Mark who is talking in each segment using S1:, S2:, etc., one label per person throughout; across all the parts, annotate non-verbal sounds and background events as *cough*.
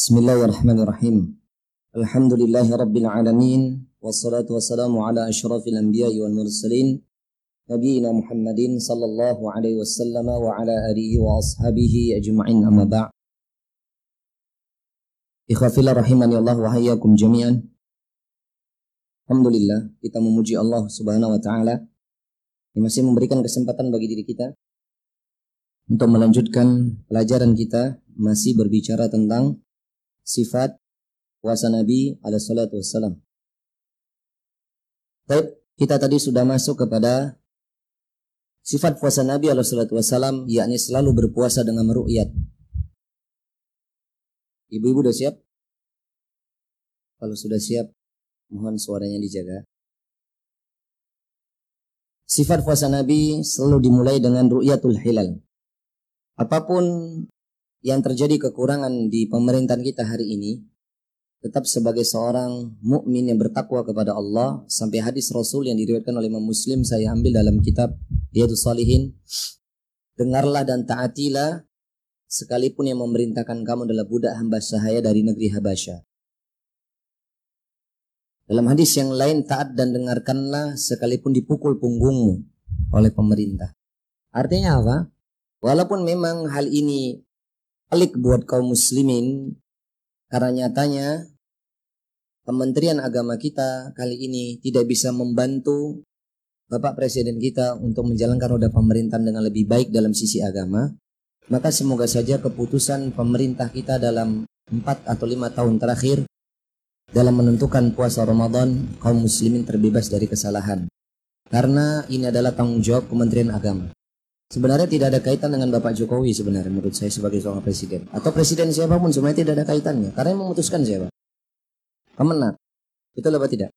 S1: Bismillahirrahmanirrahim. Alhamdulillahi rabbil alamin wassalatu wassalamu ala asyrafil anbiya'i wal mursalin nabiyina Muhammadin sallallahu alaihi wasallam wa ala alihi wa ashabihi ajma'in amma ba' Ikhwafillah rahimani Allah wa hayyakum jami'an. Alhamdulillah kita memuji Allah Subhanahu wa taala yang masih memberikan kesempatan bagi diri kita untuk melanjutkan pelajaran kita masih berbicara tentang sifat puasa Nabi alaihi salatu wassalam. Baik, kita tadi sudah masuk kepada sifat puasa Nabi alaihi salatu wassalam yakni selalu berpuasa dengan meru'yat. Ibu-ibu sudah siap? Kalau sudah siap, mohon suaranya dijaga. Sifat puasa Nabi selalu dimulai dengan ru'yatul hilal. Apa pun yang terjadi kekurangan di pemerintahan kita hari ini, tetap sebagai seorang mukmin yang bertakwa kepada Allah sampai hadis Rasul yang diriwayatkan oleh Imam Muslim saya ambil dalam kitab Riyadhus Salihin. Dengarlah dan taatilah sekalipun yang memerintahkan kamu adalah budak hamba sahaya dari negeri Habasya dalam hadis yang lain taat dan dengarkanlah sekalipun dipukul punggungmu oleh pemerintah. Artinya apa? Walaupun memang hal ini pelik buat kaum muslimin karena nyatanya Kementerian Agama kita kali ini tidak bisa membantu Bapak Presiden kita untuk menjalankan roda pemerintahan dengan lebih baik dalam sisi agama. Maka semoga saja keputusan pemerintah kita dalam 4 atau 5 tahun terakhir dalam menentukan puasa Ramadan kaum muslimin terbebas dari kesalahan. Karena ini adalah tanggung jawab Kementerian Agama. Sebenarnya tidak ada kaitan dengan Bapak Jokowi sebenarnya menurut saya sebagai seorang presiden. Atau presiden siapa pun sebenarnya tidak ada kaitannya. Karena memutuskan siapa? Kemenang. Betul apa tidak?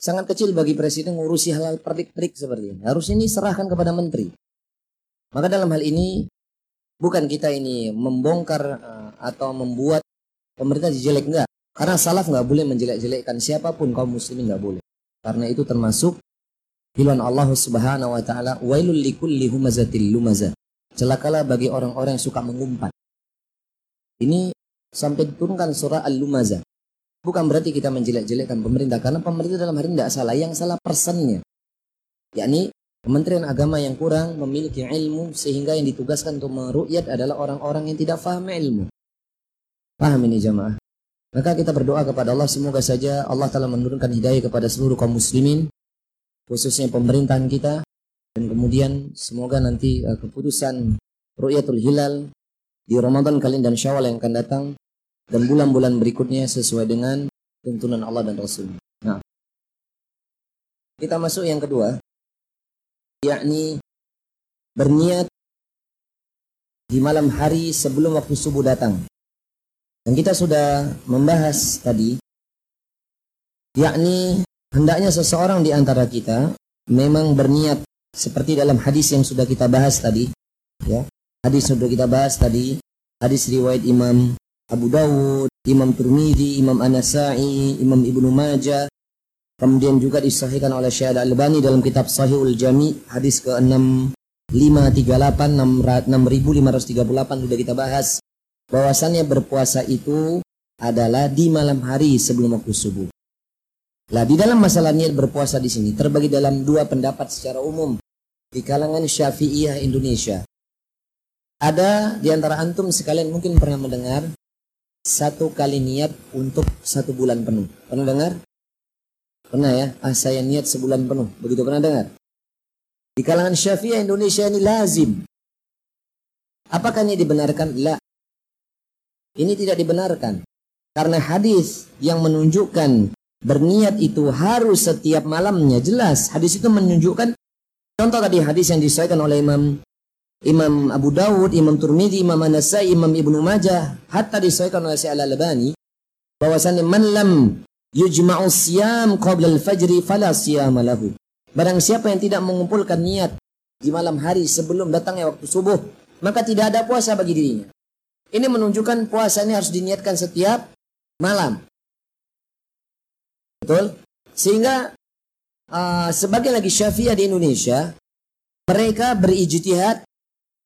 S1: Sangat kecil bagi presiden ngurusi hal-hal perik-perik seperti ini. Harus ini serahkan kepada menteri. Maka dalam hal ini bukan kita ini membongkar uh, atau membuat pemerintah jelek enggak. Karena salaf nggak boleh menjelek-jelekkan siapa pun kaum muslimin nggak boleh. Karena itu termasuk Firman Allah Subhanahu wa taala, "Wailul likulli humazatil lumazah." Celakalah bagi orang-orang yang suka mengumpat. Ini sampai diturunkan surah Al-Lumazah. Bukan berarti kita menjelek-jelekkan pemerintah karena pemerintah dalam hari ini tidak salah, yang salah persennya. Yakni Kementerian Agama yang kurang memiliki ilmu sehingga yang ditugaskan untuk meru'yat adalah orang-orang yang tidak paham ilmu. Paham ini jamaah? Maka kita berdoa kepada Allah semoga saja Allah telah menurunkan hidayah kepada seluruh kaum muslimin khususnya pemerintahan kita dan kemudian semoga nanti uh, keputusan Ru'yatul Hilal di Ramadan kali ini dan Syawal yang akan datang dan bulan-bulan berikutnya sesuai dengan tuntunan Allah dan Rasul. Nah, kita masuk yang kedua, yakni berniat di malam hari sebelum waktu subuh datang. Dan kita sudah membahas tadi, yakni hendaknya seseorang di antara kita memang berniat seperti dalam hadis yang sudah kita bahas tadi ya. Hadis sudah kita bahas tadi hadis riwayat Imam Abu Dawud Imam Turmidi Imam Anasai Imam Ibnu Majah. Kemudian juga disahihkan oleh Syekh Al-Albani dalam kitab Sahihul Jami hadis ke 6538 6538 sudah kita bahas. Bahwasannya berpuasa itu adalah di malam hari sebelum waktu subuh Lah di dalam masalah niat berpuasa di sini terbagi dalam dua pendapat secara umum di kalangan Syafi'iyah Indonesia. Ada di antara antum sekalian mungkin pernah mendengar satu kali niat untuk satu bulan penuh. Pernah dengar? Pernah ya? Ah, saya niat sebulan penuh. Begitu pernah dengar? Di kalangan Syafi'iyah Indonesia ini lazim. Apakah ini dibenarkan? La. Ini tidak dibenarkan. Karena hadis yang menunjukkan berniat itu harus setiap malamnya jelas hadis itu menunjukkan contoh tadi hadis yang disahkan oleh Imam Imam Abu Dawud, Imam Turmidi, Imam Anasai, Imam Ibnu Majah, hatta disahkan oleh Syekh Al-Albani bahwasanya man lam yujma'u siyam qabla al-fajri fala siyama lahu. Barang siapa yang tidak mengumpulkan niat di malam hari sebelum datangnya waktu subuh, maka tidak ada puasa bagi dirinya. Ini menunjukkan puasa ini harus diniatkan setiap malam. Betul? Sehingga uh, sebagian lagi Syafi'iyah di Indonesia mereka berijtihad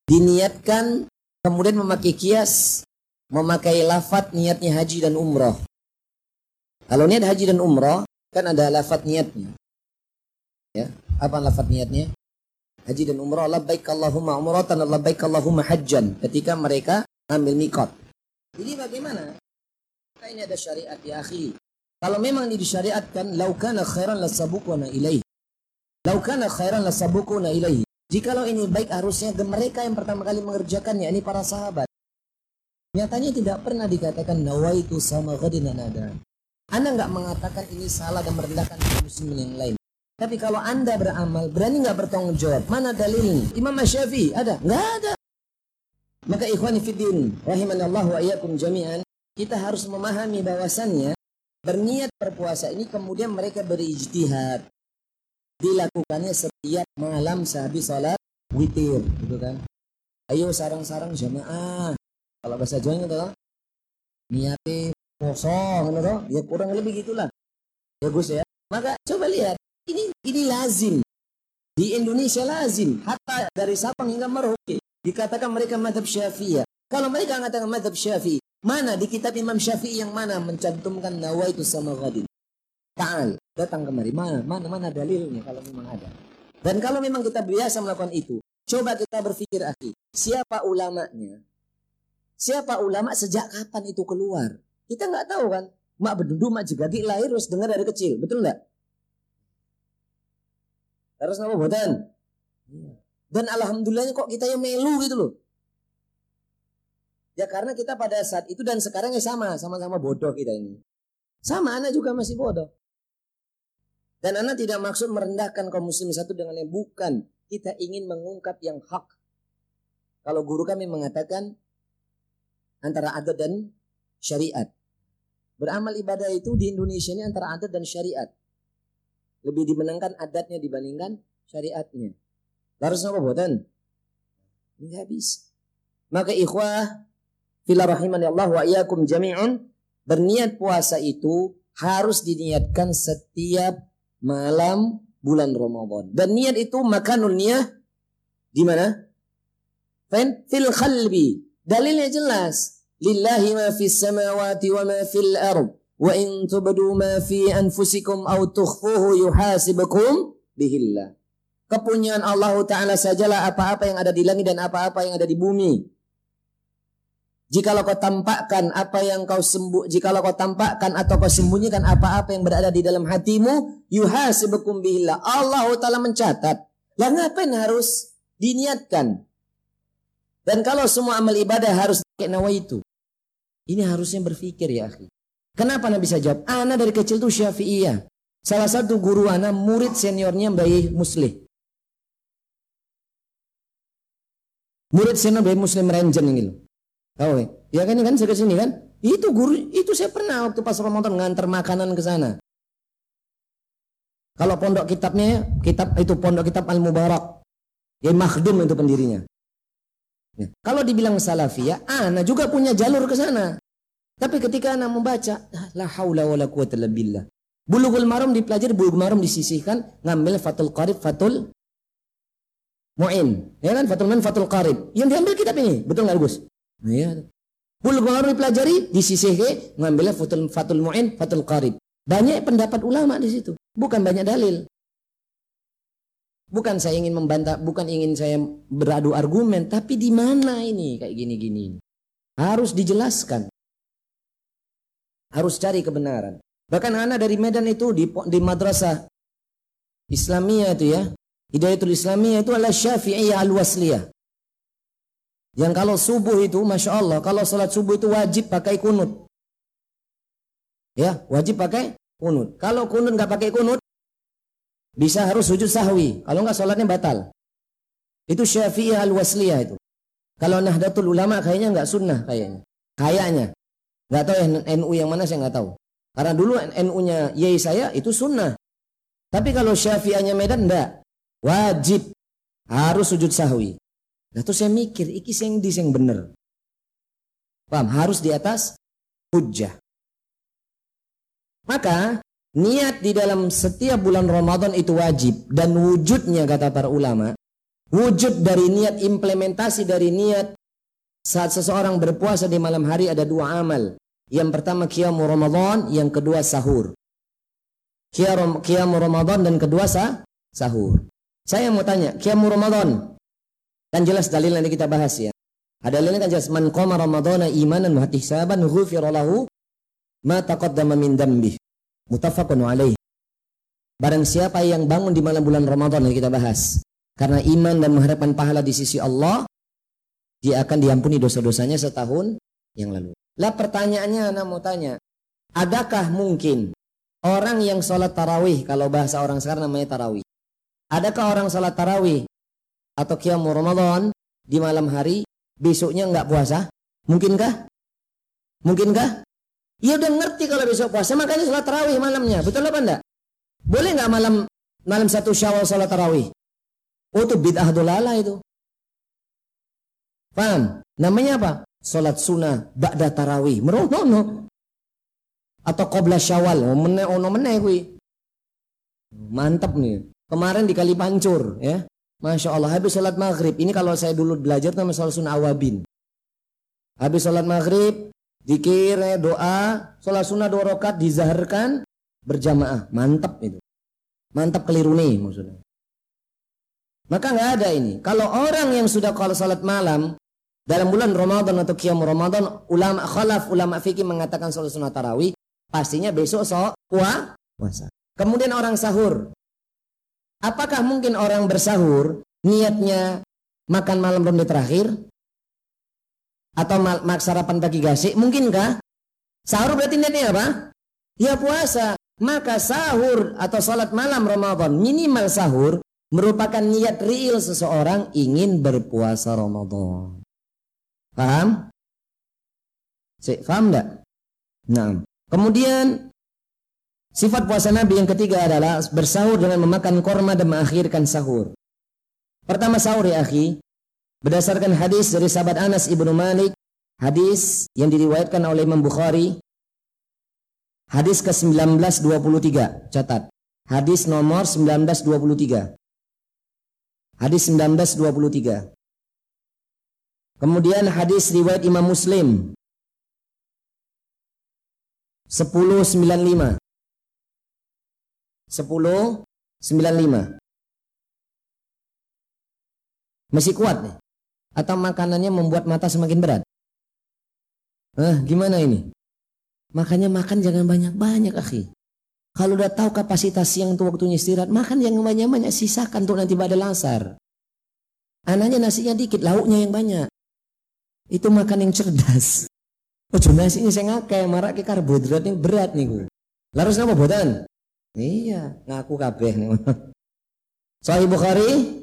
S1: diniatkan kemudian memakai kias memakai lafat niatnya haji dan umroh. Kalau niat haji dan umroh kan ada lafat niatnya. Ya, apa lafat niatnya? Haji dan umroh labbaik Allahumma umratan labbaik Allahumma hajjan ketika mereka ngambil mikot. Jadi bagaimana? Ini ada syariat ya akhi. Kalau memang ini disyariatkan, laukana khairan lasabukuna ilaih. Laukana khairan lasabukuna ilaih. Jikalau ini baik harusnya mereka yang pertama kali mengerjakannya, ini para sahabat. Nyatanya tidak pernah dikatakan nawaitu sama ghadina nada. Anda nggak mengatakan ini salah dan merendahkan muslimin yang lain. Tapi kalau anda beramal, berani nggak bertanggung jawab? Mana dalilnya? Imam Syafi'i ada? Nggak ada. Maka ikhwani fiddin, Allah wa iyyakum jami'an, kita harus memahami bahwasannya berniat berpuasa ini kemudian mereka berijtihad. Dilakukannya setiap malam sehabis salat witir, gitu kan. Ayo sarang-sarang jamaah, kalau bahasa Jawa itu niatnya kosong gitu ya kurang lebih gitulah. Ya Gus ya. Maka coba lihat ini ini lazim. Di Indonesia lazim. Hatta dari Sabang hingga Merauke dikatakan mereka madhab syafi'iyah. Kalau mereka mengatakan madhab syafi'i mana di kitab Imam Syafi'i yang mana mencantumkan nawaitu sama ghadin ta'al datang kemari mana mana mana dalilnya kalau memang ada dan kalau memang kita biasa melakukan itu coba kita berpikir akhi siapa ulamanya Siapa ulama sejak kapan itu keluar? Kita nggak tahu kan. Mak berdudu, mak jegagi lahir harus dengar dari kecil. Betul nggak? Terus nama bodan? Iya. Dan alhamdulillahnya kok kita yang melu gitu loh. Ya karena kita pada saat itu dan sekarang ya sama, sama-sama bodoh kita ini. Sama anak juga masih bodoh. Dan anak tidak maksud merendahkan kaum muslim satu dengan yang bukan. Kita ingin mengungkap yang hak. Kalau guru kami mengatakan antara adat dan syariat. Beramal ibadah itu di Indonesia ini antara adat dan syariat. Lebih dimenangkan adatnya dibandingkan syariatnya. Harus apa buatan? Enggak bisa. Maka ikhwah fila rahimani Allah wa iyyakum jami'un berniat puasa itu harus diniatkan setiap malam bulan Ramadan. Dan niat itu makanul niyah di mana? Fil khalbi Dalilnya jelas. Lillahi ma fis samawati wa ma fil ard. Wa in tubdu ma fi anfusikum aw tukhfuhu yuhasibukum bihillah. Kepunyaan Allah Ta'ala sajalah apa-apa yang ada di langit dan apa-apa yang ada di bumi. Jikalau kau tampakkan apa yang kau sembuh, jikalau kau tampakkan atau kau sembunyikan apa-apa yang berada di dalam hatimu, yuhasibukum bihillah. Allah Ta'ala mencatat. Lah ngapain harus diniatkan? Dan kalau semua amal ibadah harus pakai nawaitu. Ini harusnya berpikir ya akhi. Kenapa Anda bisa jawab? Ana dari kecil tuh syafi'iyah. Salah satu guru Ana murid seniornya Mbak Muslim. Murid senior Mbak Muslim Rangen ini loh. Tahu ya? Ya kan ini kan saya sini kan? Itu guru itu saya pernah waktu pas Ramadan ngantar makanan ke sana. Kalau pondok kitabnya, kitab itu pondok kitab Al Mubarak. Ya makhdum itu pendirinya. Ya. Kalau dibilang salafiyah, ana juga punya jalur ke sana. Tapi ketika ana membaca, ah, la haula wala quwata illa billah. Bulughul maram dipelajari, bulughul maram disisihkan, ngambil fatul qarib, fatul mu'in. Ya kan? Fatul mu'in, fatul qarib. Yang diambil kitab ini. Betul nggak Gus? Ya. Bulughul maram dipelajari, disisihkan, ngambil fatul, fatul mu'in, fatul qarib. Banyak pendapat ulama di situ. Bukan banyak dalil. Bukan saya ingin membantah, bukan ingin saya beradu argumen, tapi di mana ini kayak gini-gini. Harus dijelaskan. Harus cari kebenaran. Bahkan anak dari Medan itu di, di madrasah Islamiyah itu ya. Hidayatul Islamiyah itu adalah Syafi'iyah al-Wasliyah. Yang kalau subuh itu, Masya Allah, kalau sholat subuh itu wajib pakai kunut. Ya, wajib pakai kunut. Kalau kunut nggak pakai kunut, bisa harus sujud sahwi. Kalau enggak sholatnya batal. Itu syafi'iyah al-wasliyah itu. Kalau Nahdlatul Ulama kayaknya enggak sunnah kayaknya. Kayaknya. Enggak tahu yang NU yang mana saya enggak tahu. Karena dulu NU-nya yai saya itu sunnah. Tapi kalau syafi'ahnya Medan enggak. Wajib. Harus sujud sahwi. Nah terus saya mikir, iki sing di sing bener. Paham? Harus di atas hujjah. Maka Niat di dalam setiap bulan Ramadan itu wajib dan wujudnya kata para ulama, wujud dari niat implementasi dari niat saat seseorang berpuasa di malam hari ada dua amal. Yang pertama qiyamu Ramadan, yang kedua sahur. Qiyamu Ramadan dan kedua sah, sahur. Saya mau tanya, qiyamu Ramadan. Kan jelas dalil nanti kita bahas ya. Ada dalilnya kan jelas man qama ramadhana imanan wa ihtisaban ghufira lahu ma taqaddama min dambih. Muttafaqun alaih. Barang siapa yang bangun di malam bulan Ramadan yang kita bahas karena iman dan mengharapkan pahala di sisi Allah, dia akan diampuni dosa-dosanya setahun yang lalu. Lah pertanyaannya anak mau tanya, adakah mungkin orang yang sholat tarawih, kalau bahasa orang sekarang namanya tarawih, adakah orang sholat tarawih atau qiyamul Ramadan di malam hari besoknya nggak puasa? Mungkinkah? Mungkinkah? Ya udah ngerti kalau besok puasa makanya sholat tarawih malamnya. Betul apa enggak? Boleh nggak malam malam satu syawal sholat tarawih? Oh itu bid'ah dolala itu. Paham? Namanya apa? Sholat sunnah ba'da tarawih. Merono Atau qobla syawal. Oh mene ono mene kui. Mantap nih. Kemarin di Kali Pancur ya. Masya Allah habis sholat maghrib. Ini kalau saya dulu belajar nama sholat sunnah awabin. Habis sholat maghrib, dikir, doa, sholat sunnah dua rakaat dizaharkan berjamaah. Mantap itu. Mantap keliru nih maksudnya. Maka nggak ada ini. Kalau orang yang sudah kalau sholat malam dalam bulan Ramadan atau Qiyam Ramadan, ulama khalaf, ulama fikih mengatakan sholat sunnah tarawih, pastinya besok so puasa. Kemudian orang sahur, Apakah mungkin orang bersahur niatnya makan malam ronde terakhir? Atau mak sarapan pagi gasik? Mungkinkah? Sahur berarti niatnya apa? Ya puasa. Maka sahur atau salat malam Ramadan minimal sahur merupakan niat real seseorang ingin berpuasa Ramadan. Paham? Cik, paham enggak? Nah, kemudian Sifat puasa Nabi yang ketiga adalah bersahur dengan memakan korma dan mengakhirkan sahur. Pertama sahur ya akhi, berdasarkan hadis dari sahabat Anas ibnu Malik, hadis yang diriwayatkan oleh Imam Bukhari, hadis ke 1923, catat. Hadis nomor 1923. Hadis 1923. Kemudian hadis riwayat Imam Muslim 1095. 10 95. Masih kuat nih? Atau makanannya membuat mata semakin berat? Eh, gimana ini? Makanya makan jangan banyak-banyak, akhi. Kalau udah tahu kapasitas siang itu waktunya istirahat, makan yang banyak-banyak, sisakan untuk nanti pada lasar. Anaknya nasinya dikit, lauknya yang banyak. Itu makan yang cerdas. *laughs* Oh, nasinya saya ngakai, marak ke karbohidrat yang berat nih gue. Larus nama bodan? Iya, ngaku kabeh. *laughs* Sahih Bukhari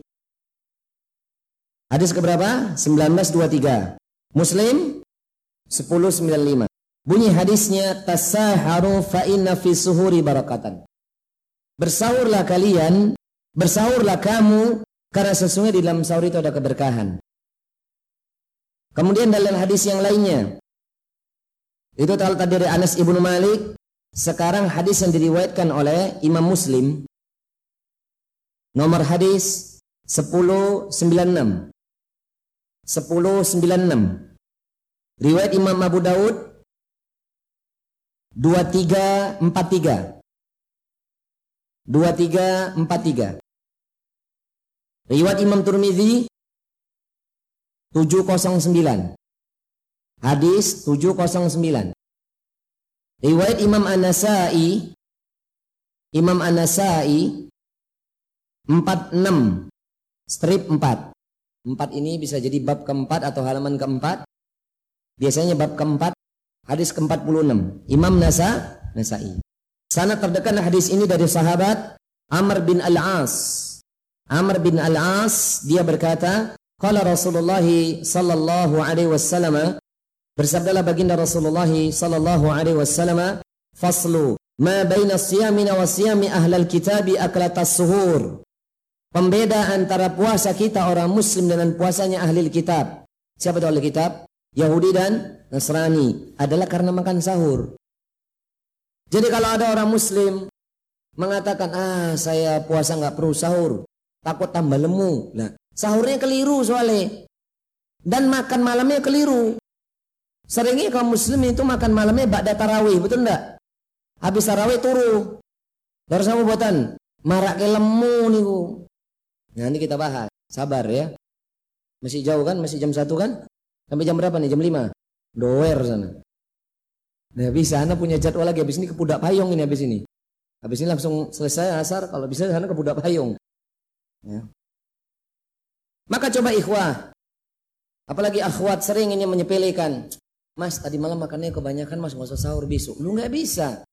S1: Hadis keberapa? 1923. Muslim 1095. Bunyi hadisnya tasaharu fa inna fi suhuri barakatan. Bersahurlah kalian, bersahurlah kamu karena sesungguhnya di dalam sahur itu ada keberkahan. Kemudian dalam hadis yang lainnya itu tadi dari Anas ibnu Malik sekarang hadis yang diriwayatkan oleh Imam Muslim nomor hadis 1096 1096 riwayat Imam Abu Daud 2343 2343 riwayat Imam Turmizi 709 hadis 709 Riwayat Imam An-Nasai Imam An-Nasai 46 strip 4. 4 ini bisa jadi bab keempat atau halaman keempat. Biasanya bab keempat hadis ke-46. Imam Nasa Nasai. Sana terdekat hadis ini dari sahabat Amr bin Al-As. Amr bin Al-As dia berkata, qala Rasulullah sallallahu alaihi wasallam Bersabdalah baginda Rasulullah sallallahu alaihi wasallam, "Faslu ma baina siyamina wa siyami ahlal kitabi aklatas suhur." Pembeda antara puasa kita orang muslim dengan puasanya ahli kitab. Siapa itu ahli kitab? Yahudi dan Nasrani adalah karena makan sahur. Jadi kalau ada orang muslim mengatakan, ah saya puasa nggak perlu sahur, takut tambah lemu. Nah, sahurnya keliru soalnya. dan makan malamnya keliru. Seringnya kaum muslim itu makan malamnya ba'da tarawih, betul enggak? Habis tarawih turu. Terus sama buatan marak lemu nih Nanti kita bahas. Sabar ya. Masih jauh kan? Masih jam satu kan? Sampai jam berapa nih? Jam 5? Doer sana. Nah bisa, anda punya jadwal lagi. Habis ini ke Pudak Payung ini habis ini. Habis ini langsung selesai asar. Kalau bisa sana ke Pudak Payung. Ya. Maka coba ikhwah. Apalagi akhwat sering ini menyepelekan. Mas tadi malam makannya kebanyakan mas nggak sahur besok. Lu nggak bisa.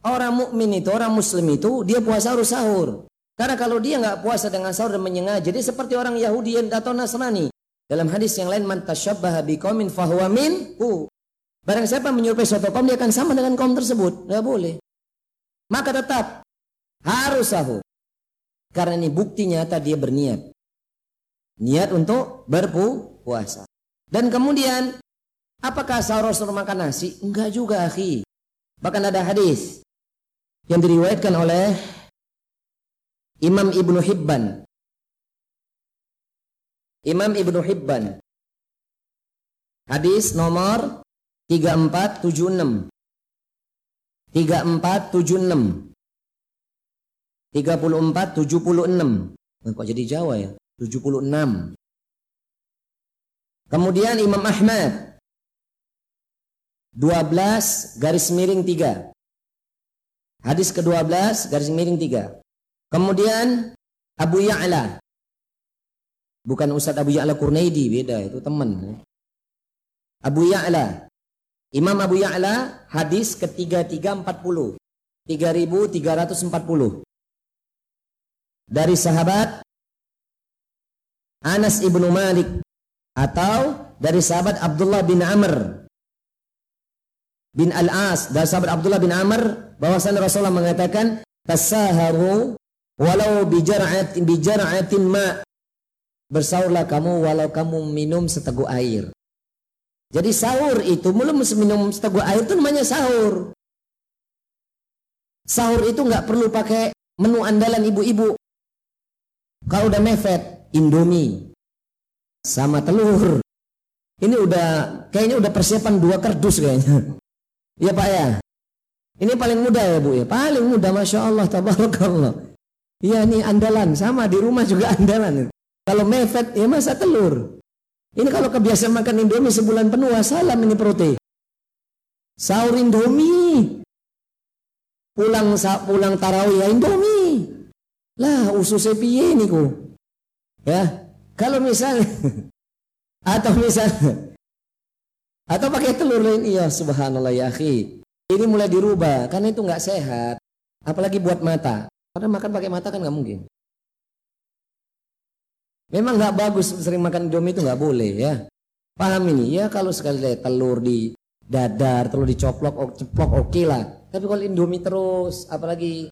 S1: Orang mukmin itu, orang muslim itu dia puasa harus sahur. Karena kalau dia nggak puasa dengan sahur dan menyengaja, jadi seperti orang Yahudi atau Nasrani. Dalam hadis yang lain, man tasyabbaha biqaumin fahuwa minhu. Barang siapa menyerupai suatu kaum dia akan sama dengan kaum tersebut. Nggak boleh. Maka tetap harus sahur. Karena ini bukti nyata dia berniat. Niat untuk berpuasa. Dan kemudian Apakah sahur suruh makan nasi? Enggak juga, akhi. Bahkan ada hadis yang diriwayatkan oleh Imam Ibnu Hibban. Imam Ibnu Hibban. Hadis nomor 3476. 3476. 3476. Kok jadi Jawa ya? 76. Kemudian Imam Ahmad 12 garis miring 3. Hadis ke-12 garis miring 3. Kemudian Abu Ya'la. Bukan Ustaz Abu Ya'la Kurnaidi, beda itu teman. Abu Ya'la. Imam Abu Ya'la hadis ke-3340. 3340. Dari sahabat Anas ibnu Malik atau dari sahabat Abdullah bin Amr bin Al-As dan sahabat Abdullah bin Amr bahwasanya Rasulullah mengatakan tasaharu walau bijar'atin bijar'atin ma bersahurlah kamu walau kamu minum seteguk air. Jadi sahur itu belum minum seteguk air itu namanya sahur. Sahur itu nggak perlu pakai menu andalan ibu-ibu. Kalau udah mefet, Indomie sama telur. Ini udah kayaknya udah persiapan dua kardus kayaknya. Iya Pak ya. Ini paling mudah ya Bu ya. Paling mudah Masya Allah tabarakallah. Iya ini andalan sama di rumah juga andalan. Kalau mefet ya masa telur. Ini kalau kebiasaan makan indomie sebulan penuh salam ini perutnya. Sahur indomie. Pulang pulang tarawih ya indomie. Lah ususnya piye niku. Ya. Kalau misalnya *laughs* atau misalnya atau pakai telur lain, iya subhanallah ya akhi. Ini mulai dirubah, karena itu nggak sehat. Apalagi buat mata. Karena makan pakai mata kan nggak mungkin. Memang nggak bagus sering makan indomie itu nggak boleh ya. Paham ini? Ya kalau sekali lihat telur di dadar, telur dicoplok, ceplok oke okay lah. Tapi kalau indomie terus, apalagi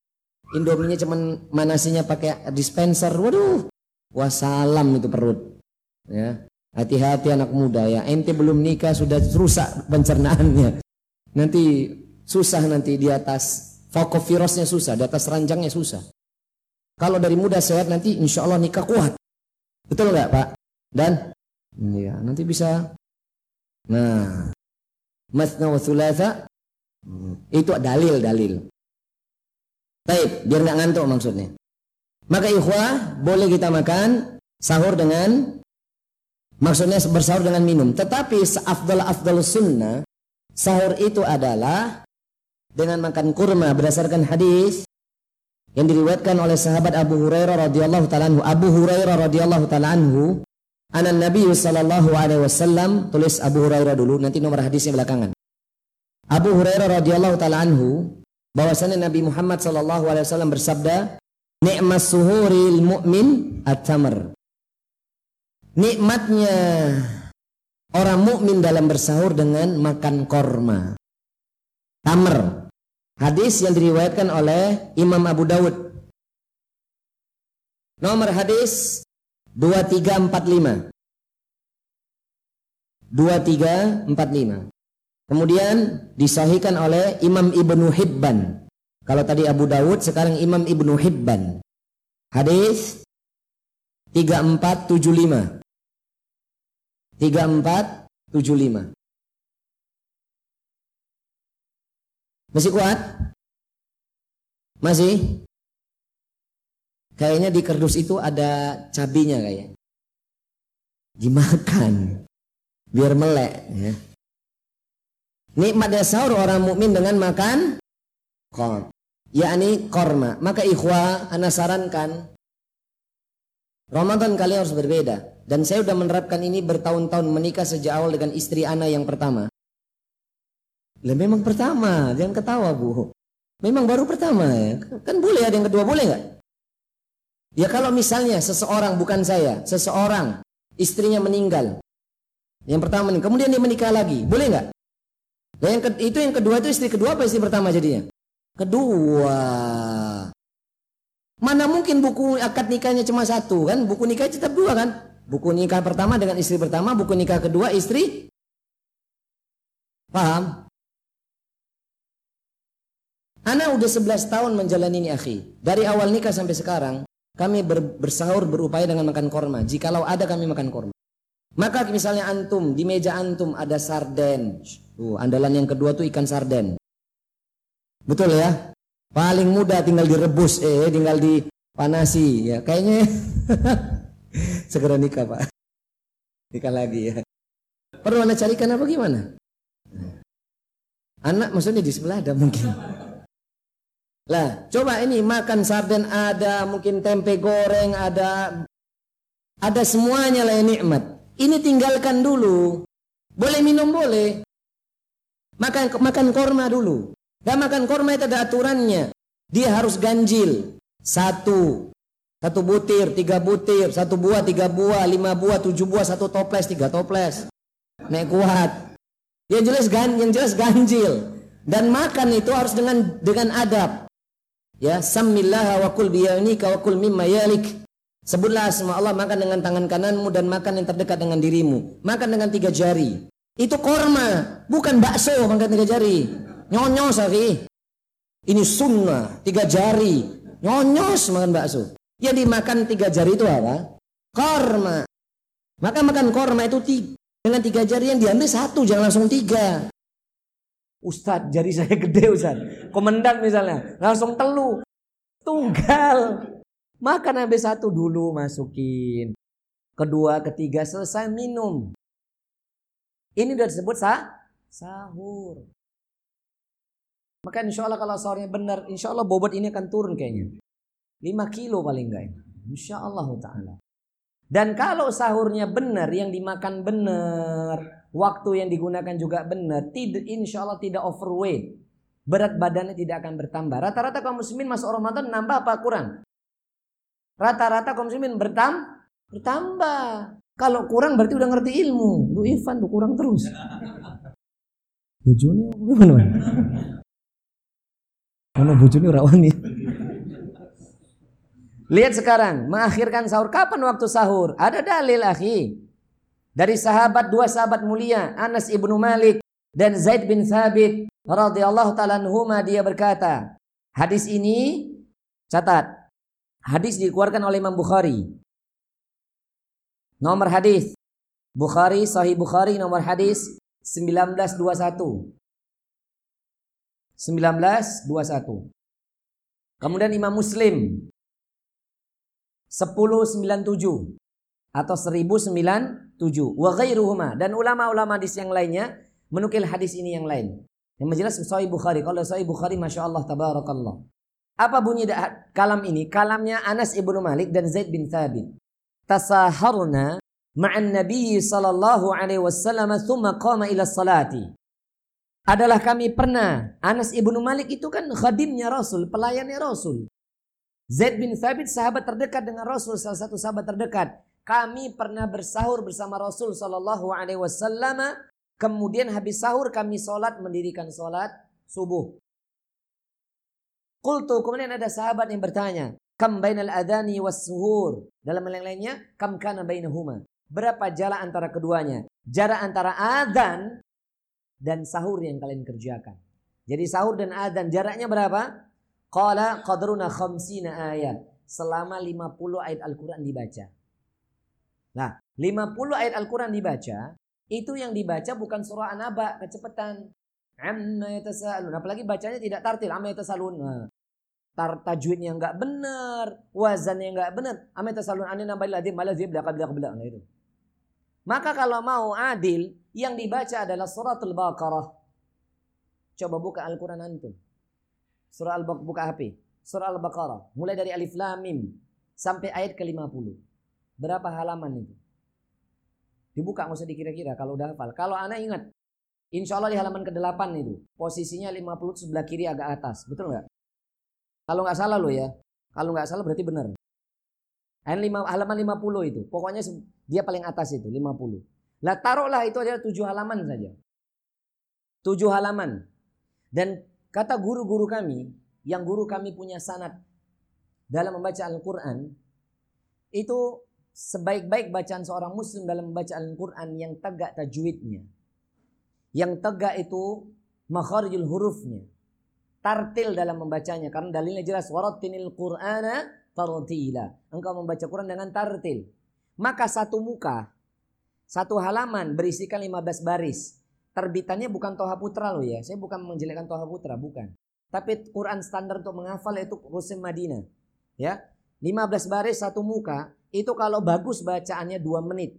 S1: indominya cuman manasinya pakai dispenser, waduh, wasalam itu perut. Ya, Hati-hati anak muda ya. Ente belum nikah sudah rusak pencernaannya. Nanti susah nanti di atas fokovirusnya susah, di atas ranjangnya susah. Kalau dari muda sehat nanti insya Allah nikah kuat. Betul nggak Pak? Dan ya nanti bisa. Nah, masna wa thulatha itu dalil dalil. Baik, biar nggak ngantuk maksudnya. Maka ikhwah boleh kita makan sahur dengan Maksudnya bersahur dengan minum. Tetapi seafdal afdal sunnah sahur itu adalah dengan makan kurma berdasarkan hadis yang diriwayatkan oleh sahabat Abu Hurairah radhiyallahu taala anhu. Abu Hurairah radhiyallahu taala anan Nabi sallallahu alaihi wasallam tulis Abu Hurairah dulu nanti nomor hadisnya belakangan. Abu Hurairah radhiyallahu taala anhu bahwasanya Nabi Muhammad sallallahu alaihi wasallam bersabda, "Ni'mas suhuril mu'min at-tamr." Nikmatnya orang mukmin dalam bersahur dengan makan korma. Tamr. Hadis yang diriwayatkan oleh Imam Abu Dawud. Nomor hadis 2345. 2345. Kemudian disahihkan oleh Imam Ibnu Hibban. Kalau tadi Abu Dawud, sekarang Imam Ibnu Hibban. Hadis 3475. 3475. Masih kuat? Masih? Kayaknya di kerdus itu ada cabinya kayak. Dimakan. Biar melek ya. Nikmatnya sahur orang mukmin dengan makan korma. Yakni korma. Maka ikhwah, ana sarankan Ramadan kalian harus berbeda. Dan saya sudah menerapkan ini bertahun-tahun menikah sejak awal dengan istri ana yang pertama. Lah memang pertama, jangan ketawa bu. Memang baru pertama ya. Kan boleh ada yang kedua, boleh nggak? Ya kalau misalnya seseorang, bukan saya, seseorang istrinya meninggal. Yang pertama nih, kemudian dia menikah lagi, boleh nggak? Nah, yang itu yang kedua itu istri kedua apa istri pertama jadinya? Kedua. Mana mungkin buku akad nikahnya cuma satu kan? Buku nikah tetap dua kan? Buku nikah pertama dengan istri pertama, buku nikah kedua istri Paham? Ana udah 11 tahun menjalani ini akhi. Dari awal nikah sampai sekarang, kami ber, bersahur berupaya dengan makan korma. Jikalau ada kami makan korma. Maka misalnya antum, di meja antum ada sarden. Tuh, andalan yang kedua tuh ikan sarden. Betul ya? Paling mudah tinggal direbus, eh tinggal dipanasi ya. Kayaknya *laughs* segera nikah, Pak. Nikah lagi ya. Perlu anda carikan apa gimana? Anak maksudnya di sebelah ada mungkin. Lah, coba ini makan sarden ada, mungkin tempe goreng ada, ada semuanya lah nikmat. Ini tinggalkan dulu. Boleh minum boleh. Makan makan korma dulu. Dan makan korma itu ada aturannya. Dia harus ganjil. Satu. Satu butir, tiga butir, satu buah, tiga buah, lima buah, tujuh buah, satu toples, tiga toples. Nek kuat. Yang jelas gan, yang jelas ganjil. Dan makan itu harus dengan dengan adab. Ya, samillah wa kul biyanika wa kul mimma yalik. Sebutlah semua Allah makan dengan tangan kananmu dan makan yang terdekat dengan dirimu. Makan dengan tiga jari. Itu korma, bukan bakso makan tiga jari. Nyonyos, Afi. Ini sunnah, tiga jari. Nyonyos makan bakso. Yang dimakan tiga jari itu apa? Korma. Maka makan korma itu tiga, dengan tiga jari yang diambil satu, jangan langsung tiga. Ustadz, jari saya *laughs* gede Ustadz. Komandan misalnya, langsung telu. Tunggal. Makan habis satu dulu masukin. Kedua, ketiga selesai minum. Ini udah disebut sah? sahur. Maka insya Allah kalau sahurnya benar, insya Allah bobot ini akan turun kayaknya. 5 kilo paling enggak. Insya Allah ta'ala. Dan kalau sahurnya benar, yang dimakan benar, waktu yang digunakan juga benar, tidak insya Allah tidak overweight. Berat badannya tidak akan bertambah. Rata-rata kaum muslimin masuk Ramadan nambah apa kurang? Rata-rata kaum muslimin bertam, bertambah. Kalau kurang berarti udah ngerti ilmu. Lu Ivan tuh kurang terus. *laughs* Bujuni gimana? Mana bujuni rawan nih? Lihat sekarang, mengakhirkan sahur. Kapan waktu sahur? Ada dalil akhi. Dari sahabat, dua sahabat mulia. Anas ibnu Malik dan Zaid bin Thabit. radhiyallahu ta'ala dia berkata. Hadis ini, catat. Hadis dikeluarkan oleh Imam Bukhari. Nomor hadis Bukhari Sahih Bukhari nomor hadis 1921. 1921. Kemudian Imam Muslim 1097 atau 1097 wa ghairuhuma dan ulama-ulama hadis yang lainnya menukil hadis ini yang lain. Yang menjelas Sahih Bukhari. Kalau Sahih Bukhari Masya Allah Tabarakallah. Apa bunyi kalam ini? Kalamnya Anas ibnu Malik dan Zaid bin Thabit tasaharna ma'an Nabi sallallahu alaihi wasallam thumma qama ila salati. Adalah kami pernah Anas ibnu Malik itu kan khadimnya Rasul, pelayannya Rasul. Zaid bin Thabit sahabat terdekat dengan Rasul, salah satu sahabat terdekat. Kami pernah bersahur bersama Rasul sallallahu alaihi wasallam. Kemudian habis sahur kami sholat mendirikan sholat subuh. Kultu kemudian ada sahabat yang bertanya, Kam bainal adani was suhur. Dalam yang lainnya, kam kana bainahuma. Berapa jarak antara keduanya? Jarak antara adzan dan sahur yang kalian kerjakan. Jadi sahur dan adzan jaraknya berapa? Qala qadruna khamsina ayat. Selama 50 ayat Al-Quran dibaca. Nah, 50 ayat Al-Quran dibaca, itu yang dibaca bukan surah An-Naba, kecepatan. Amma yatasalun. Apalagi bacanya tidak tartil, amma yatasalun. Nah, tar tajwidnya enggak benar, wazannya enggak benar. Amma yatasalun anina bil ladzi malazi belaka belaka belaka nah itu. Maka kalau mau adil, yang dibaca adalah suratul Baqarah. Coba buka Al-Quran antum. Surah Al-Baqarah, buka HP. Surah Al-Baqarah. Mulai dari Alif Lam Mim. Sampai ayat ke-50. Berapa halaman itu? Dibuka nggak usah dikira-kira kalau udah hafal. Kalau anak ingat, insya Allah di halaman ke-8 itu. Posisinya 50 sebelah kiri agak atas. Betul nggak? Kalau nggak salah lo ya. Kalau nggak salah berarti benar. Halaman 50 itu. Pokoknya dia paling atas itu, 50. Lah taruhlah itu adalah tujuh halaman saja. Tujuh halaman. Dan kata guru-guru kami, yang guru kami punya sanat dalam membaca Al-Quran, itu sebaik-baik bacaan seorang muslim dalam membaca Al-Quran yang tegak tajwidnya. Yang tegak itu makharijul hurufnya. Tartil dalam membacanya. Karena dalilnya jelas. Warattinil Qur'ana tartila. Engkau membaca Quran dengan tartil. Maka satu muka, satu halaman berisikan 15 baris. Terbitannya bukan Toha Putra loh ya. Saya bukan menjelekkan Toha Putra, bukan. Tapi Quran standar untuk menghafal itu Rusim Madinah. Ya, 15 baris satu muka itu kalau bagus bacaannya 2 menit.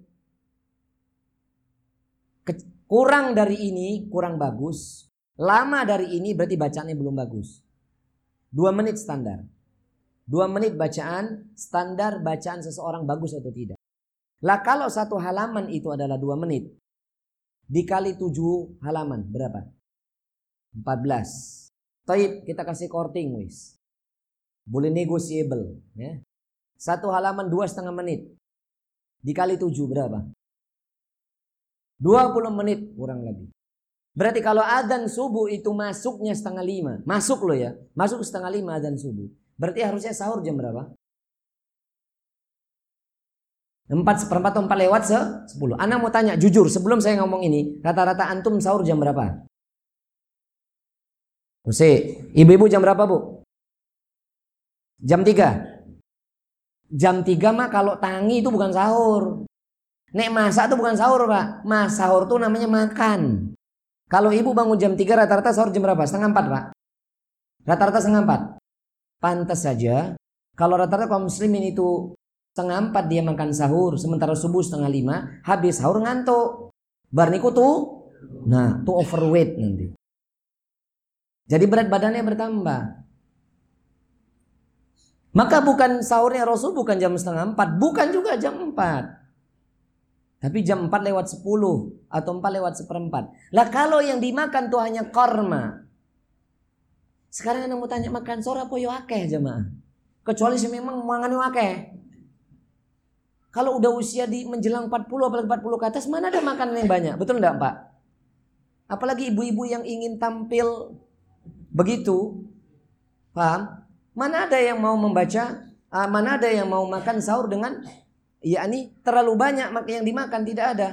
S1: Kurang dari ini kurang bagus. Lama dari ini berarti bacaannya belum bagus. 2 menit standar. 2 menit bacaan standar bacaan seseorang bagus atau tidak. Lah kalau satu halaman itu adalah 2 menit. Dikali 7 halaman berapa? 14. Taib kita kasih korting wis. Boleh negotiable ya. Satu halaman dua setengah menit. Dikali tujuh berapa? 20 menit kurang lebih. Berarti kalau adzan subuh itu masuknya setengah lima. Masuk loh ya. Masuk setengah lima adzan subuh. Berarti harusnya sahur jam berapa? Empat seperempat atau empat lewat se sepuluh. Anda mau tanya jujur sebelum saya ngomong ini. Rata-rata antum sahur jam berapa? Usi, ibu-ibu jam berapa bu? Jam tiga. Jam 3 mah kalau tangi itu bukan sahur. Nek masak itu bukan sahur pak. Mas sahur tuh namanya makan. Kalau ibu bangun jam 3 rata-rata sahur jam berapa? Setengah 4 pak. Rata-rata setengah 4. Pantas saja. Kalau rata-rata kaum muslimin itu setengah 4 dia makan sahur. Sementara subuh setengah 5. Habis sahur ngantuk. Barniku tuh. Nah tuh overweight nanti. Jadi berat badannya bertambah. Maka bukan sahurnya Rasul bukan jam setengah empat, bukan juga jam empat. Tapi jam empat lewat sepuluh atau empat lewat seperempat. Lah kalau yang dimakan tuh hanya korma. Sekarang anda mau tanya makan sore apa yo akeh jemaah. Kecuali sih memang mangan yo akeh. Kalau udah usia di menjelang 40 apalagi 40 ke atas mana ada makanan yang banyak, betul enggak Pak? Apalagi ibu-ibu yang ingin tampil begitu. Paham? Mana ada yang mau membaca, uh, mana ada yang mau makan sahur dengan yakni terlalu banyak yang dimakan tidak ada.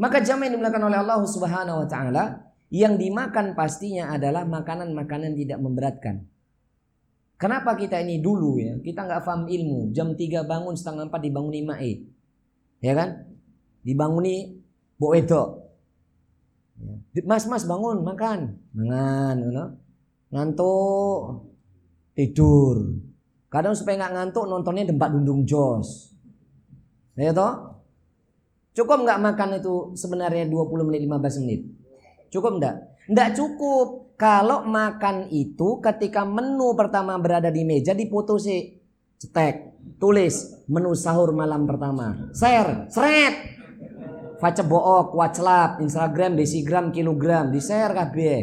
S1: Maka jam yang oleh Allah Subhanahu wa taala yang dimakan pastinya adalah makanan-makanan tidak memberatkan. Kenapa kita ini dulu ya, kita nggak paham ilmu. Jam 3 bangun setengah 4 dibanguni mae. Ya kan? Dibanguni bo itu. Ya. Mas mas bangun makan. Mangan, you know? ngantuk tidur. Kadang supaya nggak ngantuk nontonnya dempak dundung jos. Ya toh? Cukup nggak makan itu sebenarnya 20 menit 15 menit? Cukup nggak? Nggak cukup. Kalau makan itu ketika menu pertama berada di meja diputusi. Cetek, tulis menu sahur malam pertama. Share, seret. Faca book, WhatsApp, Instagram, desigram, kilogram, di share kabeh.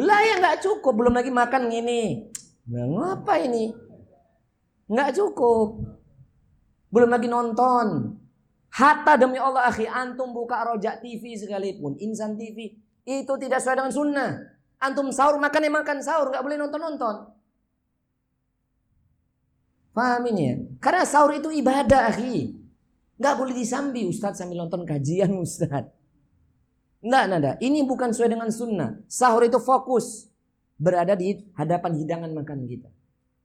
S1: Lah ya nggak cukup, belum lagi makan gini. Nah, ngapa ini? Nggak cukup. Belum lagi nonton. Hatta demi Allah akhi, antum buka rojak TV sekalipun, insan TV, itu tidak sesuai dengan sunnah. Antum sahur makan ya makan sahur, nggak boleh nonton-nonton. Paham ini ya? Karena sahur itu ibadah akhi. Nggak boleh disambi Ustadz sambil nonton kajian *laughs* Ustadz. Nggak, nada. Ini bukan sesuai dengan sunnah. Sahur itu fokus berada di hadapan hidangan makan kita.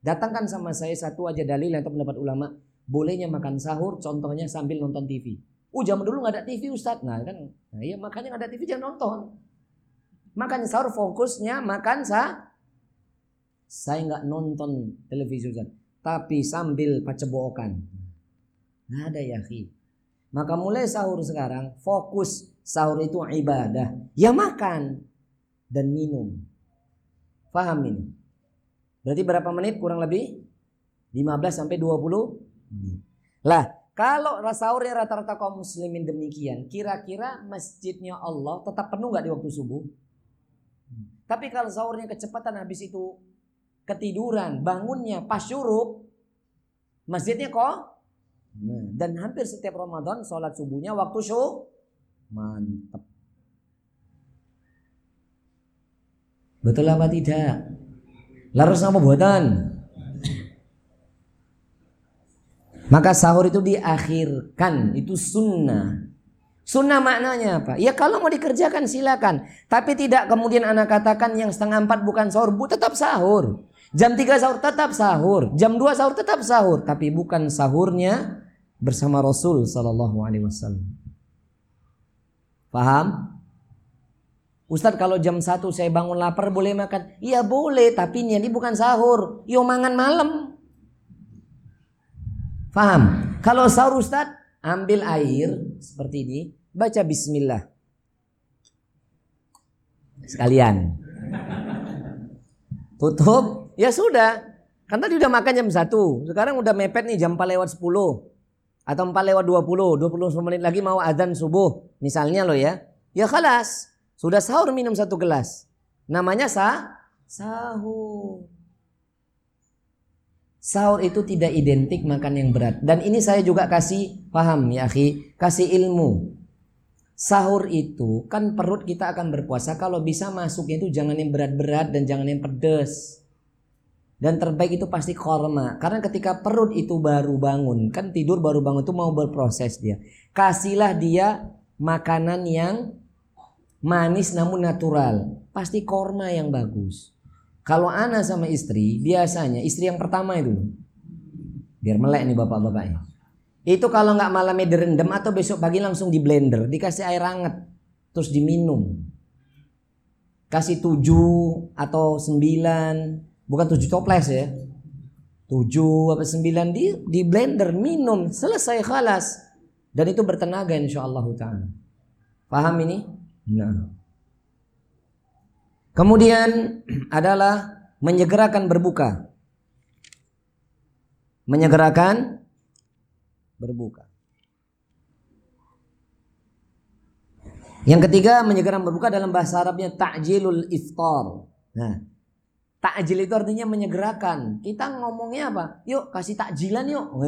S1: Datangkan sama saya satu aja dalil atau pendapat ulama bolehnya makan sahur contohnya sambil nonton TV. Zaman dulu nggak ada TV Ustadz. Nah kan, nah, iya makanya nggak ada TV jangan nonton. Makanya sahur fokusnya makan sah. Saya nggak nonton televisi Ustadz. Tapi sambil pacebokan. Nggak ada ya Maka mulai sahur sekarang fokus sahur itu ibadah. Ya makan dan minum. Faham ini? Berarti berapa menit kurang lebih? 15 sampai 20 menit. Lah, kalau sahurnya rata-rata kaum muslimin demikian, kira-kira masjidnya Allah tetap penuh nggak di waktu subuh? Tapi kalau sahurnya kecepatan habis itu ketiduran, bangunnya pas syuruk, masjidnya kok? Dan hampir setiap Ramadan sholat subuhnya waktu syuruk. Mantap. Betul apa tidak? Laras apa buatan? Maka sahur itu diakhirkan, itu sunnah. Sunnah maknanya apa? Ya kalau mau dikerjakan silakan. Tapi tidak kemudian anak katakan yang setengah empat bukan sahur, bu tetap sahur. Jam tiga sahur tetap sahur. Jam dua sahur tetap sahur. Tapi bukan sahurnya bersama Rasul Sallallahu Alaihi Wasallam. Paham? Ustadz kalau jam 1 saya bangun lapar boleh makan? Iya boleh tapi ini bukan sahur. Yo mangan malam. Faham? Kalau sahur Ustadz ambil air seperti ini. Baca bismillah. Sekalian. Tutup. Ya sudah. Kan tadi udah makan jam 1. Sekarang udah mepet nih jam 4 lewat 10. Atau 4 lewat 20. 20 menit lagi mau azan subuh. Misalnya lo ya. Ya kalas. Sudah sahur minum satu gelas. Namanya sah sahur. Sahur itu tidak identik makan yang berat. Dan ini saya juga kasih paham ya akhi. Kasih ilmu. Sahur itu kan perut kita akan berpuasa. Kalau bisa masuknya itu jangan yang berat-berat dan jangan yang pedas. Dan terbaik itu pasti korma. Karena ketika perut itu baru bangun. Kan tidur baru bangun itu mau berproses dia. Kasihlah dia makanan yang manis namun natural. Pasti korma yang bagus. Kalau anak sama istri, biasanya istri yang pertama itu. Biar melek nih bapak-bapaknya. Itu kalau nggak malamnya direndam atau besok pagi langsung di blender, dikasih air hangat, terus diminum. Kasih tujuh atau sembilan, bukan tujuh toples ya. Tujuh apa sembilan di di blender minum selesai khalas dan itu bertenaga insya Allah taala. Paham ini? Nah. Kemudian adalah menyegerakan berbuka. Menyegerakan berbuka. Yang ketiga menyegerakan berbuka dalam bahasa Arabnya ta'jilul iftar. Nah, takjil itu artinya menyegerakan. Kita ngomongnya apa? Yuk kasih takjilan yuk. *laughs*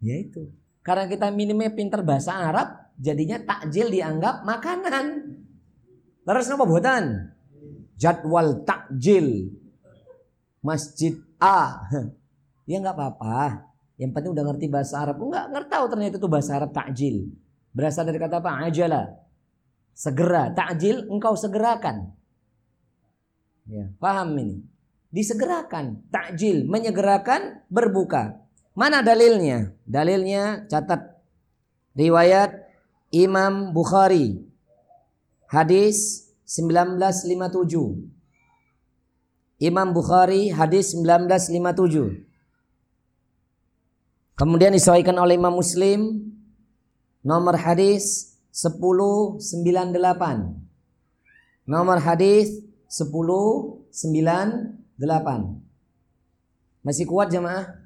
S1: Ya itu. Karena kita minimnya pinter bahasa Arab, jadinya takjil dianggap makanan. Terus apa buatan? Jadwal takjil. Masjid A. *laughs* Ya nggak apa-apa. Yang penting udah ngerti bahasa Arab. Enggak ngerti tahu ternyata itu bahasa Arab takjil. Berasal dari kata apa? Ajala. Segera. Takjil engkau segerakan. Ya, paham ini? Disegerakan. Takjil. Menyegerakan berbuka. Mana dalilnya? Dalilnya catat. Riwayat Imam Bukhari hadis 1957 Imam Bukhari hadis 1957 Kemudian disesuaikan oleh Imam Muslim nomor hadis 1098 Nomor hadis 1098 Masih kuat jamaah?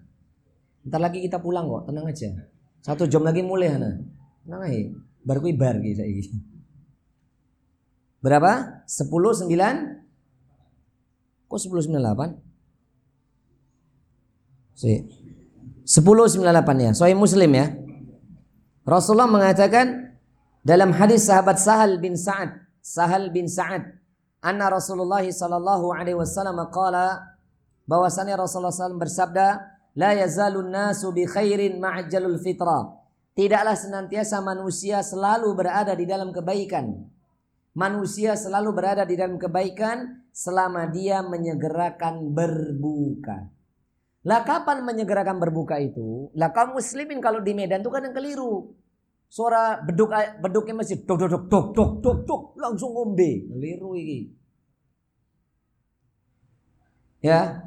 S1: Ntar lagi kita pulang kok, tenang aja. Satu jam lagi mulai Hana. Tenang aja. Bar kuwi bar iki saiki. Berapa? 10 9 Kok 10 98? Si. 10 98 ya. Sahih Muslim ya. Rasulullah mengatakan dalam hadis sahabat Sahal bin Sa'ad, Sahal bin Sa'ad, anna Rasulullah sallallahu alaihi wasallam qala bahwasanya Rasulullah SAW bersabda, la yazalun nasu bi khairin ma'jalul fitrah Tidaklah senantiasa manusia selalu berada di dalam kebaikan. Manusia selalu berada di dalam kebaikan selama dia menyegerakan berbuka. Lah kapan menyegerakan berbuka itu? Lah kaum muslimin kalau di Medan itu kadang keliru. Suara beduk beduknya masih dok dok dok dok dok dok dok langsung ngombe. Keliru ini. Ya.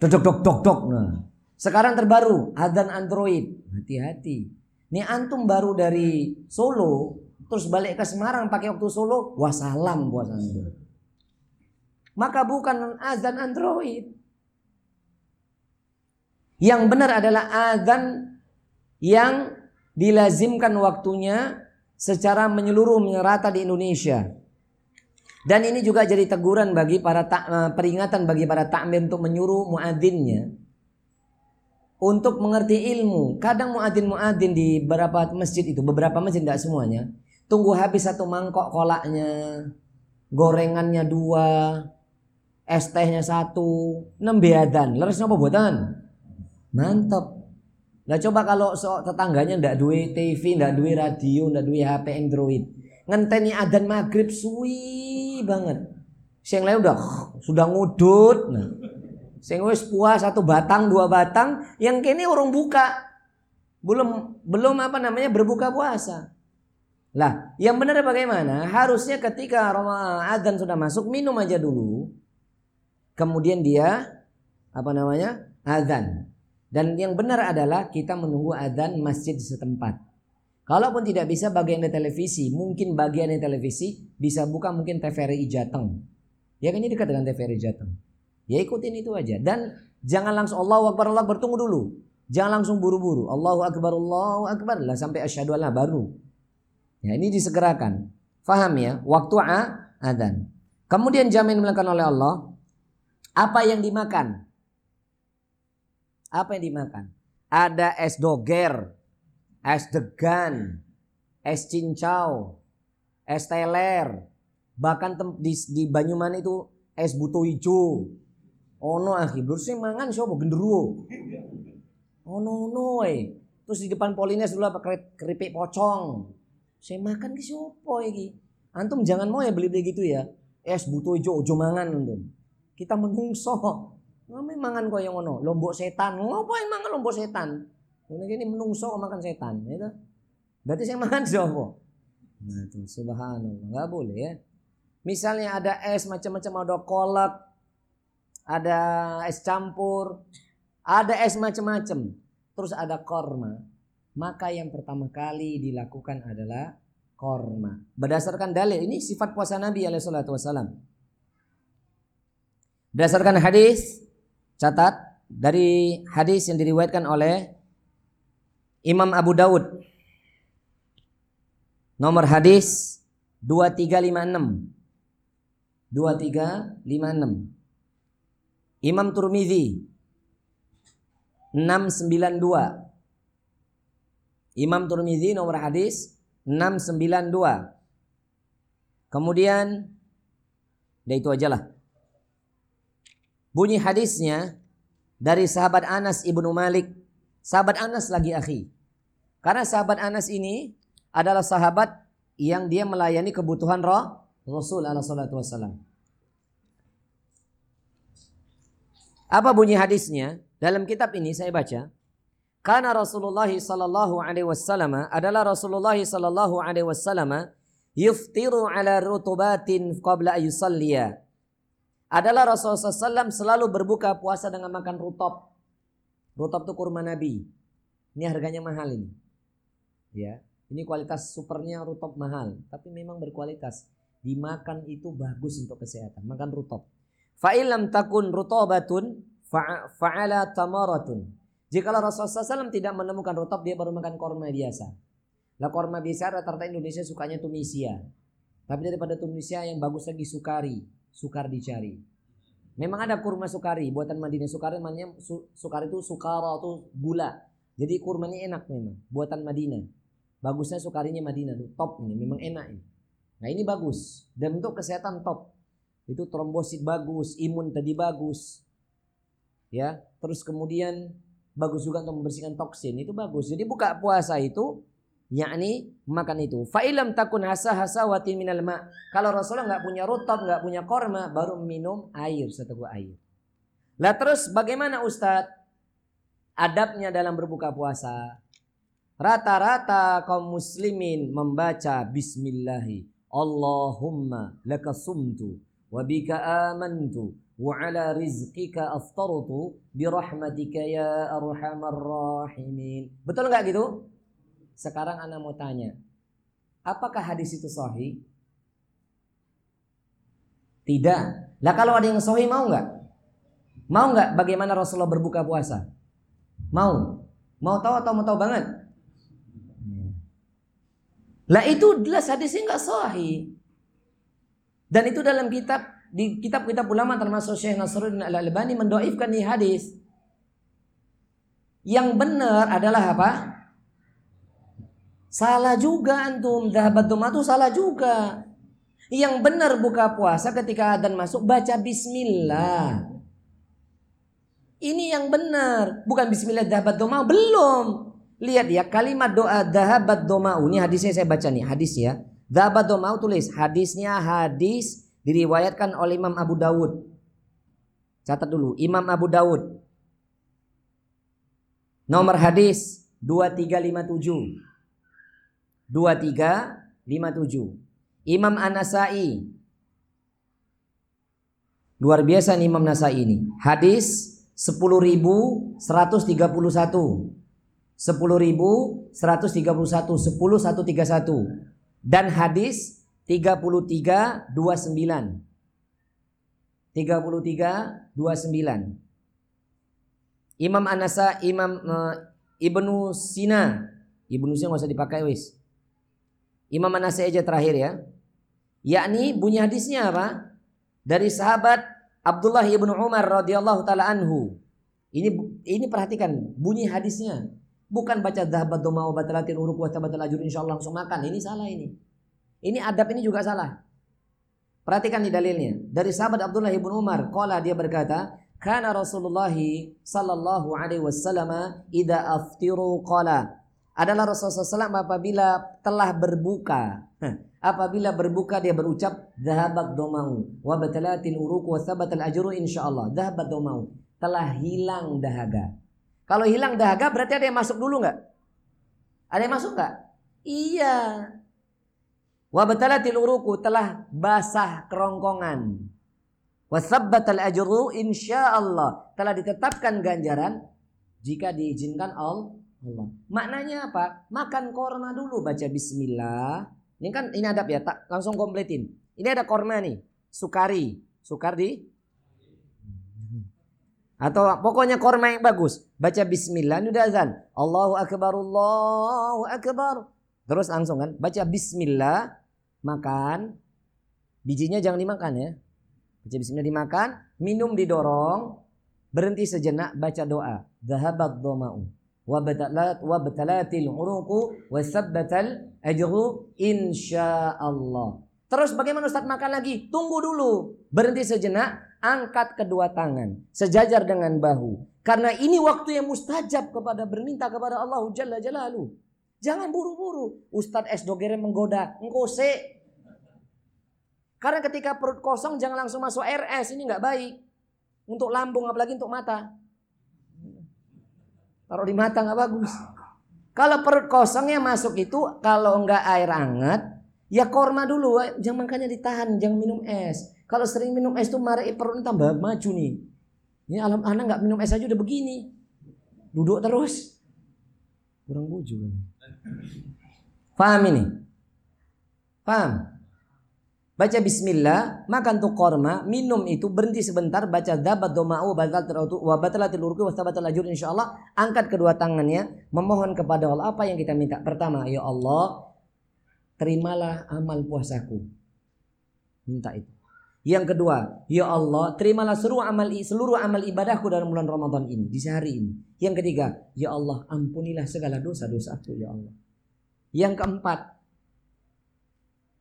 S1: Dok dok dok dok dok. Nah. Sekarang terbaru adzan Android. Hati-hati. Ini antum baru dari Solo terus balik ke Semarang pakai waktu Solo, wassalam buat anda. Maka bukan azan Android. Yang benar adalah azan yang dilazimkan waktunya secara menyeluruh menyerata di Indonesia. Dan ini juga jadi teguran bagi para ta, eh, peringatan bagi para takmir untuk menyuruh muadzinnya untuk mengerti ilmu. Kadang muadzin muadzin di beberapa masjid itu, beberapa masjid tidak semuanya, tunggu habis satu mangkok kolaknya, gorengannya dua, es tehnya satu, nembe adan. Leres apa buatan? Mantap. Lah coba kalau so, tetangganya ndak duwe TV, ndak duwe radio, ndak duwe HP Android. Ngenteni adzan maghrib suwi banget. Sing lain udah sudah ngudut. Nah. Sing wis puas satu batang, dua batang, yang kini orang buka. Belum belum apa namanya berbuka puasa. Lah, yang benar bagaimana? Harusnya ketika Ramadan sudah masuk minum aja dulu. Kemudian dia apa namanya? adzan. Dan yang benar adalah kita menunggu adzan masjid setempat. Kalaupun tidak bisa bagian di televisi, mungkin bagian di televisi bisa buka mungkin TVRI Jateng. Ya kan ini dekat dengan TVRI Jateng. Ya ikutin itu aja. Dan jangan langsung Allahu Akbar Allah bertunggu dulu. Jangan langsung buru-buru. Allahu Akbar Allahu Akbar lah sampai asyhadu Allah baru. Ya ini disegerakan. Faham ya? Waktu a adzan. Kemudian jamin melakukan oleh Allah apa yang dimakan apa yang dimakan? Ada es doger, es degan, es cincau, es teler, bahkan di, di Banyuman itu es buto hijau. Ono akhi, sih mangan sapa genderuwo. Ono ono eh. Terus di depan Polines dulu apa keripik pocong. Saya makan ki sapa iki? Antum jangan mau ya beli begitu ya. Es buto hijau ojo mangan antum. Kita menungso. Ngomong mangan kok yang ngono, lombok setan. Ngopo yang mangan lombok setan? Ini menungso makan setan, itu. Berarti saya makan siapa? Nah itu subhanallah, nggak boleh ya. Misalnya ada es macam-macam ada kolak, ada es campur, ada es macam-macam, terus ada korma. Maka yang pertama kali dilakukan adalah korma. Berdasarkan dalil ini sifat puasa Nabi alaihi wasallam. Berdasarkan hadis Catat dari hadis yang diriwayatkan oleh Imam Abu Dawud. Nomor hadis 2356. 2356. Imam Turmizi 692. Imam Turmizi nomor hadis 692. Kemudian ya itu aja lah. Bunyi hadisnya dari sahabat Anas ibnu Malik. Sahabat Anas lagi akhi. Karena sahabat Anas ini adalah sahabat yang dia melayani kebutuhan roh Rasul ala salatu wassalam. Apa bunyi hadisnya? Dalam kitab ini saya baca. Karena Rasulullah sallallahu alaihi wasallam adalah Rasulullah sallallahu alaihi wasallam yuftiru ala rutubatin qabla ayusalliya adalah Rasulullah SAW selalu berbuka puasa dengan makan rutop. Rutop itu kurma Nabi. Ini harganya mahal ini. Ya, ini kualitas supernya rutop mahal, tapi memang berkualitas. Dimakan itu bagus untuk kesehatan. Makan rutop. Fa'ilam takun rutobatun fa'ala tamaratun. Jika Rasulullah SAW tidak menemukan rutop, dia baru makan korma biasa. Lah korma biasa rata-rata Indonesia sukanya Tunisia. Tapi daripada Tunisia yang bagus lagi sukari sukar dicari. Memang ada kurma sukari buatan Madinah. Sukari namanya sukari itu sukara itu gula. Jadi kurmanya enak memang buatan Madinah. Bagusnya sukarinya Madinah top ini, memang enak ini. Nah ini bagus dan untuk kesehatan top. Itu trombosit bagus, imun tadi bagus. Ya, terus kemudian bagus juga untuk membersihkan toksin, itu bagus. Jadi buka puasa itu yakni makan itu. Fa'ilam takun hasa hasawatin minal ma. Kalau Rasulullah nggak punya rutab, nggak punya korma, baru minum air seteguk air. Lah terus bagaimana Ustadz? adabnya dalam berbuka puasa. Rata-rata kaum muslimin membaca bismillahi. Allahumma laka sumtu wa amantu rizqika aftartu bi rahmatika ya arhamar rahimin. Betul nggak gitu? Sekarang anak mau tanya, apakah hadis itu sahih? Tidak. Lah kalau ada yang sahih mau nggak? Mau nggak bagaimana Rasulullah berbuka puasa? Mau? Mau tahu atau mau tahu banget? Lah itu jelas hadisnya nggak sahih. Dan itu dalam kitab di kitab-kitab ulama termasuk Syekh Nasruddin Al-Albani mendoifkan di hadis. Yang benar adalah apa? Salah juga antum. Zahabat itu salah juga. Yang benar buka puasa ketika adzan masuk baca bismillah. Ini yang benar, bukan bismillah dahabat doma belum. Lihat ya kalimat doa dahabat doma ini hadisnya saya baca nih hadis ya. Dahabat doma tulis hadisnya hadis diriwayatkan oleh Imam Abu Dawud. Catat dulu Imam Abu Dawud. Nomor hadis 2357. 2357. Imam An-Nasai. Luar biasa nih Imam Nasai ini. Hadis 10.131 10.131 10131 dan hadis 3329 3329 Imam Anasa Imam uh, Ibnu Sina Ibnu Sina nggak usah dipakai wis Imam Anasa aja terakhir ya yakni bunyi hadisnya apa dari sahabat Abdullah ibnu Umar radhiyallahu taala anhu. Ini ini perhatikan bunyi hadisnya. Bukan baca dhahabat doma wa batalatin uruk wa insyaallah langsung makan. Ini salah ini. Ini adab ini juga salah. Perhatikan di dalilnya. Dari sahabat Abdullah ibnu Umar, qala dia berkata, "Kana Rasulullah sallallahu alaihi wasallam idza aftiru qala." Adalah Rasulullah SAW apabila telah berbuka Apabila berbuka dia berucap zahabat domau wa batalatil uruq wa thabatal ajru insyaallah. Zahabat domau. Telah hilang dahaga. Kalau hilang dahaga berarti ada yang masuk dulu nggak? Ada yang masuk nggak? Iya. Wa batalatil uruq telah basah kerongkongan. Wa thabatal ajru insyaallah. Telah ditetapkan ganjaran jika diizinkan Allah. Maknanya apa? Makan korma dulu baca bismillah ini kan ini adab ya, tak langsung kompletin. Ini ada korma nih, sukari, sukardi. Atau pokoknya korma yang bagus. Baca bismillah, ini udah azan. Allahu akbar, Allahu akbar. Terus langsung kan, baca bismillah, makan. Bijinya jangan dimakan ya. Baca bismillah dimakan, minum didorong, berhenti sejenak, baca doa. Zahabat doma'u wa batalatil uruqu wa sabbatal ajru insyaallah. Terus bagaimana Ustaz makan lagi? Tunggu dulu. Berhenti sejenak, angkat kedua tangan sejajar dengan bahu. Karena ini waktu yang mustajab kepada berminta kepada Allah Jalla Jalalu. Jangan buru-buru. Ustadz S. Dogere menggoda. Engkose. Karena ketika perut kosong jangan langsung masuk RS. Ini nggak baik. Untuk lambung apalagi untuk mata. Taruh di mata nggak bagus. Kalau perut kosongnya masuk itu kalau nggak air hangat, ya korma dulu. Jangan makanya ditahan, jangan minum es. Kalau sering minum es tuh marah perut tambah maju nih. Ini alam anak nggak minum es aja udah begini. Duduk terus. Kurang buju. Paham ini? Paham? baca bismillah, makan tuh korma, minum itu berhenti sebentar, baca dabat doma'u batal terautu wa batalatil urku wa tabatal ajur insyaallah, angkat kedua tangannya, memohon kepada Allah apa yang kita minta. Pertama, ya Allah, terimalah amal puasaku. Minta itu. Yang kedua, ya Allah, terimalah seluruh amal seluruh amal ibadahku dalam bulan Ramadan ini, di sehari ini. Yang ketiga, ya Allah, ampunilah segala dosa-dosaku ya Allah. Yang keempat,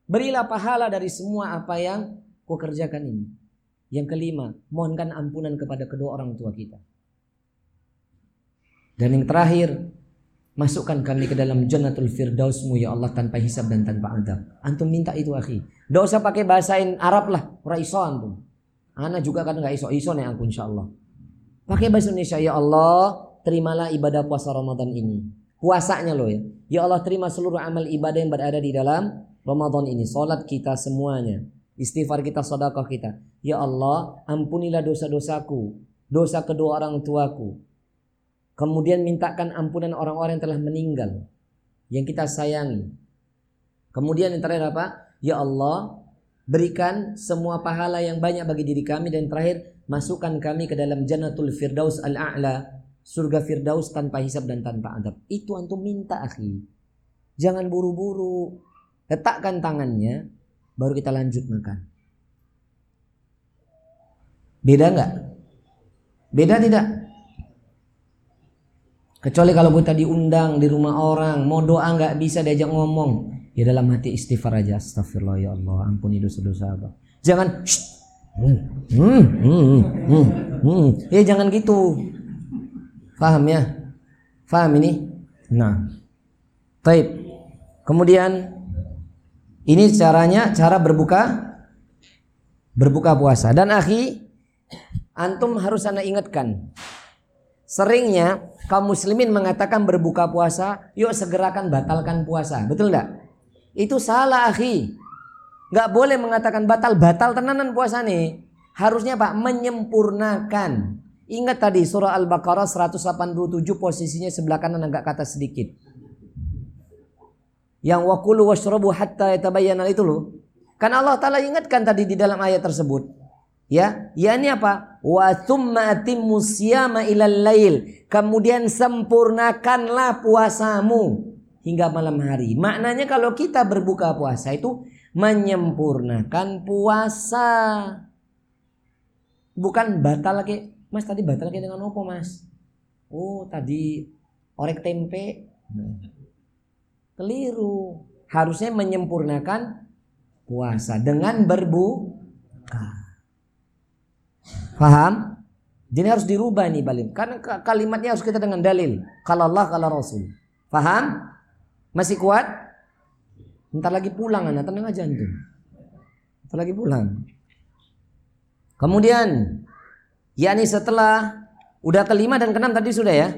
S1: Berilah pahala dari semua apa yang kau kerjakan ini. Yang kelima, mohonkan ampunan kepada kedua orang tua kita. Dan yang terakhir, masukkan kami ke dalam jannatul firdausmu ya Allah tanpa hisab dan tanpa adab. Antum minta itu akhi. Tidak usah pakai bahasain Arab lah, ora iso antum. Ana juga kan nggak iso, iso nih aku insya Allah. Pakai bahasa Indonesia ya Allah, terimalah ibadah puasa Ramadan ini. Puasanya loh ya. Ya Allah terima seluruh amal ibadah yang berada di dalam Ramadan ini. Salat kita semuanya. Istighfar kita, sedekah kita. Ya Allah, ampunilah dosa-dosaku, dosa kedua orang tuaku. Kemudian mintakan ampunan orang-orang yang telah meninggal yang kita sayangi. Kemudian yang terakhir apa? Ya Allah, berikan semua pahala yang banyak bagi diri kami dan terakhir masukkan kami ke dalam Jannatul Firdaus Al-A'la surga Firdaus tanpa hisab dan tanpa adab. Itu antum minta akhi. Jangan buru-buru. Letakkan tangannya, baru kita lanjut makan. Beda nggak? Beda tidak? Kecuali kalau kita diundang di rumah orang, mau doa nggak bisa diajak ngomong. Ya dalam hati istighfar aja. Astagfirullah ya Allah, ampuni dosa-dosa abang. Jangan, hmm, hmm, hmm, hmm, hmm. Ya jangan gitu. Faham ya? Faham ini? Nah. Baik. Kemudian ini caranya cara berbuka berbuka puasa dan akhi antum harus anda ingatkan seringnya kaum muslimin mengatakan berbuka puasa yuk segerakan batalkan puasa betul enggak itu salah akhi nggak boleh mengatakan batal batal tenanan puasa nih harusnya pak menyempurnakan Ingat tadi surah Al-Baqarah 187 posisinya sebelah kanan agak kata sedikit. Yang wakulu washrabu hatta yatabayyana itu loh. Kan Allah Ta'ala ingatkan tadi di dalam ayat tersebut. Ya, ya ini apa? Wa thumma atimmu siyama ilal lail. Kemudian sempurnakanlah puasamu hingga malam hari. Maknanya kalau kita berbuka puasa itu menyempurnakan puasa. Bukan batal lagi Mas tadi batal dengan apa mas? Oh tadi orek tempe. Keliru. Harusnya menyempurnakan puasa dengan berbuka. Paham? Jadi harus dirubah nih balim. Karena kalimatnya harus kita dengan dalil. Kalau Allah, kalau Rasul. Paham? Masih kuat? Ntar lagi pulang anak, tenang aja antum. Ntar lagi pulang. Kemudian yakni setelah udah kelima dan keenam tadi sudah ya.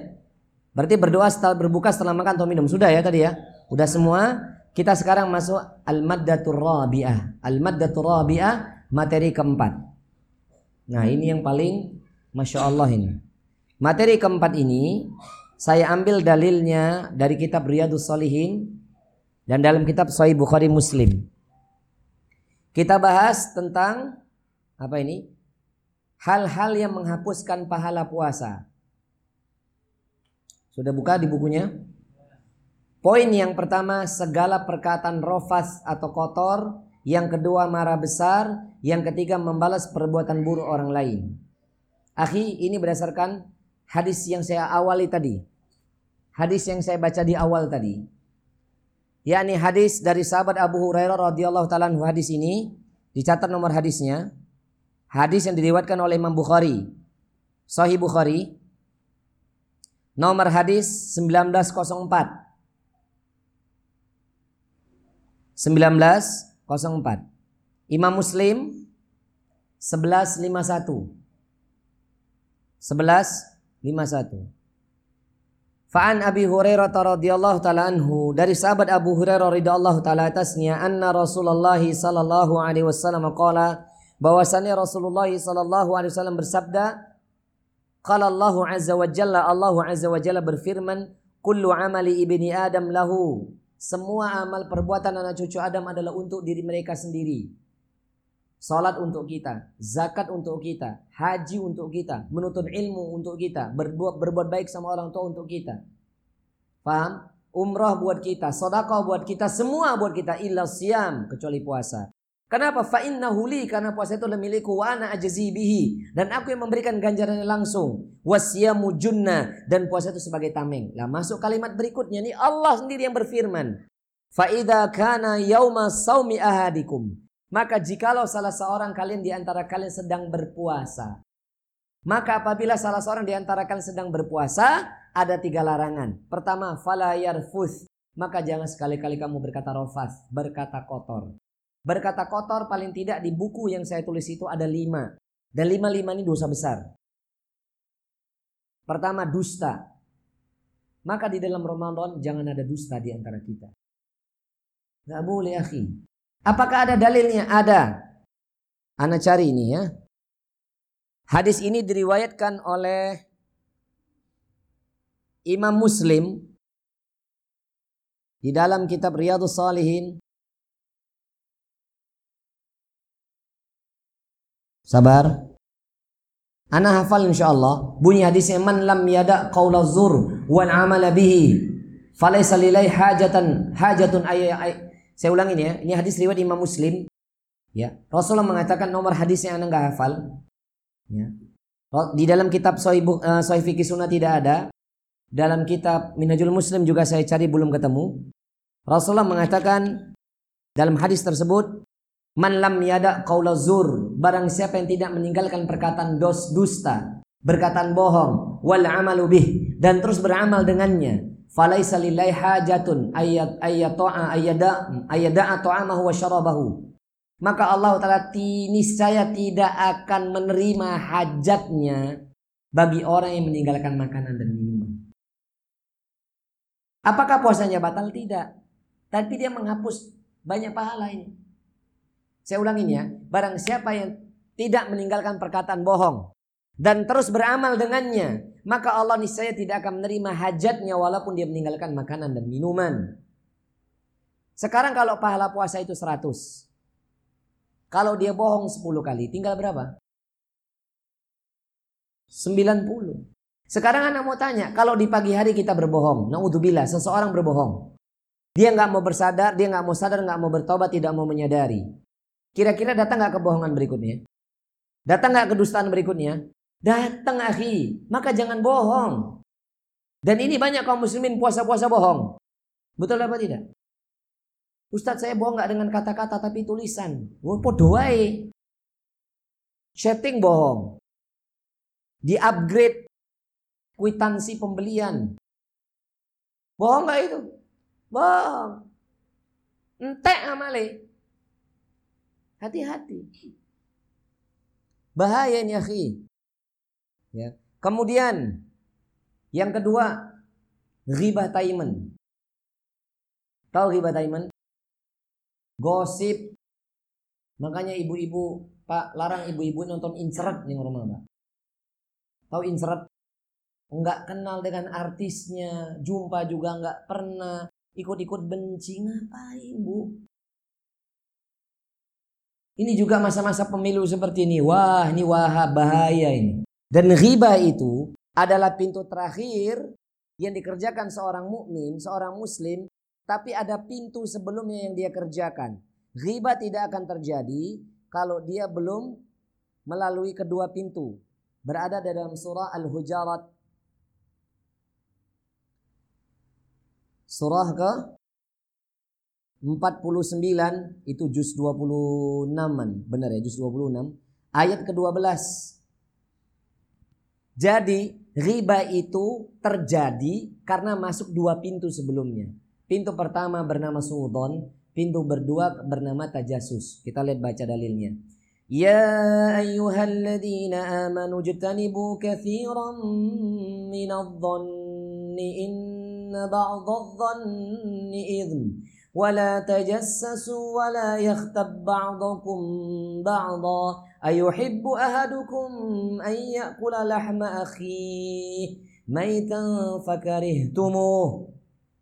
S1: Berarti berdoa setelah berbuka setelah makan atau minum sudah ya tadi ya. Udah semua. Kita sekarang masuk al-maddatur rabi'ah. Al-maddatur rabi'ah materi keempat. Nah, ini yang paling Masya Allah ini. Materi keempat ini saya ambil dalilnya dari kitab Riyadus Solihin dan dalam kitab Sahih Bukhari Muslim. Kita bahas tentang apa ini? hal-hal yang menghapuskan pahala puasa. Sudah buka di bukunya? Poin yang pertama, segala perkataan rofas atau kotor. Yang kedua, marah besar. Yang ketiga, membalas perbuatan buruk orang lain. Akhi, ini berdasarkan hadis yang saya awali tadi. Hadis yang saya baca di awal tadi. yakni hadis dari sahabat Abu Hurairah radhiyallahu taala hadis ini dicatat nomor hadisnya Hadis yang diriwayatkan oleh Imam Bukhari. Sahih Bukhari. Nomor hadis 1904. 1904. Imam Muslim 1151. 1151. Fa'an Abi Hurairah radhiyallahu taala anhu dari sahabat Abu Hurairah radhiyallahu taala atasnya anna Rasulullah sallallahu alaihi wasallam qala bahwasannya Rasulullah sallallahu alaihi wasallam bersabda qala Allah azza wa jalla Allah azza wa jalla berfirman kullu amali ibni adam lahu semua amal perbuatan anak cucu Adam adalah untuk diri mereka sendiri Salat untuk kita, zakat untuk kita, haji untuk kita, menuntut ilmu untuk kita, berbuat berbuat baik sama orang tua untuk kita. Paham? Umrah buat kita, sedekah buat kita, semua buat kita illa siam kecuali puasa. Kenapa? Fa innahu li karena puasa itu adalah milikku wa ana ajzi bihi dan aku yang memberikan ganjarannya langsung. Wasyamu junna dan puasa itu sebagai tameng. Lah masuk kalimat berikutnya nih Allah sendiri yang berfirman. Fa idza kana yauma saumi ahadikum. Maka jikalau salah seorang kalian di antara kalian sedang berpuasa. Maka apabila salah seorang di antara kalian sedang berpuasa, ada tiga larangan. Pertama, fala yarfuth. Maka jangan sekali-kali kamu berkata rofas, berkata kotor. Berkata kotor paling tidak di buku yang saya tulis itu ada lima. Dan lima-lima ini dosa besar. Pertama dusta. maka di dalam Ramadan jangan ada dusta di antara kita. Gak boleh akhi. Apakah ada dalilnya? Ada. Ana cari ini ya. Hadis ini diriwayatkan oleh Imam Muslim di dalam kitab Riyadhus Salihin. Sabar. Ana hafal insyaallah. Bunyi hadisnya man lam yada qaula zur wal amala bihi falaysa lilai hajatan hajatun ay, ay. Saya ulang ini ya. Ini hadis riwayat Imam Muslim Ya, Rasulullah mengatakan nomor hadisnya anda nggak hafal. Ya. Di dalam kitab Sahih uh, Fikih Sunnah tidak ada. Dalam kitab Minhajul Muslim juga saya cari belum ketemu. Rasulullah mengatakan dalam hadis tersebut, Man lam yada qaula zur, barang siapa yang tidak meninggalkan perkataan dos dusta, berkataan bohong, wal amalu bih dan terus beramal dengannya. Falaisa lillahi hajatun ayat ayata'a ayada ayada ta'amahu wa syarabahu maka Allah Ta'ala niscaya tidak akan menerima hajatnya bagi orang yang meninggalkan makanan dan minuman. Apakah puasanya batal? Tidak. Tapi dia menghapus banyak pahala ini. Saya ulangin ya. Barang siapa yang tidak meninggalkan perkataan bohong dan terus beramal dengannya, maka Allah niscaya tidak akan menerima hajatnya walaupun dia meninggalkan makanan dan minuman. Sekarang kalau pahala puasa itu 100, kalau dia bohong 10 kali, tinggal berapa? 90. Sekarang anak mau tanya, kalau di pagi hari kita berbohong, naudzubillah, seseorang berbohong. Dia nggak mau bersadar, dia nggak mau sadar, nggak mau bertobat, tidak mau menyadari. Kira-kira datang nggak kebohongan berikutnya? Datang nggak kedustaan berikutnya? Datang akhi, maka jangan bohong. Dan ini banyak kaum muslimin puasa-puasa bohong. Betul apa tidak? Ustadz saya bohong nggak dengan kata-kata tapi tulisan. Wah, podoai. Chatting bohong. Di upgrade kwitansi pembelian. Bohong nggak itu? Bohong. Entek amale. Hati-hati. Bahaya ini akhi. Ya. Kemudian yang kedua, riba taiman. Tahu riba taiman? gosip. Makanya ibu-ibu, Pak, larang ibu-ibu nonton inseret nih rumah, Pak. Tahu inseret? Enggak kenal dengan artisnya, jumpa juga enggak pernah, ikut-ikut benci ngapain, Bu? Ini juga masa-masa pemilu seperti ini. Wah, ini wah bahaya ini. Dan riba itu adalah pintu terakhir yang dikerjakan seorang mukmin, seorang muslim tapi ada pintu sebelumnya yang dia kerjakan. Riba tidak akan terjadi kalau dia belum melalui kedua pintu. Berada dalam surah Al-Hujarat. Surah ke 49 itu juz 26-an. Benar ya, juz 26. Ayat ke-12. Jadi riba itu terjadi karena masuk dua pintu sebelumnya. Pintu pertama bernama suudon, pintu berdua bernama tajasus. Kita lihat baca dalilnya. Ya ayyuhalladzina amanu jtanibu katsiran minadh-dhanni inna ba'dadh-dhanni idhm ولا تجسسوا ولا يغتب بعضكم بعضا أيحب أحدكم أن يأكل لحم أخيه ميتا فكرهتموه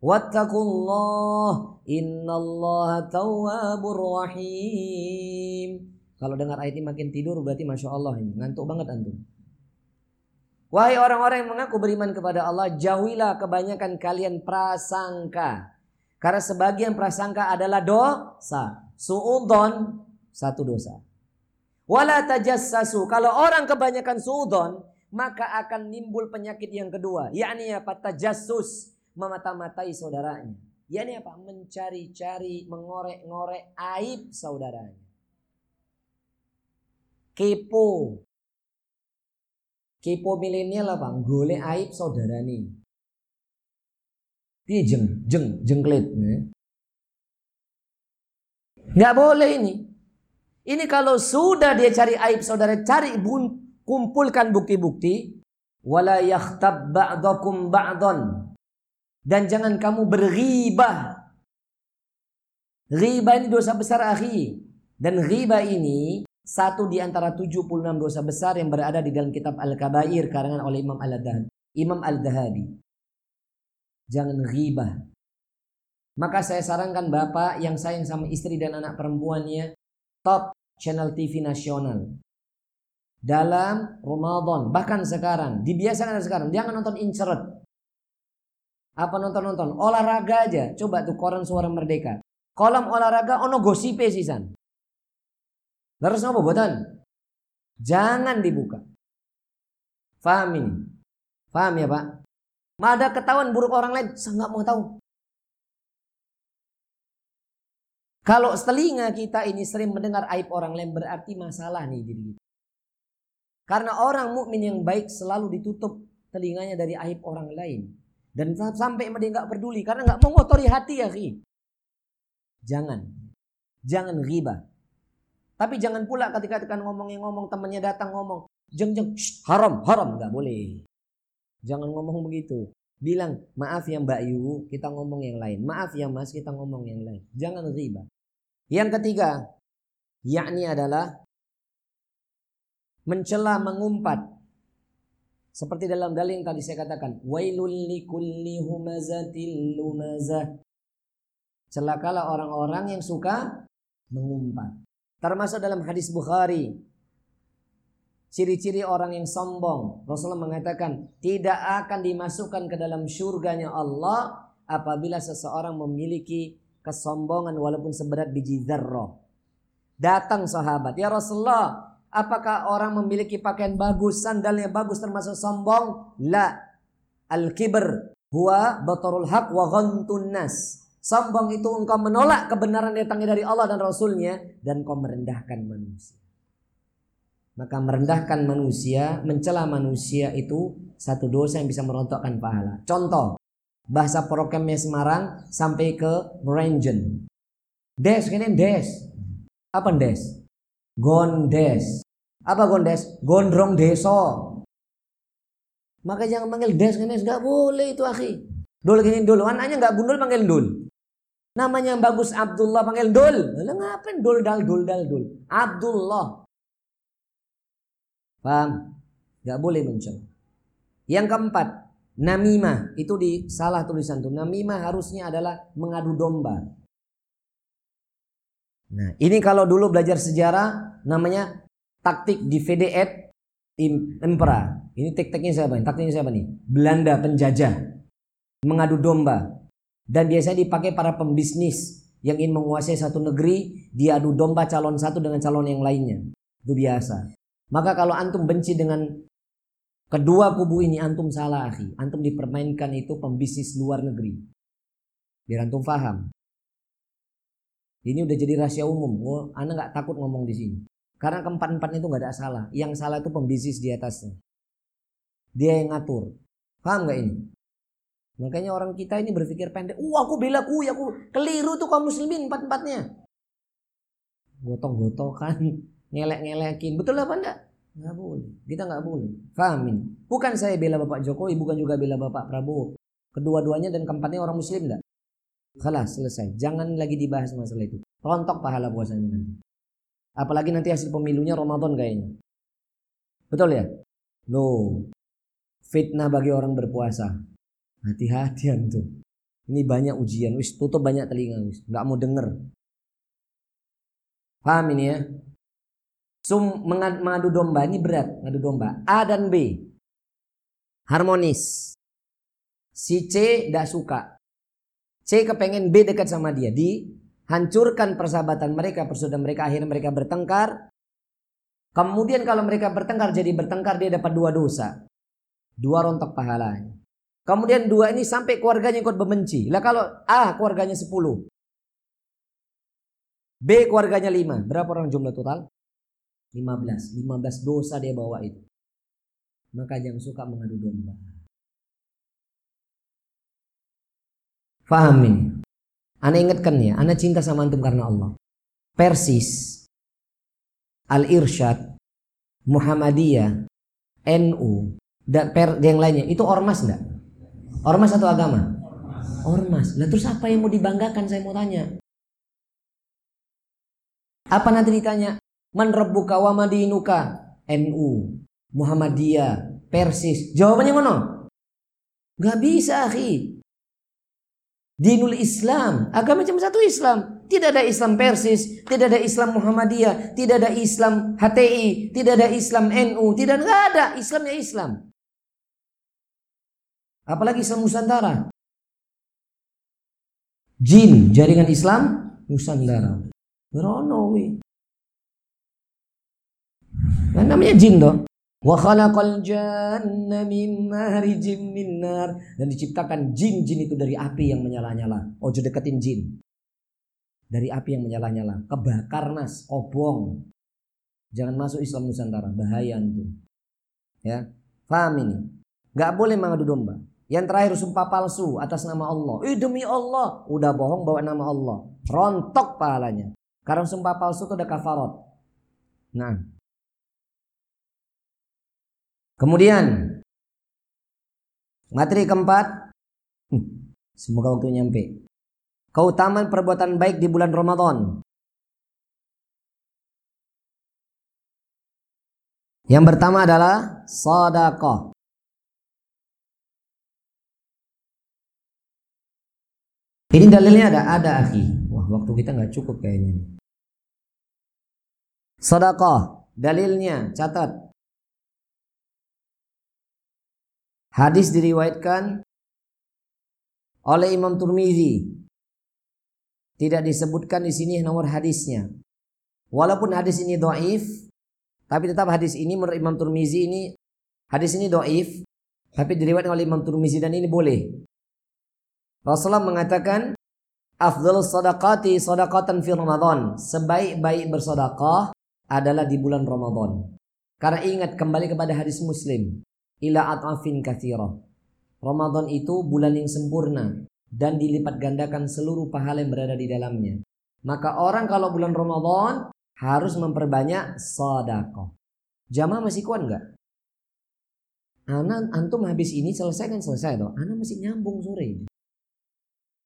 S1: Wattaqullah innallaha tawwabur rahim. Kalau dengar ayat ini makin tidur berarti Masya Allah ini. Ngantuk banget antum. Wahai orang-orang yang mengaku beriman kepada Allah, jauhilah kebanyakan kalian prasangka. Karena sebagian prasangka adalah dosa. Suudon, satu dosa. Wala tajassasu. Kalau orang kebanyakan suudon, maka akan nimbul penyakit yang kedua. Yakni apa? Tajassus memata-matai saudaranya. Ya ini apa? Mencari-cari, mengorek-ngorek aib saudaranya. Kepo. Kepo milenial apa? Gole aib saudara nih. Dia jeng, jeng, jengklit. Nggak boleh ini. Ini kalau sudah dia cari aib saudara, cari bun, kumpulkan bukti-bukti. Wala yakhtab ba'dakum ba'don Dan jangan kamu berghibah. Riba ini dosa besar akhi. Dan riba ini satu di antara 76 dosa besar yang berada di dalam kitab Al-Kabair karangan oleh Imam Al-Dahabi. Imam Al-Dahabi. Jangan riba. Maka saya sarankan Bapak yang sayang sama istri dan anak perempuannya, top channel TV nasional. Dalam Ramadan, bahkan sekarang, dibiasakan sekarang, jangan nonton inceret. Apa nonton-nonton? Olahraga aja. Coba tuh koran suara merdeka. Kolam olahraga ono gosipe sisan. Terus apa buatan? Jangan dibuka. Faham ini? Faham ya Pak? Ada ketahuan buruk orang lain, saya nggak mau tahu. Kalau telinga kita ini sering mendengar aib orang lain berarti masalah nih diri kita. Karena orang mukmin yang baik selalu ditutup telinganya dari aib orang lain. Dan sampai dia nggak peduli karena nggak mau ngotori hati ya, Jangan. Jangan riba. Tapi jangan pula ketika tekan ngomongin ngomong temannya datang ngomong, jeng jeng haram haram nggak boleh. Jangan ngomong begitu. Bilang maaf ya Mbak Yu, kita ngomong yang lain. Maaf ya Mas, kita ngomong yang lain. Jangan riba. Yang ketiga, yakni adalah mencela mengumpat. Seperti dalam dalil yang tadi saya katakan, wailul likulli humazatil lumazah. Celakalah orang-orang yang suka mengumpat. Termasuk dalam hadis Bukhari. Ciri-ciri orang yang sombong. Rasulullah mengatakan tidak akan dimasukkan ke dalam surganya Allah apabila seseorang memiliki kesombongan walaupun seberat biji zarrah. Datang sahabat, ya Rasulullah, apakah orang memiliki pakaian bagus, sandalnya bagus termasuk sombong? La. Al-kibr huwa batarul haq wa ghantun nas. Sombong itu engkau menolak kebenaran datangnya dari Allah dan Rasulnya dan kau merendahkan manusia. Maka merendahkan manusia, mencela manusia itu satu dosa yang bisa merontokkan pahala. Contoh, bahasa programnya Semarang sampai ke Merenjen. Des, ini des. Apa des? Gondes. Apa gondes? Gondrong deso. Maka jangan panggil des, ini nggak boleh itu akhi. Dul gini dulu, anaknya nggak gundul panggil dul. Namanya yang bagus Abdullah panggil Dul. Lalu ngapain Dul dal Dul dal Dul? Abdullah. Paham? Gak boleh mencela. Yang keempat, namimah. Itu di salah tulisan tuh. Namimah harusnya adalah mengadu domba. Nah, ini kalau dulu belajar sejarah namanya taktik di VDET Impera. Ini tekniknya siapa nih? Taktiknya siapa nih? Belanda penjajah. Mengadu domba. Dan biasanya dipakai para pembisnis yang ingin menguasai satu negeri, diadu domba calon satu dengan calon yang lainnya. Itu biasa. Maka kalau antum benci dengan kedua kubu ini, antum salah akhi. Antum dipermainkan itu pembisnis luar negeri. Biar antum paham. Ini udah jadi rahasia umum. Oh, anda nggak takut ngomong di sini. Karena keempat-empatnya itu nggak ada salah. Yang salah itu pembisnis di atasnya. Dia yang ngatur. Paham nggak ini? Makanya orang kita ini berpikir pendek. Uh aku bela ku, aku keliru tuh kaum muslimin empat-empatnya. Gotong-gotokan, ngelek-ngelekin. Betul apa enggak? Enggak boleh. Kita enggak boleh. Faham? Bukan saya bela Bapak Jokowi, bukan juga bela Bapak Prabowo. Kedua-duanya dan keempatnya orang muslim enggak? Kalah selesai. Jangan lagi dibahas masalah itu. Rontok pahala puasanya nanti. Apalagi nanti hasil pemilunya Ramadan kayaknya. Betul ya? No. Fitnah bagi orang berpuasa. Hati-hati tuh. Ini banyak ujian, wis tutup banyak telinga, wis nggak mau denger. Paham ini ya? Sum mengadu domba ini berat, mengadu domba. A dan B harmonis. Si C tidak suka. C kepengen B dekat sama dia. Dihancurkan persahabatan mereka, persaudaraan mereka. Akhirnya mereka bertengkar. Kemudian kalau mereka bertengkar jadi bertengkar dia dapat dua dosa. Dua rontok pahalanya. Kemudian dua ini sampai keluarganya ikut membenci. Lah kalau A keluarganya 10. B keluarganya 5. Berapa orang jumlah total? 15. 15 dosa dia bawa itu. Maka jangan suka mengadu domba. Faham ini? Anda ingatkan ya, Anda cinta sama antum karena Allah. Persis, Al-Irsyad, Muhammadiyah, NU, dan per, yang lainnya itu ormas enggak? Ormas atau agama? Ormas. Lah terus apa yang mau dibanggakan saya mau tanya? Apa nanti ditanya? Man rabbuka wa madinuka? NU, Muhammadiyah, Persis. Jawabannya mana? Gak bisa, akhi. Dinul Islam, agama cuma satu Islam. Tidak ada Islam Persis, tidak ada Islam Muhammadiyah, tidak ada Islam HTI, tidak ada Islam NU, tidak ada. Islamnya Islam. Apalagi Islam Nusantara. Jin, jaringan Islam Nusantara. Ngerono wi. Nah, namanya jin toh. Wa khalaqal janna min min nar dan diciptakan jin-jin itu dari api yang menyala-nyala. Oh, deketin jin. Dari api yang menyala-nyala. Kebakar nas, obong. Jangan masuk Islam Nusantara, bahaya itu. Ya, paham ini? Gak boleh mengadu domba. Yang terakhir sumpah palsu atas nama Allah. Eh demi Allah. Udah bohong bawa nama Allah. Rontok pahalanya. Karena sumpah palsu itu ada kafarot. Nah. Kemudian. Materi keempat. Hmm, semoga waktu nyampe. Keutamaan perbuatan baik di bulan Ramadan. Yang pertama adalah sadaqah. Ini dalilnya ada, ada akhi. Wah, waktu kita nggak cukup kayaknya. Sedekah, dalilnya catat. Hadis diriwayatkan oleh Imam Turmizi. Tidak disebutkan di sini nomor hadisnya. Walaupun hadis ini doif, tapi tetap hadis ini menurut Imam Turmizi ini hadis ini doif, tapi diriwayatkan oleh Imam Turmizi dan ini boleh. Rasulullah mengatakan afdal sadaqati sadaqatan fi Ramadan. Sebaik-baik bersedekah adalah di bulan Ramadan. Karena ingat kembali kepada hadis Muslim, ila at'afin katsira. Ramadan itu bulan yang sempurna dan dilipat gandakan seluruh pahala yang berada di dalamnya. Maka orang kalau bulan Ramadan harus memperbanyak sedekah. Jamaah masih kuat nggak? Anak antum habis ini selesai kan selesai toh. Anak masih nyambung sore.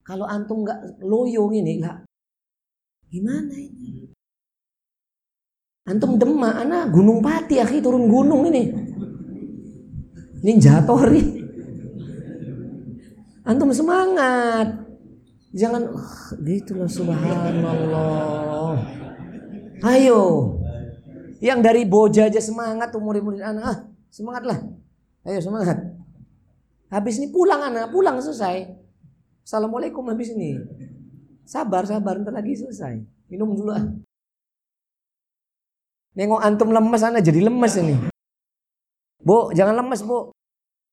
S1: Kalau antum nggak loyo ini lah, gimana ini? Antum demak, anak gunung pati akhi turun gunung ini. Jatuh nih. Antum semangat. Jangan gitu loh subhanallah. Ayo. Yang dari boja aja semangat umur-umur anak. Ah, semangatlah. Ayo semangat. Habis ini pulang anak, pulang selesai. Assalamualaikum habis ini. Sabar, sabar, ntar lagi selesai. Minum dulu ah. Nengok antum lemes, anak jadi lemes ini. Bu, jangan lemes bu.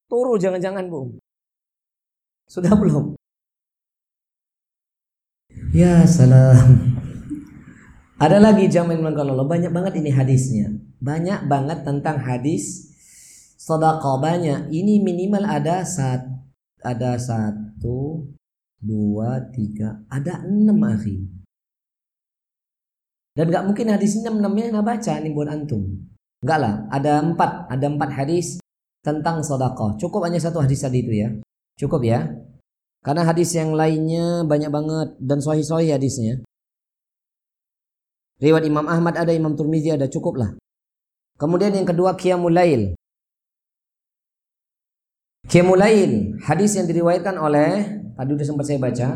S1: Turu jangan-jangan bu. Sudah belum? Ya salam. Ada lagi jamin Allah. Banyak banget ini hadisnya. Banyak banget tentang hadis sedekah banyak. Ini minimal ada saat ada satu dua, tiga, ada enam akhi. Dan gak mungkin hadis ini enam-enamnya nggak baca ini buat antum. Enggak lah, ada empat, ada empat hadis tentang sodako. Cukup hanya satu hadis tadi itu ya. Cukup ya. Karena hadis yang lainnya banyak banget dan sahih-sahih hadisnya. Riwayat Imam Ahmad ada, Imam Turmizi ada, cukup lah. Kemudian yang kedua Qiyamul Lail. Qiyamul Lail, hadis yang diriwayatkan oleh Tadi sudah sempat saya baca.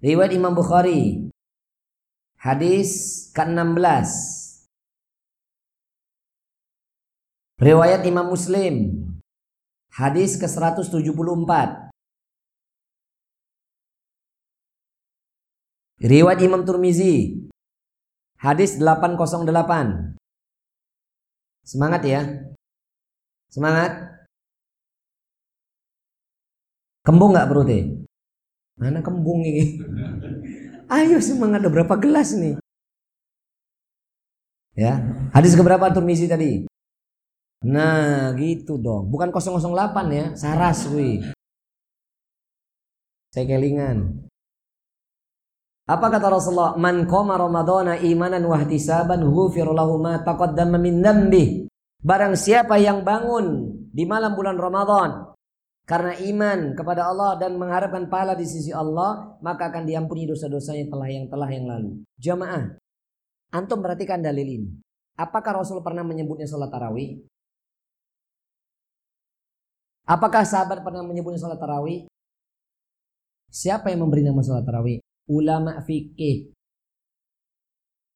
S1: Riwayat Imam Bukhari. Hadis ke-16. Riwayat Imam Muslim. Hadis ke-174. Riwayat Imam Turmizi. Hadis 808. Semangat ya. Semangat. Kembung nggak perutnya? Mana kembung ini? *laughs* Ayo semangat ada berapa gelas nih? Ya, hadis keberapa Turmizi tadi? Nah, gitu dong. Bukan 008 ya, Saras wi. Saya kelingan. Apa kata Rasulullah? Man qama Ramadhana imanan wa ihtisaban ghufir lahu ma taqaddama min dhanbi. Barang siapa yang bangun di malam bulan Ramadan karena iman kepada Allah dan mengharapkan pahala di sisi Allah, maka akan diampuni dosa-dosanya telah yang telah yang lalu. Jamaah, antum perhatikan dalil ini. Apakah Rasul pernah menyebutnya sholat tarawih? Apakah sahabat pernah menyebutnya sholat tarawih? Siapa yang memberi nama sholat tarawih? Ulama fikih.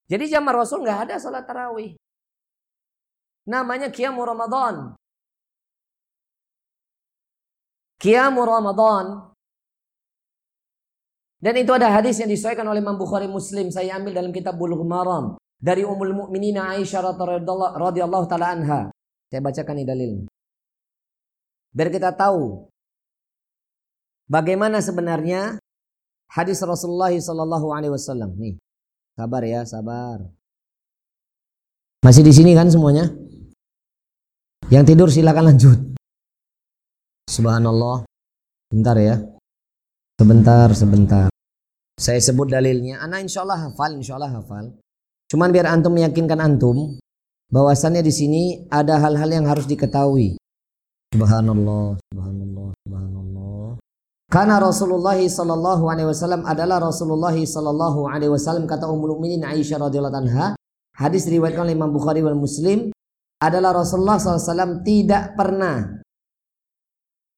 S1: Jadi zaman Rasul nggak ada sholat tarawih. Namanya Qiyamu Ramadan. Qiyamu Ramadan. Dan itu ada hadis yang disesuaikan oleh Imam Bukhari Muslim. Saya ambil dalam kitab Bulughul Maram. Dari Ummul Mukminin Aisyah radhiyallahu taala anha. Saya bacakan ini dalil. Biar kita tahu bagaimana sebenarnya hadis Rasulullah sallallahu alaihi wasallam. Nih. Sabar ya, sabar. Masih di sini kan semuanya? Yang tidur silakan lanjut. Subhanallah. Bentar ya. Sebentar, sebentar. Saya sebut dalilnya. Anak insya Allah hafal, insya Allah hafal. Cuman biar antum meyakinkan antum bahwasannya di sini ada hal-hal yang harus diketahui. Subhanallah, subhanallah, subhanallah. Karena Rasulullah sallallahu alaihi wasallam adalah Rasulullah sallallahu alaihi wasallam kata Ummul Mukminin Aisyah radhiyallahu anha. Hadis riwayatkan oleh Imam Bukhari wal Muslim adalah Rasulullah SAW tidak pernah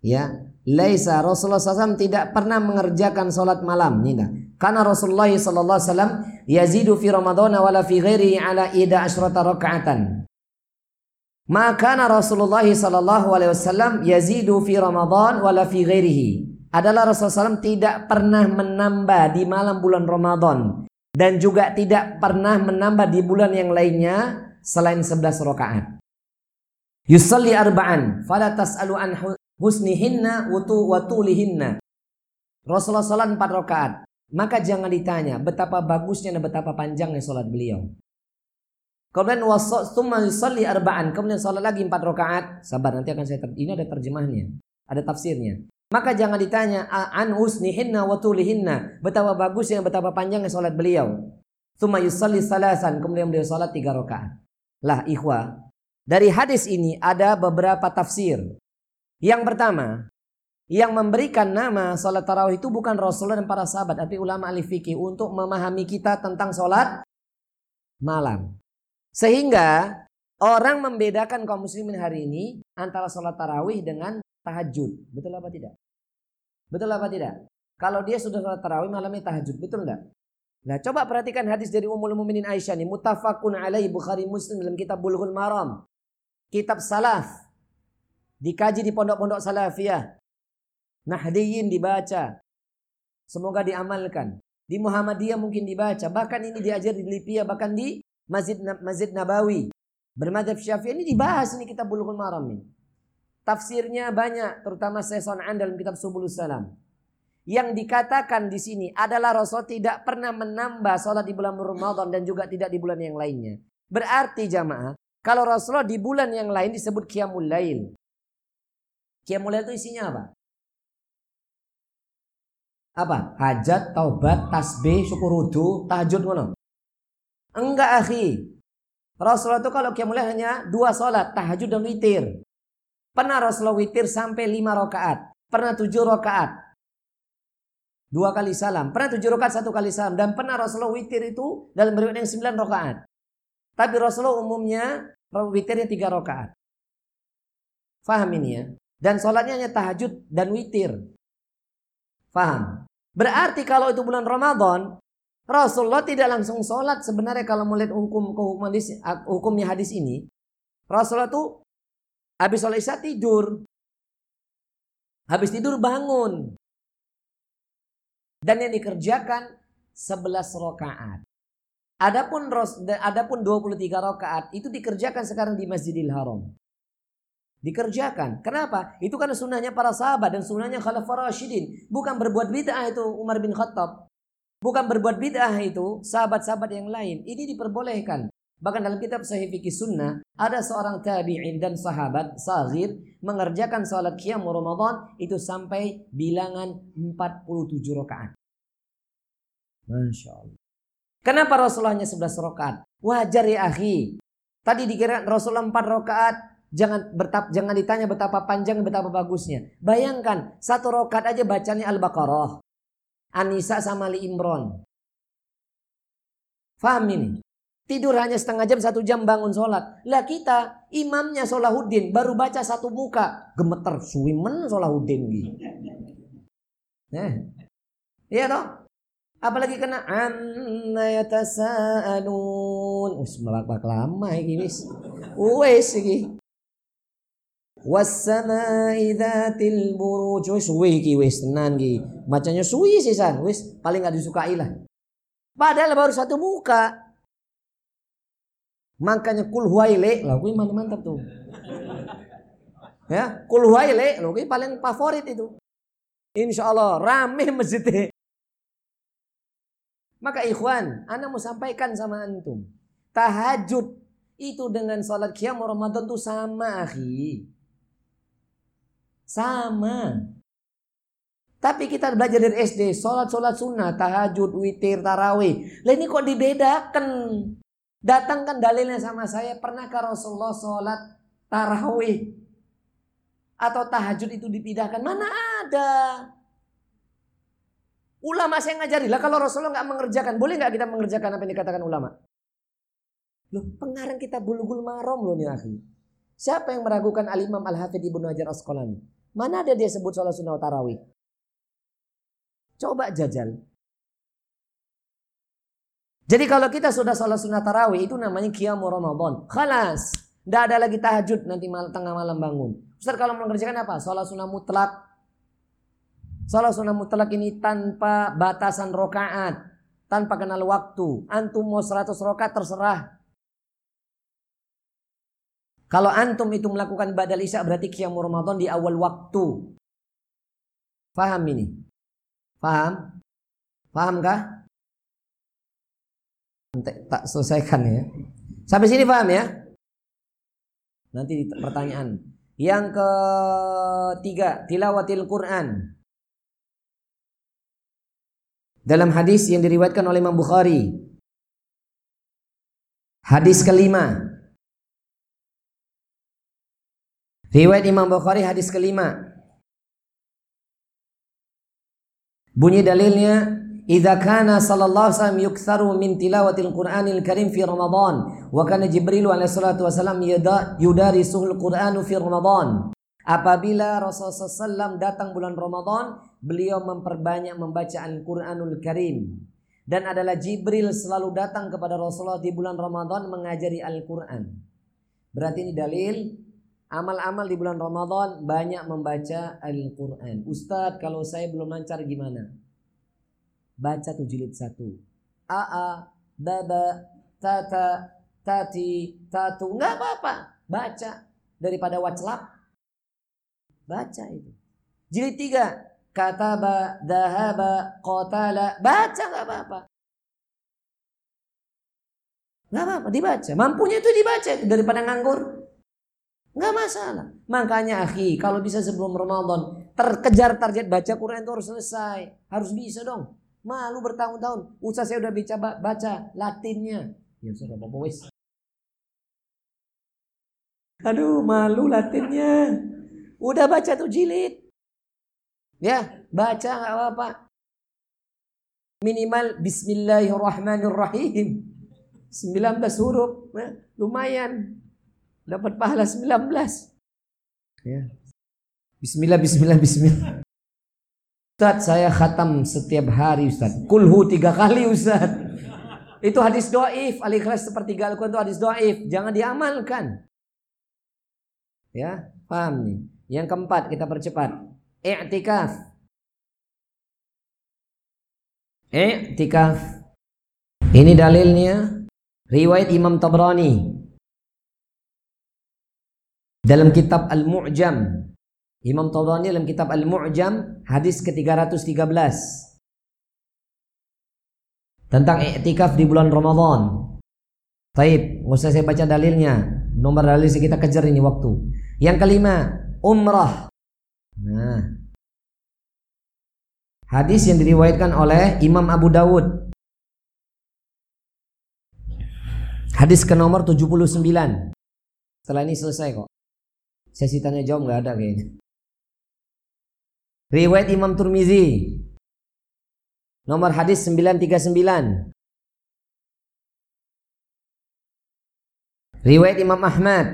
S1: Ya, laisa Rasulullah SAW tidak pernah mengerjakan solat malam. Ini Karena Rasulullah SAW yazidu fi Ramadan wala fi ghairi ala ida asyrata raka'atan. Maka Rasulullah sallallahu alaihi wasallam yazidu fi Ramadan wala fi ghairihi. Adalah Rasulullah SAW tidak pernah menambah di malam bulan Ramadan dan juga tidak pernah menambah di bulan yang lainnya selain 11 rakaat. Yusalli arba'an fala tas'alu an husnihinna wutu watulihinna. Rasulullah salat empat rakaat. Maka jangan ditanya betapa bagusnya dan betapa panjangnya salat beliau. Kemudian wasumma yusalli arba'an. Kemudian salat lagi empat rakaat. Sabar nanti akan saya ter ini ada terjemahnya, ada tafsirnya. Maka jangan ditanya an husnihinna watulihinna. Betapa bagusnya betapa panjangnya salat beliau. Summa yusalli salasan. Kemudian beliau salat tiga rakaat. Lah ikhwah. Dari hadis ini ada beberapa tafsir. Yang pertama, yang memberikan nama sholat tarawih itu bukan Rasulullah dan para sahabat, tapi ulama ahli fikih untuk memahami kita tentang sholat malam. Sehingga orang membedakan kaum muslimin hari ini antara sholat tarawih dengan tahajud. Betul apa tidak? Betul apa tidak? Kalau dia sudah sholat tarawih malamnya tahajud, betul enggak? Nah coba perhatikan hadis dari Ummul Muminin Aisyah ini. Mutafakun alaihi Bukhari Muslim dalam kitab Bulughul Maram. Kitab salaf dikaji di pondok-pondok salafiyah. Nahdiyin dibaca. Semoga diamalkan. Di Muhammadiyah mungkin dibaca. Bahkan ini diajar di Libya, bahkan di Masjid Masjid Nabawi. Bermadhab Syafi'i ini dibahas ini kitab Bulughul Maram ini. Tafsirnya banyak, terutama An dalam kitab Subulus Salam. Yang dikatakan di sini adalah Rasul tidak pernah menambah sholat di bulan Ramadan dan juga tidak di bulan yang lainnya. Berarti jamaah, kalau Rasulullah di bulan yang lain disebut Qiyamul Lail. Qiyamul itu isinya apa? Apa? Hajat, taubat, tasbih, syukur tahajud ngono. Enggak akhi. Rasulullah itu kalau qiyamul hanya dua salat, tahajud dan witir. Pernah Rasulullah witir sampai lima rakaat. Pernah tujuh rakaat. Dua kali salam. Pernah tujuh rakaat, satu kali salam. Dan pernah Rasulullah witir itu dalam beribadah yang sembilan rakaat. Tapi Rasulullah umumnya witirnya tiga rakaat. Faham ini ya? Dan sholatnya hanya tahajud dan witir. Faham? Berarti kalau itu bulan Ramadan, Rasulullah tidak langsung sholat sebenarnya kalau melihat hukum hadis, hukumnya hadis ini. Rasulullah tuh habis sholat isya tidur. Habis tidur bangun. Dan yang dikerjakan 11 rakaat. Adapun adapun 23 rakaat itu dikerjakan sekarang di Masjidil Haram dikerjakan. Kenapa? Itu karena sunnahnya para sahabat dan sunnahnya khalifah Rashidin. Bukan berbuat bid'ah itu Umar bin Khattab. Bukan berbuat bid'ah itu sahabat-sahabat yang lain. Ini diperbolehkan. Bahkan dalam kitab Sahih Fikih Sunnah ada seorang tabi'in dan sahabat sahir mengerjakan salat qiyam Ramadan itu sampai bilangan 47 rakaat. Masya Allah. Kenapa Rasulullah hanya 11 rakaat? Wajar ya akhi. Tadi dikira Rasulullah 4 rakaat, Jangan bertap, jangan ditanya betapa panjang betapa bagusnya. Bayangkan satu rokat aja bacanya Al-Baqarah. Anisa sama Ali Imron. Faham ini? Tidur hanya setengah jam, satu jam bangun sholat. Lah kita, imamnya Solahuddin, baru baca satu muka. Gemeter, suwimen Solahuddin. Gitu. Nah, iya toh? Apalagi kena anna yatasaalun. Wis melak lama iki wis. Iki. Wassama'i dzatil buruj. Wis suwi iki wis tenan iki. Macanya suwi sisan. Wis paling gak disukai lah. Padahal baru satu muka. Makanya kul huwaile. Lah kuwi mantap tuh. Ya, kul huwaile. Lo kuwi paling favorit itu. Insya Allah rame masjidnya. Maka ikhwan, Anda mau sampaikan sama antum. Tahajud itu dengan sholat qiyam Ramadan itu sama, akhi. Sama. Tapi kita belajar dari SD, sholat-sholat sunnah, tahajud, witir, tarawih. Lah ini kok dibedakan? Datangkan dalilnya sama saya, pernahkah Rasulullah sholat tarawih? Atau tahajud itu dipindahkan? Mana ada? Ulama saya ngajari lah kalau Rasulullah nggak mengerjakan, boleh nggak kita mengerjakan apa yang dikatakan ulama? Loh, pengarang kita bulugul marom loh nih akhi. Siapa yang meragukan Al-Imam Al-Hafidh Ibnu Hajar Asqalani? Mana ada dia sebut sholat sunnah tarawih? Coba jajal. Jadi kalau kita sudah sholat sunnah tarawih itu namanya qiyamu Ramadan. Khalas. Tidak ada lagi tahajud nanti mal, tengah malam bangun. Ustaz kalau mengerjakan apa? Sholat sunnah mutlak, Salah sunnah mutlak ini tanpa batasan rokaat. Tanpa kenal waktu. Antum mau 100 rokaat terserah. Kalau antum itu melakukan badal isya berarti qiyam Ramadan di awal waktu. Faham ini? Faham? Faham kah? Tak selesaikan ya. Sampai sini paham ya? Nanti pertanyaan. Yang ketiga, tilawatil Quran. Dalam hadis yang diriwayatkan oleh Imam Bukhari. Hadis kelima. Riwayat Imam Bukhari hadis kelima. Bunyi dalilnya Idza kana sallallahu alaihi wasallam yuktharu min tilawatil Qur'anil Karim fi Ramadan wa kana Jibril alaihi salatu wasallam yudarisuhul Qur'anu fi Ramadan. Apabila Rasulullah SAW datang bulan Ramadan, beliau memperbanyak membaca Al-Quranul Karim. Dan adalah Jibril selalu datang kepada Rasulullah di bulan Ramadan mengajari Al-Quran. Berarti ini dalil amal-amal di bulan Ramadan banyak membaca Al-Quran. Ustadz kalau saya belum lancar gimana? Baca tuh jilid satu. Aa, baba, tata, tati, tatu. Nggak apa-apa. Baca. Daripada waclap. Baca itu. Jilid tiga kataba, dahaba, qatala. Baca nggak apa-apa. Nggak apa-apa, dibaca. Mampunya itu dibaca daripada nganggur. Nggak masalah. Makanya akhi, kalau bisa sebelum Ramadan, terkejar target baca Quran itu harus selesai. Harus bisa dong. Malu bertahun-tahun. Usah saya udah baca baca Latinnya. Ya sudah apa wis. Aduh, malu Latinnya. Udah baca tuh jilid. Ya, baca nggak apa-apa. Minimal Bismillahirrahmanirrahim. 19 huruf, ya, lumayan. Dapat pahala 19. Ya. Bismillah, bismillah, bismillah. Ustaz, saya khatam setiap hari Ustaz. Kulhu tiga kali Ustaz. Itu hadis do'if. Al-ikhlas sepertiga Al-Quran itu hadis do'if. Jangan diamalkan. Ya, paham nih. Yang keempat kita percepat i'tikaf. I'tikaf. Ini dalilnya riwayat Imam Tabrani dalam kitab Al-Mu'jam. Imam Tabrani dalam kitab Al-Mu'jam hadis ke-313 tentang i'tikaf di bulan Ramadan. Taib, nggak usah saya baca dalilnya. Nomor dalil kita kejar ini waktu. Yang kelima, umrah Nah. Hadis yang diriwayatkan oleh Imam Abu Dawud. Hadis ke nomor 79. Setelah ini selesai kok. Sesi tanya jawab nggak ada kayaknya. Riwayat Imam Turmizi. Nomor hadis 939. Riwayat Imam Ahmad.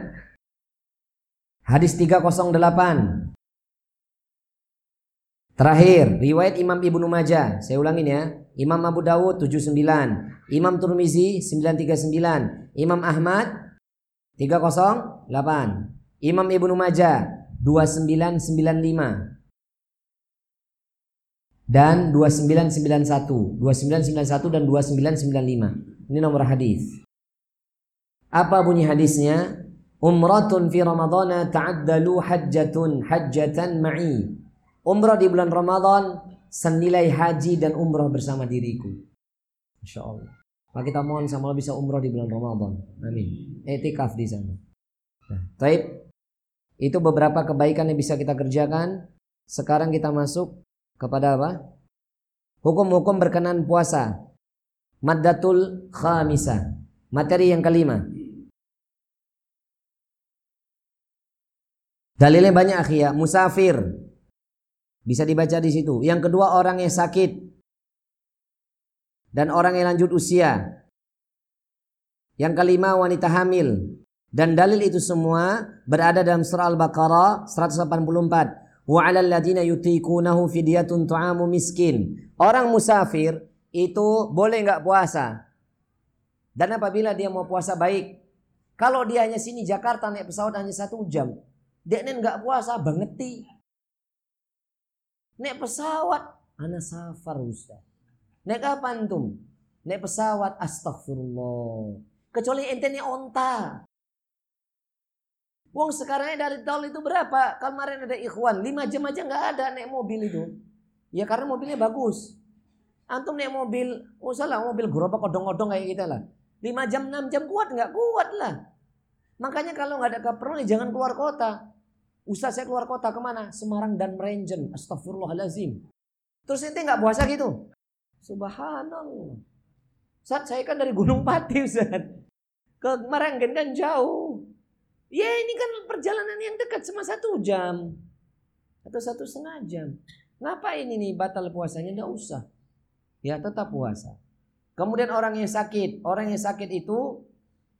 S1: Hadis 308. Terakhir, riwayat Imam Ibnu Majah. Saya ulangin ya. Imam Abu Dawud 79, Imam Turmizi 939, Imam Ahmad 308, Imam Ibnu Majah 2995 dan 2991, 2991 dan 2995. Ini nomor hadis. Apa bunyi hadisnya? Umratun fi Ramadhan ta'addalu hajjatun hajjatan ma'i umrah di bulan Ramadan senilai haji dan umrah bersama diriku. Insya Allah. Maka kita mohon sama Allah bisa umrah di bulan Ramadan. Amin. Etikaf di sana. Nah, taib. Itu beberapa kebaikan yang bisa kita kerjakan. Sekarang kita masuk kepada apa? Hukum-hukum berkenan puasa. Maddatul khamisa. Materi yang kelima. Dalilnya banyak akhia. Musafir bisa dibaca di situ. Yang kedua orang yang sakit dan orang yang lanjut usia. Yang kelima wanita hamil. Dan dalil itu semua berada dalam surah Al-Baqarah 184. Wa 'alal ladzina yutiqunahu fidyatun tu'amu miskin. Orang musafir itu boleh nggak puasa. Dan apabila dia mau puasa baik. Kalau dia hanya sini Jakarta naik pesawat hanya satu jam. Dia nggak puasa bangeti. Naik pesawat, anak safar Ustaz. Naik apa antum? Naik pesawat, astagfirullah. Kecuali ente nih onta. Wong sekarangnya dari tol itu berapa? Kemarin ada ikhwan, lima jam aja nggak ada naik mobil itu. Ya karena mobilnya bagus. Antum naik mobil, salah mobil gerobak odong-odong kayak kita lah. Lima jam, enam jam kuat nggak? Kuat lah. Makanya kalau nggak ada keperluan jangan keluar kota. Ustaz saya keluar kota ke mana? Semarang dan Merenjen. Astagfirullahalazim. Terus ente nggak puasa gitu? Subhanallah. Saat saya kan dari Gunung Pati Ustaz. Ke Merenggen kan jauh. Ya ini kan perjalanan yang dekat cuma satu jam. Atau satu setengah jam. Ngapain ini batal puasanya? Nggak usah. Ya tetap puasa. Kemudian orang yang sakit. Orang yang sakit itu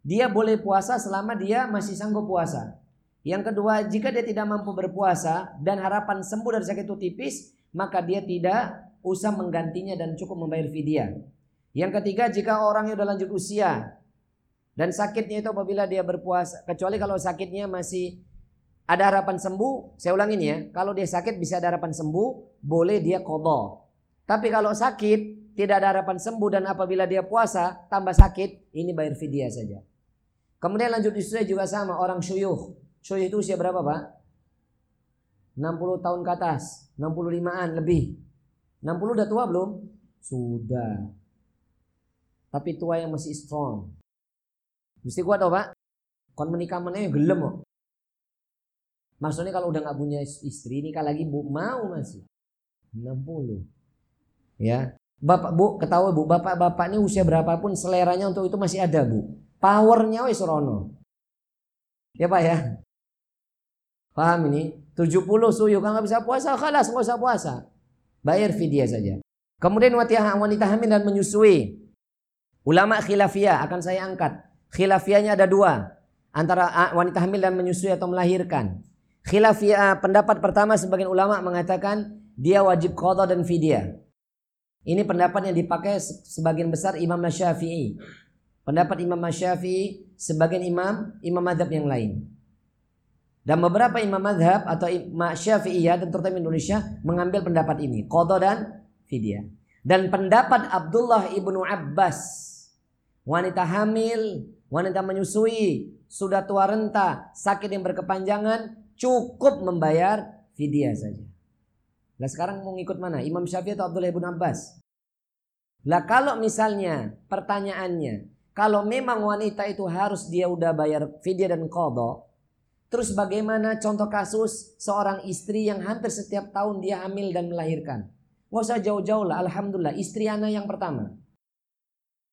S1: dia boleh puasa selama dia masih sanggup puasa. Yang kedua, jika dia tidak mampu berpuasa dan harapan sembuh dari sakit itu tipis, maka dia tidak usah menggantinya dan cukup membayar fidyah. Yang ketiga, jika orang yang sudah lanjut usia dan sakitnya itu apabila dia berpuasa, kecuali kalau sakitnya masih ada harapan sembuh, saya ulangin ya, kalau dia sakit bisa ada harapan sembuh, boleh dia kodok. Tapi kalau sakit, tidak ada harapan sembuh dan apabila dia puasa, tambah sakit, ini bayar fidyah saja. Kemudian lanjut usia juga sama, orang syuyuh. Syuh itu usia berapa pak? 60 tahun ke atas 65an lebih 60 udah tua belum? Sudah Tapi tua yang masih strong Mesti kuat tau pak? Kon menikah yang gelem kok Maksudnya kalau udah gak punya istri ini kalau lagi bu mau masih 60 Ya Bapak bu ketahui bu bapak-bapak ini usia berapapun seleranya untuk itu masih ada bu Powernya wis rono Ya pak ya Paham ini? 70 suyu kalau nggak bisa puasa, kalas nggak usah puasa. Bayar fidyah saja. Kemudian wanita hamil dan menyusui. Ulama khilafiyah akan saya angkat. Khilafiyahnya ada dua. Antara wanita hamil dan menyusui atau melahirkan. Khilafiyah pendapat pertama sebagian ulama mengatakan dia wajib qadha dan fidyah. Ini pendapat yang dipakai sebagian besar Imam Syafi'i. Pendapat Imam Syafi'i sebagian imam imam madhab yang lain. Dan beberapa imam madhab atau imam syafi'iyah dan terutama Indonesia mengambil pendapat ini. Qadha dan fidyah. Dan pendapat Abdullah ibnu Abbas. Wanita hamil, wanita menyusui, sudah tua renta, sakit yang berkepanjangan, cukup membayar fidyah saja. Nah sekarang mau ngikut mana? Imam Syafi'i atau Abdullah ibnu Abbas? Lah kalau misalnya pertanyaannya, kalau memang wanita itu harus dia udah bayar fidyah dan qadha, Terus bagaimana contoh kasus seorang istri yang hampir setiap tahun dia hamil dan melahirkan. Nggak usah jauh-jauh lah, Alhamdulillah istri anak yang pertama.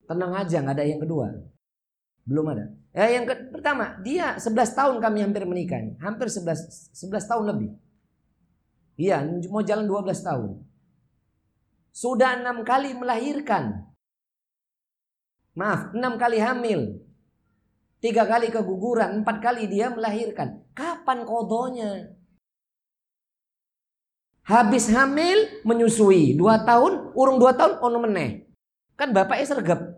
S1: Tenang aja, nggak ada yang kedua. Belum ada. Ya, yang pertama, dia 11 tahun kami hampir menikah. Hampir 11 11 tahun lebih. Iya, mau jalan 12 tahun. Sudah enam kali melahirkan. Maaf, enam kali hamil. Tiga kali keguguran, empat kali dia melahirkan. Kapan kodonya? Habis hamil, menyusui. Dua tahun, urung dua tahun, ono meneh. Kan bapaknya sergap.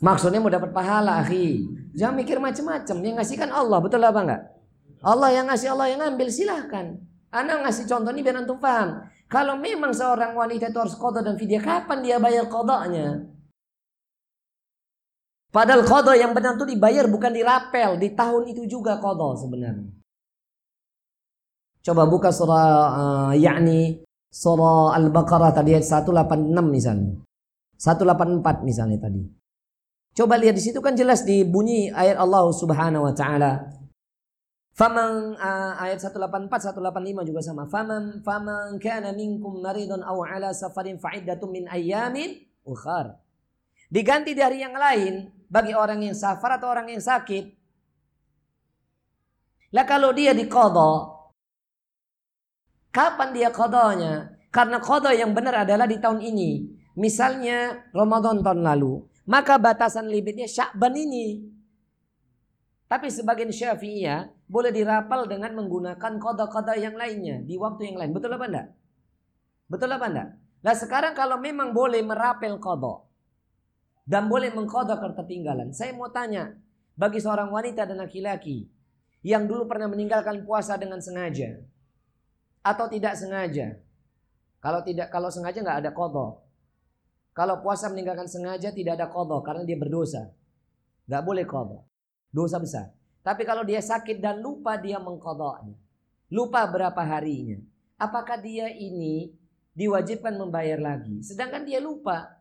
S1: Maksudnya mau dapat pahala, akhi. Jangan mikir macam-macam. Yang ngasih kan Allah, betul apa enggak? Allah yang ngasih, Allah yang ngambil, silahkan. Anak ngasih contoh ini biar antum paham. Kalau memang seorang wanita itu harus kodok dan video, kapan dia bayar kodoknya? Padahal kodok yang benar itu dibayar bukan dirapel. Di tahun itu juga kodok sebenarnya. Coba buka surah uh, yakni surah Al-Baqarah tadi ayat 186 misalnya. 184 misalnya tadi. Coba lihat di situ kan jelas dibunyi ayat Allah Subhanahu wa taala. Faman uh, ayat 184 185 juga sama. Faman faman kana minkum maridun aw ala safarin fa'iddatun min ayyamin ukhar. Diganti dari yang lain bagi orang yang safar atau orang yang sakit. Lah kalau dia diqadha kapan dia qadanya? Karena qadha yang benar adalah di tahun ini. Misalnya Ramadan tahun lalu maka batasan limitnya Syakban ini. Tapi sebagian Syafi'iyah boleh dirapal dengan menggunakan kode-kode yang lainnya di waktu yang lain. Betul apa enggak? Betul apa enggak? Nah sekarang kalau memang boleh merapel kode dan boleh mengkodok ketertinggalan. Saya mau tanya, bagi seorang wanita dan laki-laki yang dulu pernah meninggalkan puasa dengan sengaja atau tidak sengaja. Kalau tidak kalau sengaja nggak ada kodok. Kalau puasa meninggalkan sengaja tidak ada kodok karena dia berdosa. Gak boleh kodok. Dosa besar. Tapi kalau dia sakit dan lupa dia mengkodoknya. Lupa berapa harinya. Apakah dia ini diwajibkan membayar lagi? Sedangkan dia lupa.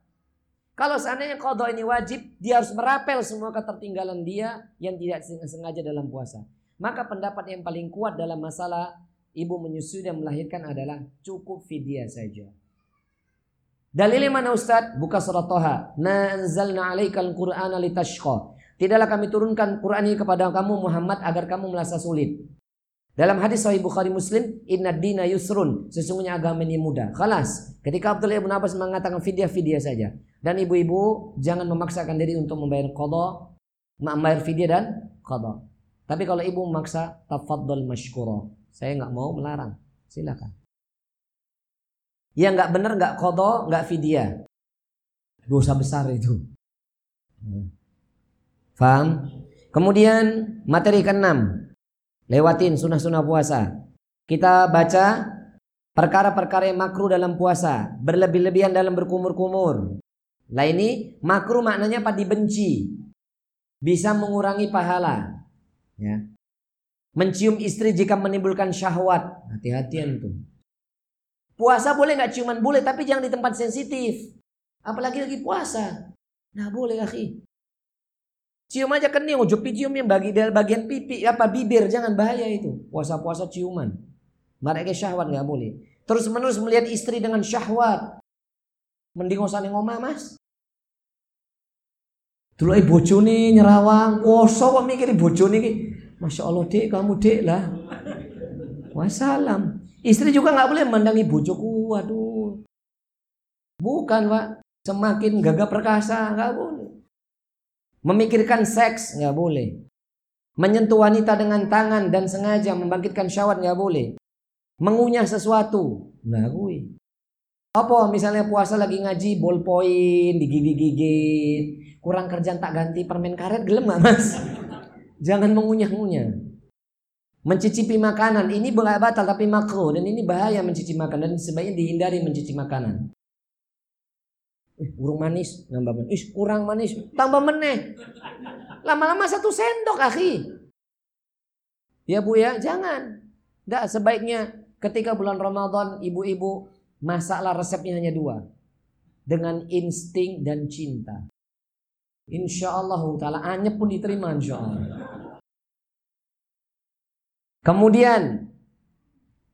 S1: Kalau seandainya kodok ini wajib, dia harus merapel semua ketertinggalan dia yang tidak sengaja dalam puasa. Maka pendapat yang paling kuat dalam masalah ibu menyusui dan melahirkan adalah cukup fidyah saja. Dalilnya mana Ustaz? Buka surat Toha. Ma anzalna alaikal qur'ana litashqa. Tidaklah kami turunkan Quran ini kepada kamu Muhammad agar kamu merasa sulit. Dalam hadis Sahih Bukhari Muslim, Inna dina yusrun. Sesungguhnya agama ini mudah. Khalas. Ketika Abdullah ibn Abbas mengatakan fidyah, fidyah saja. Dan ibu-ibu jangan memaksakan diri untuk membayar qadha, membayar fidyah dan qadha. Tapi kalau ibu memaksa, tafaddal mashkura. Saya nggak mau melarang. Silakan. Yang nggak benar nggak kodo nggak fidyah. Dosa besar itu. Faham? Kemudian materi keenam. Lewatin sunnah-sunnah puasa. Kita baca perkara-perkara yang makruh dalam puasa. Berlebih-lebihan dalam berkumur-kumur. Lah ini makruh maknanya apa? Dibenci. Bisa mengurangi pahala. Ya. Mencium istri jika menimbulkan syahwat. Hati-hatian tuh. Puasa boleh nggak ciuman boleh, tapi jangan di tempat sensitif. Apalagi lagi puasa. Nah boleh akhi. Cium aja kening, ujuk cium yang bagi bagian pipi apa bibir, jangan bahaya itu. Puasa-puasa ciuman. Mereka syahwat nggak boleh. Terus menerus melihat istri dengan syahwat. Mending usah ngomah mas. Dulu ibu nih nyerawang, kosong kok mikir ibu nih. Masya Allah dek kamu dek lah. Wassalam. Istri juga nggak boleh mendangi bojoku, waduh. Bukan pak, semakin gagah perkasa nggak boleh. Memikirkan seks nggak boleh. Menyentuh wanita dengan tangan dan sengaja membangkitkan syahwat nggak boleh. Mengunyah sesuatu, nggak gue. Apa misalnya puasa lagi ngaji ballpoint digigit-gigit, kurang kerjaan tak ganti permen karet gelem mas? *laughs* Jangan mengunyah-ngunyah. Mencicipi makanan ini boleh batal tapi makruh dan ini bahaya mencicipi makanan dan sebaiknya dihindari mencicipi makanan. Eh, kurang manis, nambah manis. Ih, kurang manis, tambah meneh. Lama-lama satu sendok, akhi. Ya Bu ya, jangan. Tidak sebaiknya ketika bulan Ramadan ibu-ibu masaklah resepnya hanya dua. Dengan insting dan cinta. Insya Allah ta'ala anyep pun diterima insya Allah. Kemudian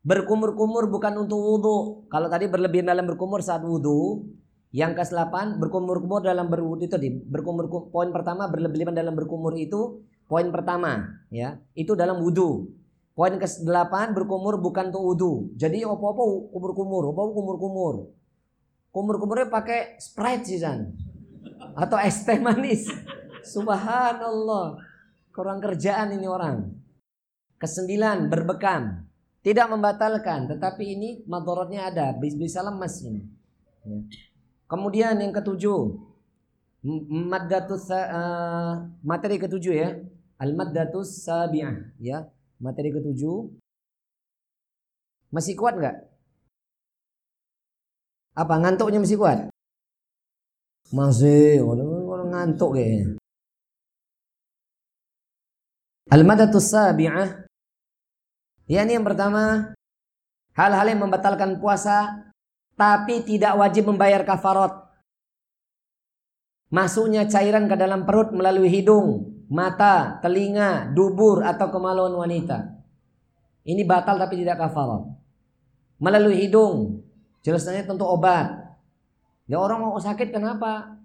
S1: berkumur-kumur bukan untuk wudhu. Kalau tadi berlebihan dalam berkumur saat wudhu, Yang ke-8 berkumur-kumur dalam berwudu itu di berkumur poin pertama berlebihan dalam berkumur itu poin pertama ya. Itu dalam wudu. Poin ke-8 berkumur bukan untuk wudu. Jadi apa-apa kumur-kumur, apa kumur-kumur. Kumur-kumurnya pakai Sprite sih San. Atau es teh manis. Subhanallah. Kurang kerjaan ini orang. Kesembilan berbekam. Tidak membatalkan, tetapi ini madorotnya ada, bisa lemas ini. Ya. Kemudian yang ketujuh, maddatus uh, materi ketujuh ya, al maddatus sabi'ah ya, materi ketujuh. Masih kuat nggak? Apa ngantuknya masih kuat? Masih, orang ngantuk kayaknya. al maddatus sabi'ah Ya ini yang pertama, hal-hal yang membatalkan puasa tapi tidak wajib membayar kafarat. Masuknya cairan ke dalam perut melalui hidung, mata, telinga, dubur atau kemaluan wanita. Ini batal tapi tidak kafarat. Melalui hidung, jelasnya tentu obat. Ya orang mau sakit kenapa?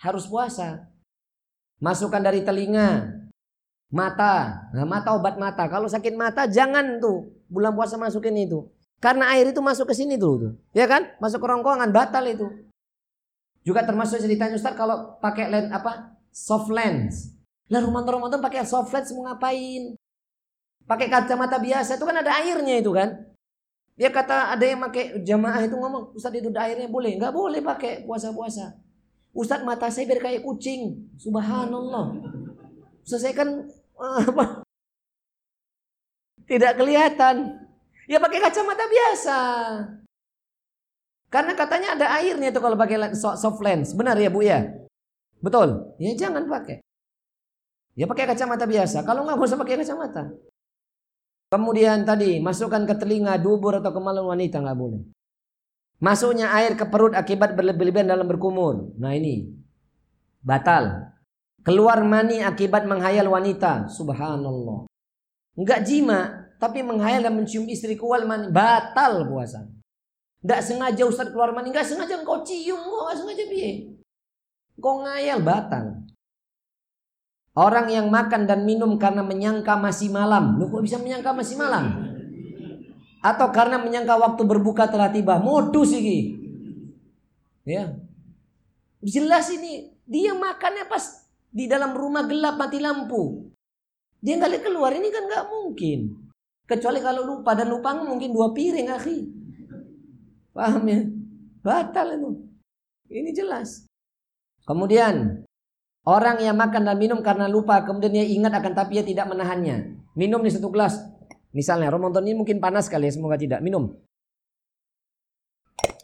S1: Harus puasa. Masukkan dari telinga, mata. Nah, mata obat mata. Kalau sakit mata jangan tuh bulan puasa masukin itu. Karena air itu masuk ke sini dulu tuh. Ya kan? Masuk ke rongkongan batal itu. Juga termasuk ceritanya Ustaz kalau pakai lens apa? Soft lens. Lah Ramadan-Ramadan pakai soft lens mau ngapain? Pakai kacamata biasa itu kan ada airnya itu kan? Dia kata ada yang pakai jamaah itu ngomong, Ustaz itu ada airnya boleh? Enggak boleh pakai puasa-puasa. Ustaz mata saya biar kayak kucing. Subhanallah. Ustaz saya kan? Tidak kelihatan. Ya pakai kacamata biasa. Karena katanya ada airnya tuh kalau pakai soft lens. Benar ya Bu ya? Betul? Ya jangan pakai. Ya pakai kacamata biasa. Kalau nggak usah pakai kacamata. Kemudian tadi masukkan ke telinga, dubur atau kemaluan wanita nggak boleh. Masuknya air ke perut akibat berlebihan dalam berkumur. Nah ini batal. Keluar mani akibat menghayal wanita. Subhanallah. Enggak jima, tapi menghayal dan mencium istri kual mani batal puasa. Tidak sengaja Ustaz keluar mani, enggak sengaja engkau cium, enggak sengaja piye? Kau ngayal batal. Orang yang makan dan minum karena menyangka masih malam. Lu kok bisa menyangka masih malam? Atau karena menyangka waktu berbuka telah tiba. Modus ini. Ya. Jelas ini. Dia makannya pas di dalam rumah gelap mati lampu. Dia nggak keluar ini kan nggak mungkin. Kecuali kalau lupa dan lupa mungkin dua piring akhi. Paham ya? Batal itu. Ini jelas. Kemudian orang yang makan dan minum karena lupa kemudian dia ingat akan tapi dia tidak menahannya. Minum di satu gelas. Misalnya Ramadan ini mungkin panas kali ya semoga tidak. Minum.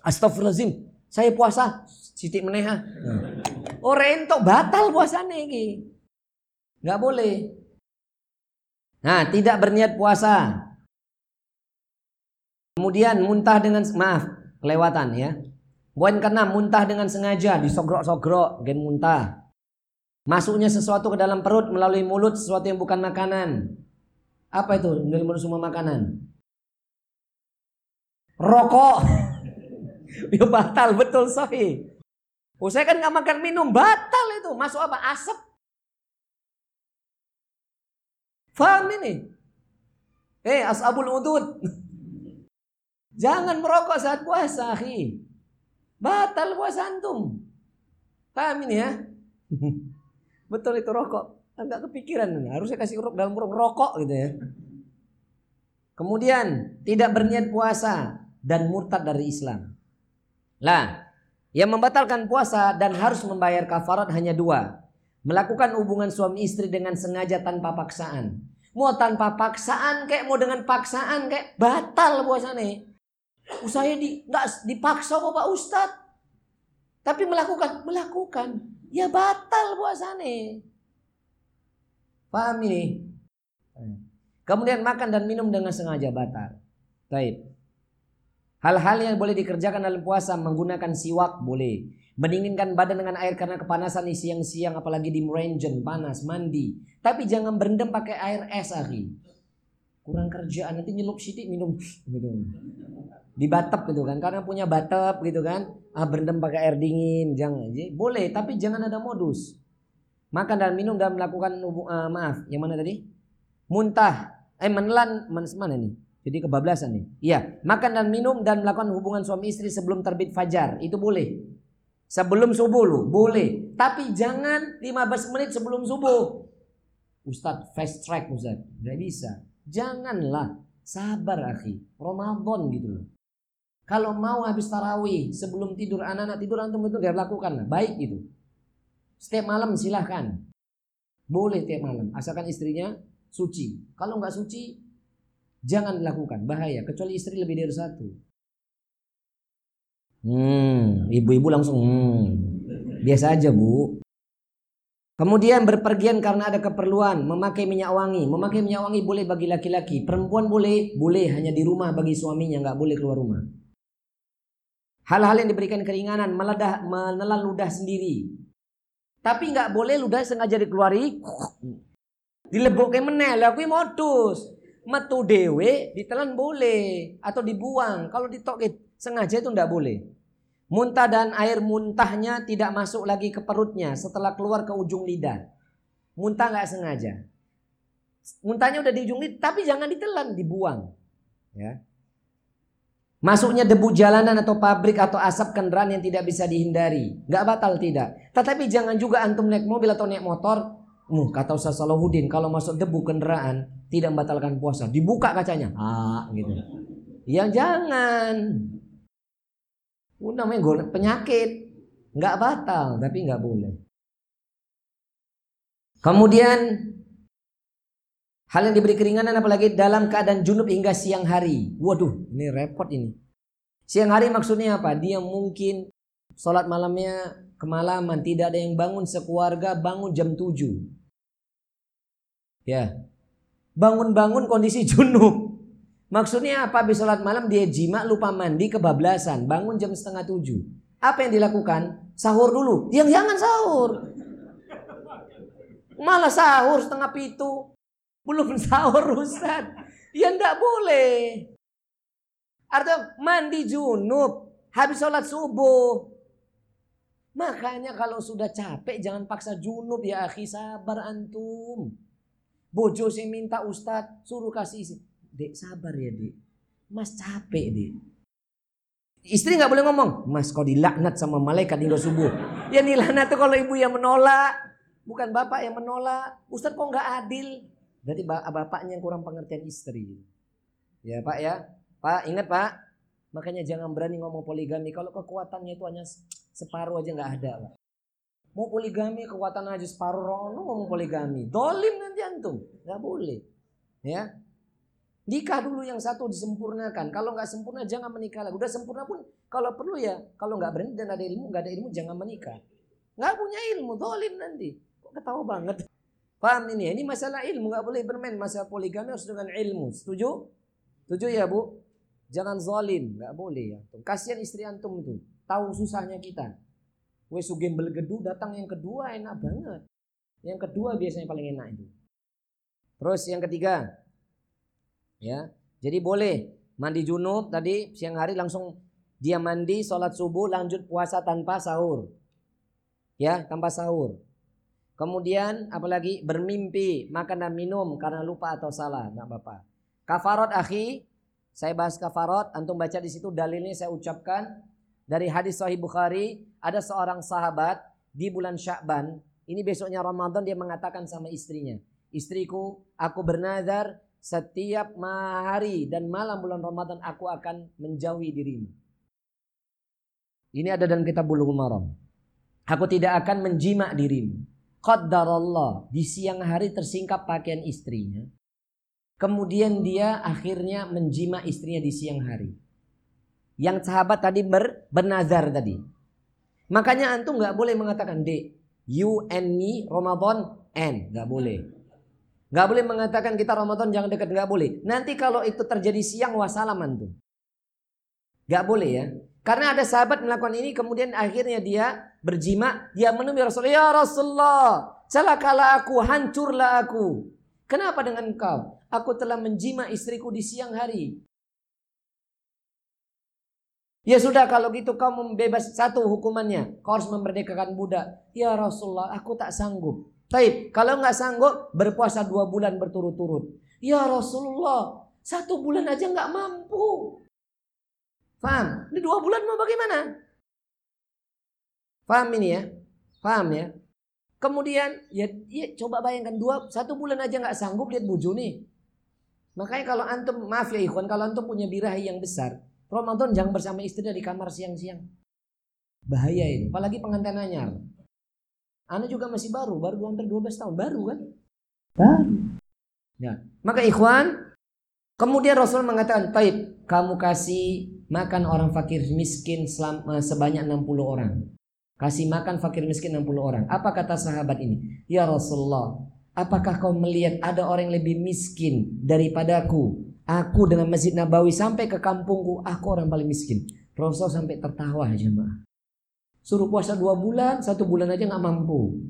S1: Astagfirullahaladzim. Saya puasa. Siti meneha. Oh rentok batal puasanya ini. Gak boleh. Nah, tidak berniat puasa. Kemudian muntah dengan maaf, kelewatan ya. Poin keenam muntah dengan sengaja, disogrok-sogrok, gen muntah. Masuknya sesuatu ke dalam perut melalui mulut sesuatu yang bukan makanan. Apa itu? Dari mulut semua makanan. Rokok. Ya batal betul sahih. Oh, saya kan nggak makan minum, batal itu. Masuk apa? Asap. Faham ini? Eh, ashabul udud. Jangan merokok saat puasa, akhi. Batal puasa antum. Paham ini ya? *laughs* Betul itu rokok. Enggak kepikiran. Harusnya kasih uruk dalam uruk rokok gitu ya. Kemudian tidak berniat puasa dan murtad dari Islam. Lah, yang membatalkan puasa dan harus membayar kafarat hanya dua. Melakukan hubungan suami istri dengan sengaja tanpa paksaan. Mau tanpa paksaan kayak mau dengan paksaan kayak batal puasa nih. Saya di nggak dipaksa kok Pak Ustad. Tapi melakukan, melakukan. Ya batal puasa nih. Paham ini? Kemudian makan dan minum dengan sengaja batal. Baik. Hal-hal yang boleh dikerjakan dalam puasa menggunakan siwak boleh. Mendinginkan badan dengan air karena kepanasan di siang-siang apalagi di merenjen panas mandi. Tapi jangan berendam pakai air es akhi. kurang kerjaan nanti nyelup sidik minum gitu. Di batap gitu kan. Karena punya batap gitu kan. Ah berendam pakai air dingin jangan. Boleh tapi jangan ada modus. Makan dan minum dan melakukan uh, maaf yang mana tadi? Muntah. Eh menelan mana nih jadi kebablasan nih iya makan dan minum dan melakukan hubungan suami istri sebelum terbit fajar itu boleh sebelum subuh lu boleh tapi jangan 15 menit sebelum subuh Ustadz fast track Ustadz nggak bisa Janganlah sabar akhi. Ramadan gitu loh. Kalau mau habis tarawih sebelum tidur anak-anak tidur antum itu dia lakukan lah. Baik gitu. Setiap malam silahkan. Boleh tiap malam. Asalkan istrinya suci. Kalau nggak suci jangan dilakukan. Bahaya. Kecuali istri lebih dari satu. Hmm, ibu-ibu langsung hmm. Biasa aja bu. Kemudian berpergian karena ada keperluan, memakai minyak wangi. Memakai minyak wangi boleh bagi laki-laki, perempuan boleh, boleh hanya di rumah bagi suaminya, nggak boleh keluar rumah. Hal-hal yang diberikan keringanan, meledah, menelan ludah sendiri. Tapi nggak boleh ludah sengaja dikeluari, dilebokkan menel, aku modus. Metu dewe, ditelan boleh atau dibuang. Kalau ditok sengaja itu nggak boleh. Muntah dan air muntahnya tidak masuk lagi ke perutnya setelah keluar ke ujung lidah. Muntah nggak sengaja. Muntahnya udah di ujung lidah, tapi jangan ditelan, dibuang. Ya. Masuknya debu jalanan atau pabrik atau asap kendaraan yang tidak bisa dihindari. Nggak batal tidak. Tetapi jangan juga antum naik mobil atau naik motor. Uh, kata Ustaz Salahuddin, kalau masuk debu kendaraan tidak membatalkan puasa. Dibuka kacanya. Ah, gitu. Yang jangan. Udah namanya penyakit. Nggak batal, tapi nggak boleh. Kemudian hal yang diberi keringanan apalagi dalam keadaan junub hingga siang hari. Waduh, ini repot ini. Siang hari maksudnya apa? Dia mungkin sholat malamnya kemalaman, tidak ada yang bangun sekeluarga, bangun jam 7. Ya. Bangun-bangun kondisi junub. Maksudnya apa? Habis sholat malam dia jima lupa mandi kebablasan. Bangun jam setengah tujuh. Apa yang dilakukan? Sahur dulu. Yang jangan sahur. Malah sahur setengah pitu. Belum sahur Ustaz. Ya enggak boleh. Artinya mandi junub. Habis sholat subuh. Makanya kalau sudah capek jangan paksa junub ya akhi sabar antum. Bojo saya minta ustadz suruh kasih isi. Dek sabar ya dek. Mas capek dek. Istri nggak boleh ngomong, Mas kau dilaknat sama malaikat hingga subuh. Ya dilaknat tuh kalau ibu yang menolak, bukan bapak yang menolak. Ustaz kok nggak adil? Berarti bapaknya yang kurang pengertian istri. Ya pak ya, pak ingat pak. Makanya jangan berani ngomong poligami. Kalau kekuatannya itu hanya separuh aja nggak ada pak. Mau poligami kekuatan aja separuh rono ngomong poligami. Dolim nanti antum, nggak boleh. Ya, Nikah dulu yang satu disempurnakan. Kalau nggak sempurna jangan menikah lagi. Udah sempurna pun kalau perlu ya. Kalau nggak berani dan ada ilmu, nggak ada ilmu jangan menikah. Nggak punya ilmu, dolim nanti. Kok ketawa banget. Paham ini? Ini masalah ilmu, nggak boleh bermain. Masalah poligami harus dengan ilmu. Setuju? Setuju ya bu? Jangan zalim, nggak boleh ya. Kasihan istri antum tuh. Tahu susahnya kita. Wes sugem belgedu datang yang kedua enak banget. Yang kedua biasanya paling enak itu. Terus yang ketiga, Ya. Jadi boleh mandi junub tadi siang hari langsung dia mandi sholat subuh lanjut puasa tanpa sahur. Ya, tanpa sahur. Kemudian apalagi bermimpi, makan dan minum karena lupa atau salah, enggak Bapak. Kafarot akhi, saya bahas kafarot, antum baca di situ dalilnya saya ucapkan dari hadis Sahih Bukhari, ada seorang sahabat di bulan Sya'ban, ini besoknya Ramadan dia mengatakan sama istrinya, "Istriku, aku bernazar setiap hari dan malam bulan Ramadan aku akan menjauhi dirimu. Ini ada dalam kitab Bulughul Maram. Aku tidak akan menjima dirimu. Qaddarallah. Di siang hari tersingkap pakaian istrinya. Kemudian dia akhirnya menjima istrinya di siang hari. Yang sahabat tadi ber, bernazar tadi. Makanya antum nggak boleh mengatakan, Dek, you and me Ramadan and. Nggak boleh. Gak boleh mengatakan kita Ramadan jangan dekat, gak boleh. Nanti kalau itu terjadi siang wassalaman tuh. Gak boleh ya. Karena ada sahabat melakukan ini kemudian akhirnya dia berjima, dia menemui Rasulullah, "Ya Rasulullah, celakalah aku, hancurlah aku." Kenapa dengan kau? Aku telah menjima istriku di siang hari. Ya sudah kalau gitu kau membebas satu hukumannya. Kau harus memerdekakan budak. Ya Rasulullah aku tak sanggup. Taib, kalau nggak sanggup berpuasa dua bulan berturut-turut. Ya Rasulullah satu bulan aja nggak mampu. Faham? Ini dua bulan mau bagaimana? Faham ini ya? Faham ya? Kemudian ya, ya coba bayangkan dua satu bulan aja nggak sanggup lihat buju nih. Makanya kalau antum maaf ya ikhwan kalau antum punya birahi yang besar, Ramadan jangan bersama istri di kamar siang-siang. Bahaya itu, apalagi pengantin anyar. Anda juga masih baru, baru hampir 12 tahun, baru kan? Baru. Ya. Maka ikhwan, kemudian Rasul mengatakan, "Taib, kamu kasih makan orang fakir miskin selama, sebanyak 60 orang." Kasih makan fakir miskin 60 orang. Apa kata sahabat ini? Ya Rasulullah, apakah kau melihat ada orang yang lebih miskin daripadaku? Aku dengan Masjid Nabawi sampai ke kampungku, aku orang paling miskin. Rasul sampai tertawa jemaah. Suruh puasa dua bulan, satu bulan aja nggak mampu.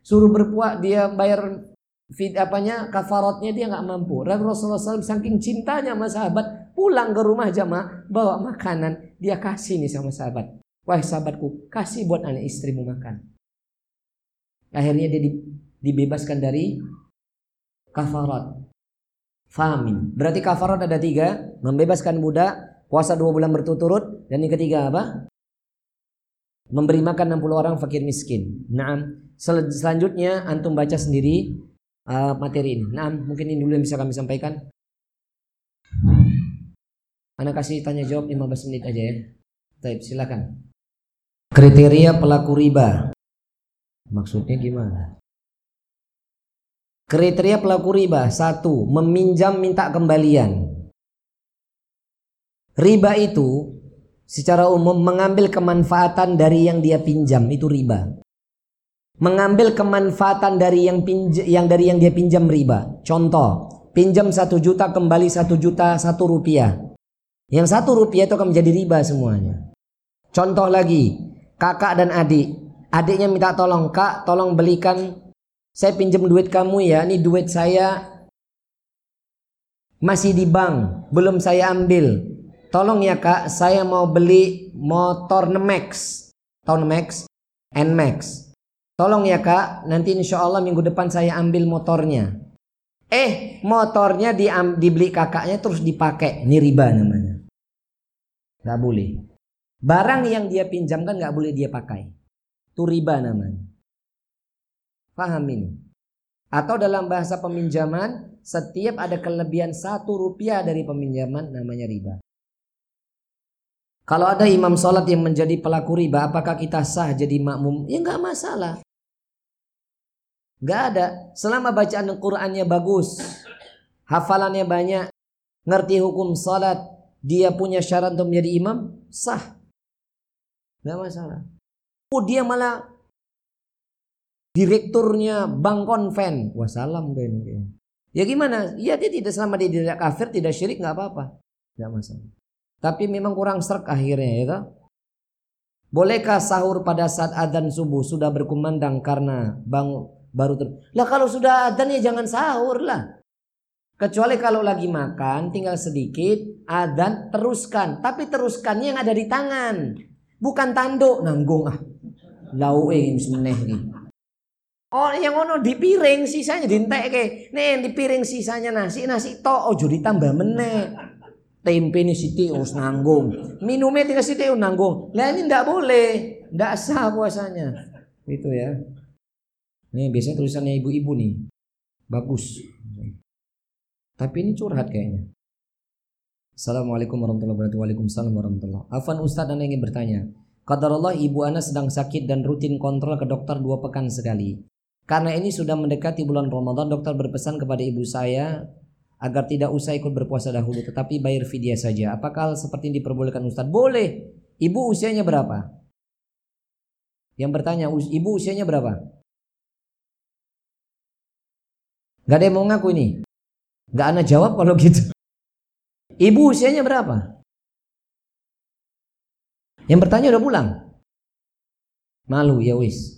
S1: Suruh berpuak dia bayar fit apanya kafaratnya dia nggak mampu. Rasulullah SAW saking cintanya sama sahabat pulang ke rumah jamaah bawa makanan dia kasih nih sama sahabat. Wahai sahabatku, kasih buat anak istrimu makan. Akhirnya dia dibebaskan dari kafarat. Famin. Berarti kafarat ada tiga. Membebaskan budak, puasa dua bulan berturut-turut. Dan yang ketiga apa? Memberi makan 60 orang fakir miskin. Nah, selanjutnya antum baca sendiri uh, materi ini. Nah, mungkin ini dulu yang bisa kami sampaikan. Anak kasih tanya jawab 15 menit aja ya. Baik, silakan. Kriteria pelaku riba. Maksudnya gimana? Kriteria pelaku riba satu, meminjam minta kembalian. Riba itu secara umum mengambil kemanfaatan dari yang dia pinjam itu riba. Mengambil kemanfaatan dari yang pinj yang dari yang dia pinjam riba. Contoh, pinjam satu juta kembali satu juta satu rupiah. Yang satu rupiah itu akan menjadi riba semuanya. Contoh lagi, kakak dan adik. Adiknya minta tolong, kak tolong belikan, saya pinjam duit kamu ya, ini duit saya masih di bank, belum saya ambil. Tolong ya kak, saya mau beli motor Nemax. Tahu Nemax? Nmax. Tolong ya kak, nanti insya Allah minggu depan saya ambil motornya. Eh, motornya di, dibeli kakaknya terus dipakai. Ini riba namanya. Gak boleh. Barang yang dia pinjamkan nggak boleh dia pakai. Itu riba namanya. Paham ini? Atau dalam bahasa peminjaman, setiap ada kelebihan satu rupiah dari peminjaman namanya riba. Kalau ada imam sholat yang menjadi pelaku riba, apakah kita sah jadi makmum? Ya nggak masalah. Nggak ada. Selama bacaan Al-Qur'annya bagus, hafalannya banyak, ngerti hukum sholat, dia punya syarat untuk menjadi imam, sah. Nggak masalah. Oh dia malah direkturnya bank konven. Wassalam deh ini. Ya gimana? Ya dia tidak selama dia tidak kafir, tidak syirik nggak apa-apa. Nggak masalah. Tapi memang kurang serk akhirnya ya kan? Bolehkah sahur pada saat adzan subuh sudah berkumandang karena bang baru ter... Lah kalau sudah adzan ya jangan sahur lah. Kecuali kalau lagi makan tinggal sedikit adzan teruskan, tapi teruskannya yang ada di tangan. Bukan tanduk nanggung ah. Lau eh meneh nih. Oh yang ngono di piring sisanya dintekke. Nih di piring sisanya nasi nasi to ojo ditambah meneh. Tempe nih siti harus nanggung. Minumnya tinggal siti nanggung. Lah ini ndak boleh. Ndak sah puasanya. Itu ya. Nih biasanya tulisannya ibu-ibu nih. Bagus. Tapi ini curhat kayaknya. Assalamualaikum warahmatullahi wabarakatuh. Waalaikumsalam warahmatullahi Afan Ustadz Anda ingin bertanya. Allah ibu Ana sedang sakit dan rutin kontrol ke dokter dua pekan sekali. Karena ini sudah mendekati bulan Ramadan, dokter berpesan kepada ibu saya agar tidak usah ikut berpuasa dahulu, tetapi bayar fidyah saja. Apakah seperti ini diperbolehkan Ustadz? Boleh. Ibu usianya berapa? Yang bertanya, ibu usianya berapa? Gak ada yang mau ngaku ini. Gak ana jawab kalau gitu. Ibu usianya berapa? Yang bertanya udah pulang. Malu ya wis.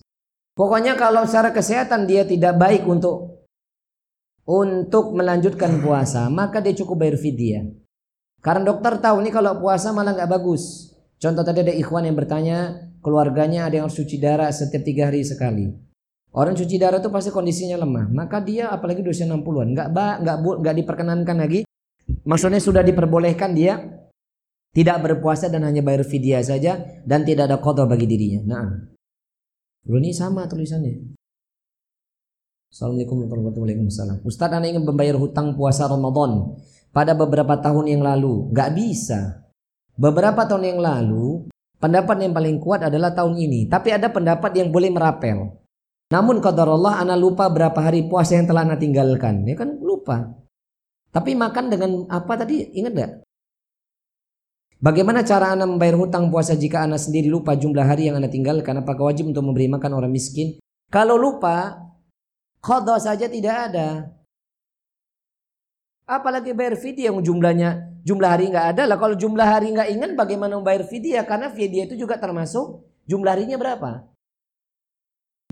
S1: Pokoknya kalau secara kesehatan dia tidak baik untuk untuk melanjutkan puasa, maka dia cukup bayar fidyah. Karena dokter tahu nih kalau puasa malah nggak bagus. Contoh tadi ada ikhwan yang bertanya, keluarganya ada yang harus cuci darah setiap tiga hari sekali. Orang cuci darah itu pasti kondisinya lemah, maka dia apalagi usia 60-an, nggak nggak nggak diperkenankan lagi. Maksudnya sudah diperbolehkan dia tidak berpuasa dan hanya bayar fidyah saja dan tidak ada kotor bagi dirinya. Nah, ini sama tulisannya. Assalamualaikum warahmatullahi wabarakatuh. Ustadz anda ingin membayar hutang puasa Ramadan pada beberapa tahun yang lalu. Gak bisa. Beberapa tahun yang lalu, pendapat yang paling kuat adalah tahun ini. Tapi ada pendapat yang boleh merapel. Namun qadar Allah, anak lupa berapa hari puasa yang telah anak tinggalkan. Ya kan lupa. Tapi makan dengan apa tadi? Ingat gak? Bagaimana cara Anda membayar hutang puasa jika Anda sendiri lupa jumlah hari yang Anda tinggalkan? Apakah wajib untuk memberi makan orang miskin? Kalau lupa, Khodoh saja tidak ada. Apalagi bayar fidyah yang jumlahnya jumlah hari nggak ada lah. Kalau jumlah hari nggak ingat bagaimana membayar fidyah? Karena fidyah itu juga termasuk jumlah harinya berapa.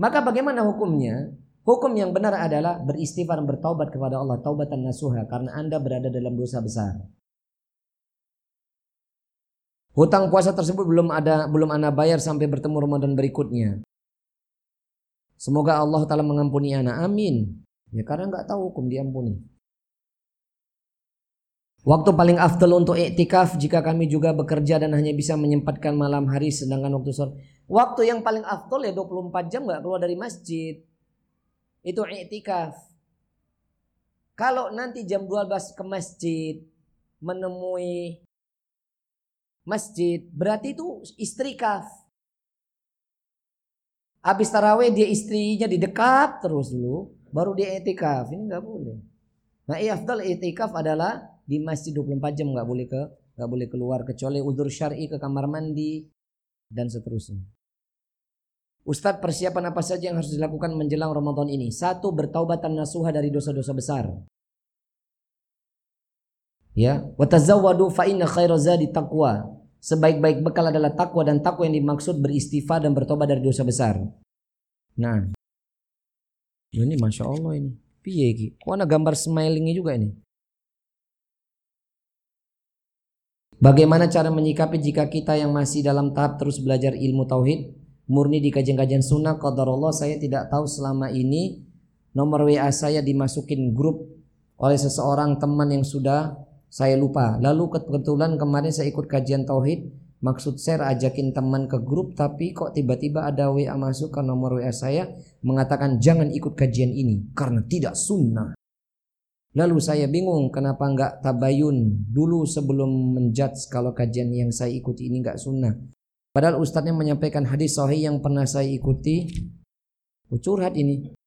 S1: Maka bagaimana hukumnya? Hukum yang benar adalah beristighfar bertaubat kepada Allah taubatan nasuha karena Anda berada dalam dosa besar. Hutang puasa tersebut belum ada belum Anda bayar sampai bertemu Ramadan berikutnya. Semoga Allah Ta'ala mengampuni anak. Amin. Ya karena nggak tahu hukum diampuni. Waktu paling afdal untuk iktikaf jika kami juga bekerja dan hanya bisa menyempatkan malam hari sedangkan waktu sore. Waktu yang paling afdal ya 24 jam nggak keluar dari masjid. Itu iktikaf. Kalau nanti jam 12 ke masjid menemui masjid berarti itu istrikaf. Habis taraweh dia istrinya di dekat terus dulu, baru dia etikaf. Ini nggak boleh. Nah, afdal etikaf adalah di masjid 24 jam nggak boleh ke nggak boleh keluar kecuali udur syar'i ke kamar mandi dan seterusnya. Ustadz persiapan apa saja yang harus dilakukan menjelang Ramadan ini? Satu, bertaubatan nasuha dari dosa-dosa besar. Ya, watazawwadu fa inna khairazadi taqwa. Sebaik-baik bekal adalah takwa dan takwa yang dimaksud beristighfar dan bertobat dari dosa besar. Nah, ini masya Allah ini. Piye ki? Ada gambar smilingnya juga ini? Bagaimana cara menyikapi jika kita yang masih dalam tahap terus belajar ilmu tauhid, murni di kajian-kajian sunnah, Allah saya tidak tahu selama ini nomor WA saya dimasukin grup oleh seseorang teman yang sudah saya lupa. Lalu kebetulan kemarin saya ikut kajian tauhid, maksud share ajakin teman ke grup tapi kok tiba-tiba ada WA masuk ke nomor WA saya mengatakan jangan ikut kajian ini karena tidak sunnah. Lalu saya bingung kenapa nggak tabayun dulu sebelum menjudge kalau kajian yang saya ikuti ini nggak sunnah. Padahal ustadznya menyampaikan hadis sahih yang pernah saya ikuti. Curhat ini.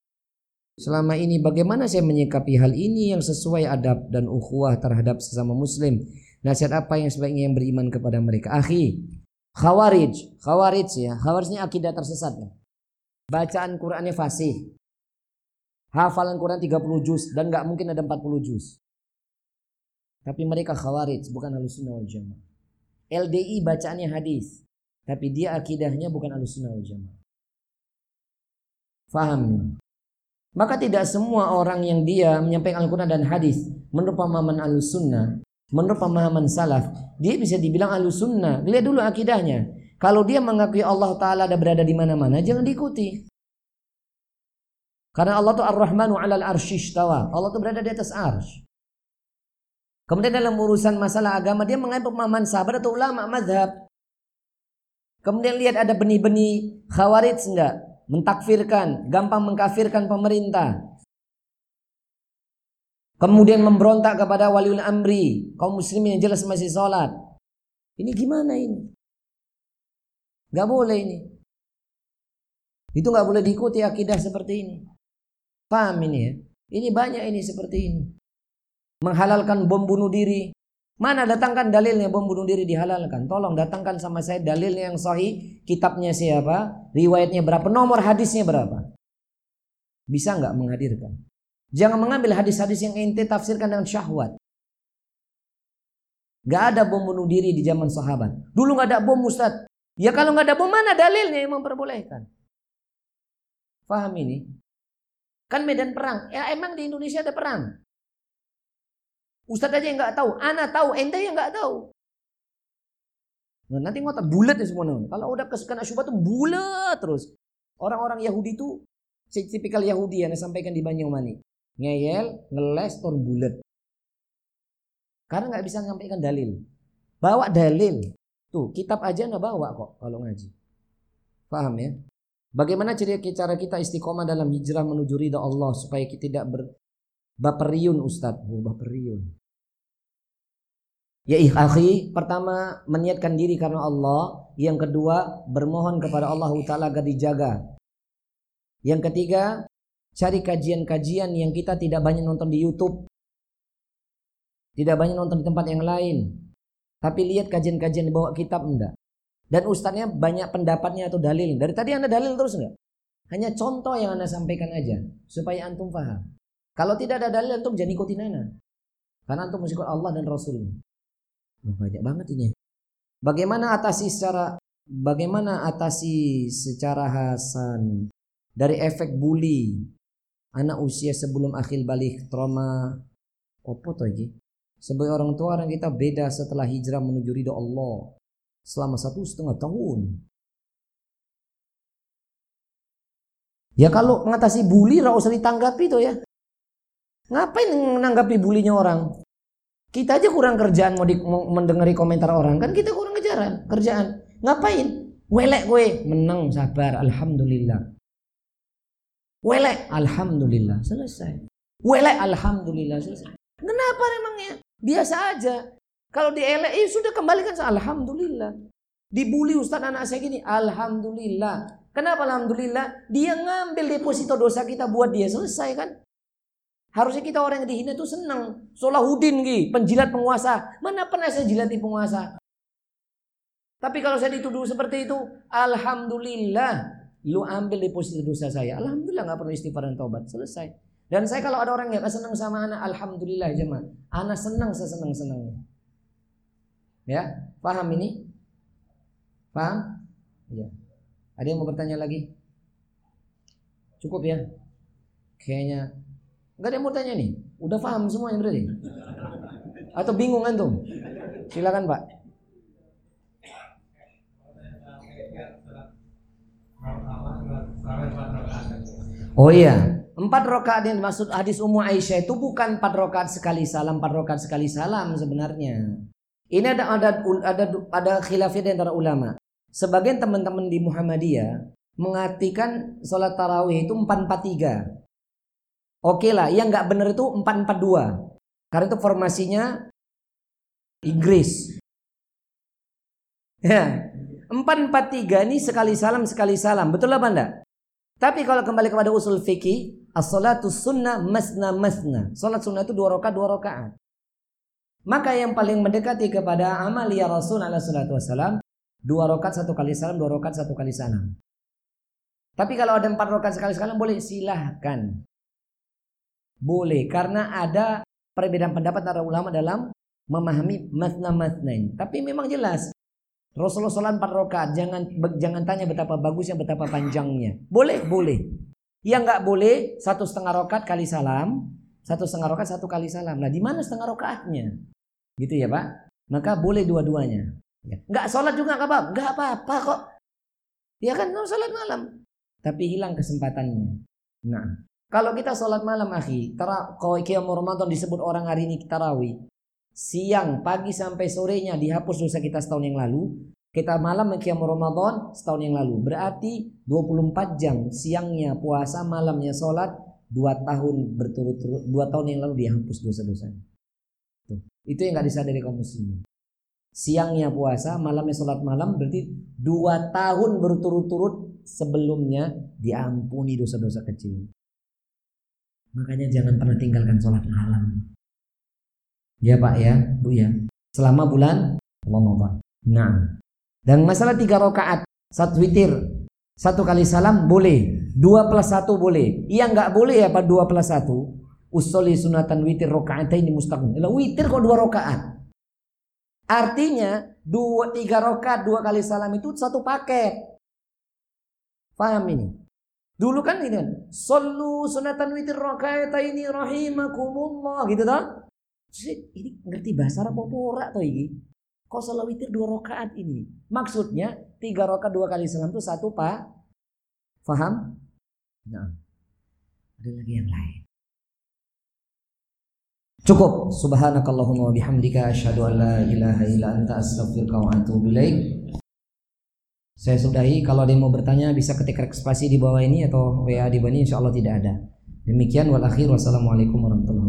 S1: Selama ini bagaimana saya menyikapi hal ini yang sesuai adab dan ukhuwah terhadap sesama muslim? Nasihat apa yang sebaiknya yang beriman kepada mereka? Akhi, khawarij, khawarij ya, khawarijnya akidah tersesat. Ya. Bacaan Qurannya fasih. Hafalan Quran 30 juz dan nggak mungkin ada 40 juz. Tapi mereka khawarij, bukan sunnah wal jamaah. LDI bacaannya hadis, tapi dia akidahnya bukan sunnah wal jamaah. Faham? Maka tidak semua orang yang dia menyampaikan Al-Quran dan hadis menurut pemahaman al-sunnah, menurut pemahaman salaf, dia bisa dibilang al-sunnah. Lihat dulu akidahnya. Kalau dia mengakui Allah Ta'ala ada berada di mana-mana, jangan diikuti. Karena Allah itu ar-Rahmanu alal arsyistawa. Allah itu berada di atas arsh. Kemudian dalam urusan masalah agama, dia mengambil pemahaman sahabat atau ulama madhab. Kemudian lihat ada benih-benih khawarij enggak? Mentakfirkan, gampang mengkafirkan pemerintah. Kemudian memberontak kepada waliul amri, kaum muslimin yang jelas masih sholat. Ini gimana ini? Gak boleh ini. Itu gak boleh diikuti akidah seperti ini. Paham ini ya? Ini banyak ini seperti ini. Menghalalkan bom bunuh diri. Mana datangkan dalilnya bom bunuh diri dihalalkan? Tolong datangkan sama saya dalilnya yang sahih, kitabnya siapa, riwayatnya berapa, nomor hadisnya berapa. Bisa nggak menghadirkan? Jangan mengambil hadis-hadis yang ente tafsirkan dengan syahwat. Gak ada bom bunuh diri di zaman sahabat. Dulu gak ada bom Ustaz. Ya kalau gak ada bom mana dalilnya yang memperbolehkan? Faham ini? Kan medan perang. Ya emang di Indonesia ada perang. Ustadz aja yang nggak tahu. Ana tahu, ente yang nggak tahu. Nah, nanti ngotot bulat ya semua. Kalau udah kesukaan syubhat tuh bulat terus. Orang-orang Yahudi itu tipikal Yahudi yang sampaikan di Banyuwangi. Ngeyel, ngeles, tur bulat. Karena nggak bisa menyampaikan dalil. Bawa dalil. Tuh, kitab aja nggak bawa kok kalau ngaji. Paham ya? Bagaimana cara kita istiqomah dalam hijrah menuju ridha Allah supaya kita tidak ber baperiun Ustaz. Oh, baperiun. Ya akhi, pertama meniatkan diri karena Allah, yang kedua bermohon kepada Allah taala agar dijaga. Yang ketiga, cari kajian-kajian yang kita tidak banyak nonton di YouTube. Tidak banyak nonton di tempat yang lain. Tapi lihat kajian-kajian di bawah kitab enggak. Dan ustadznya banyak pendapatnya atau dalil. Dari tadi anda dalil terus enggak? Hanya contoh yang anda sampaikan aja. Supaya antum paham. Kalau tidak ada dalil antum jangan ikutin ana. Karena antum ikut Allah dan Rasulnya. Oh, banyak banget ini. Bagaimana atasi secara bagaimana atasi secara hasan dari efek bully anak usia sebelum akhir balik trauma opo to iki sebagai orang tua orang kita beda setelah hijrah menuju ridho Allah selama satu setengah tahun ya kalau mengatasi bully ra usah ditanggapi tuh ya ngapain menanggapi bulinya orang kita aja kurang kerjaan mau, di, mau mendengari komentar orang kan kita kurang kejaran kerjaan. Ngapain? Welek gue menang sabar alhamdulillah. Welek alhamdulillah selesai. Welek alhamdulillah selesai. Kenapa emangnya? Biasa aja. Kalau dielek eh, sudah kembalikan alhamdulillah. Dibully ustaz anak saya gini, alhamdulillah. Kenapa alhamdulillah? Dia ngambil deposito dosa kita buat dia selesai kan? Harusnya kita orang yang dihina itu senang. Solahuddin Gi, penjilat penguasa. Mana pernah saya jilati penguasa? Tapi kalau saya dituduh seperti itu, alhamdulillah, lu ambil deposito dosa saya. Alhamdulillah nggak perlu istighfar dan taubat. Selesai. Dan saya kalau ada orang yang senang sama anak, alhamdulillah jemaah. Anak senang sesenang senangnya. Ya, paham ini? Paham? Ya. Ada yang mau bertanya lagi? Cukup ya? Kayaknya Gak ada yang mau tanya nih. Udah paham semuanya berarti. Atau bingung antum? Silakan Pak. Oh iya, empat rokaat yang dimaksud hadis Ummu Aisyah itu bukan empat rokaat sekali salam, empat rokaat sekali salam sebenarnya. Ini ada ada ada ada khilafiyah di antara ulama. Sebagian teman-teman di Muhammadiyah mengartikan sholat tarawih itu 443. Oke okay lah, yang nggak benar itu 442. Karena itu formasinya Inggris. Ya. 443 ini sekali salam sekali salam. Betul lah, enggak? Tapi kalau kembali kepada usul fikih, as-salatu sunnah masna masna. Salat sunnah itu dua rakaat dua rakaat. Maka yang paling mendekati kepada amalia ya Rasul alaihi salatu wasalam dua rakaat satu kali salam, dua rakaat satu kali salam. Tapi kalau ada empat rakaat sekali salam boleh silahkan. Boleh karena ada perbedaan pendapat antara ulama dalam memahami masna masna ini. Tapi memang jelas Rasulullah SAW 4 rakaat jangan jangan tanya betapa bagusnya betapa panjangnya. Boleh boleh. Yang nggak boleh satu setengah rakaat kali salam, satu setengah rakaat satu kali salam. Nah di mana setengah rakaatnya? Gitu ya pak? Maka boleh dua-duanya. Ya. Nggak sholat juga nggak apa-apa, nggak apa-apa kok. Ya kan nggak sholat malam, tapi hilang kesempatannya. Nah, kalau kita sholat malam akhi, kalau qiyam Ramadan disebut orang hari ini tarawih. Siang, pagi sampai sorenya dihapus dosa kita setahun yang lalu. Kita malam qiyam Ramadan setahun yang lalu. Berarti 24 jam siangnya puasa, malamnya sholat. Dua tahun berturut-turut, dua tahun yang lalu dihapus dosa-dosanya. Itu yang gak disadari kaum muslimin. Siangnya puasa, malamnya sholat malam berarti dua tahun berturut-turut sebelumnya diampuni dosa-dosa kecil. Makanya jangan pernah tinggalkan sholat malam. Ya Pak ya, Bu ya. Selama bulan Ramadan. Nah, dan masalah tiga rakaat, satu witir, satu kali salam boleh, dua plus satu boleh. Iya nggak boleh ya Pak dua plus satu. Usoli sunatan witir rokaat ini mustaqim. Witir kok dua rakaat. Artinya dua tiga rakaat dua kali salam itu satu paket. Paham ini? Dulu kan ini kan, sallu sunatan witir ini rahimakumullah gitu toh. Ini ngerti bahasa Arab apa ora toh ini? Kok salat witir dua rakaat ini? Maksudnya tiga rakaat dua kali salam itu satu pak. Faham? Nah, ada lagi yang lain. Cukup. Subhanakallahumma wa bihamdika asyhadu an la ilaha illa anta astaghfiruka wa atubu ilaik. Saya sudahi. Kalau ada yang mau bertanya bisa ketik spasi di bawah ini atau WA di bawah ini. Insya Allah tidak ada. Demikian wal akhir. Wassalamualaikum warahmatullahi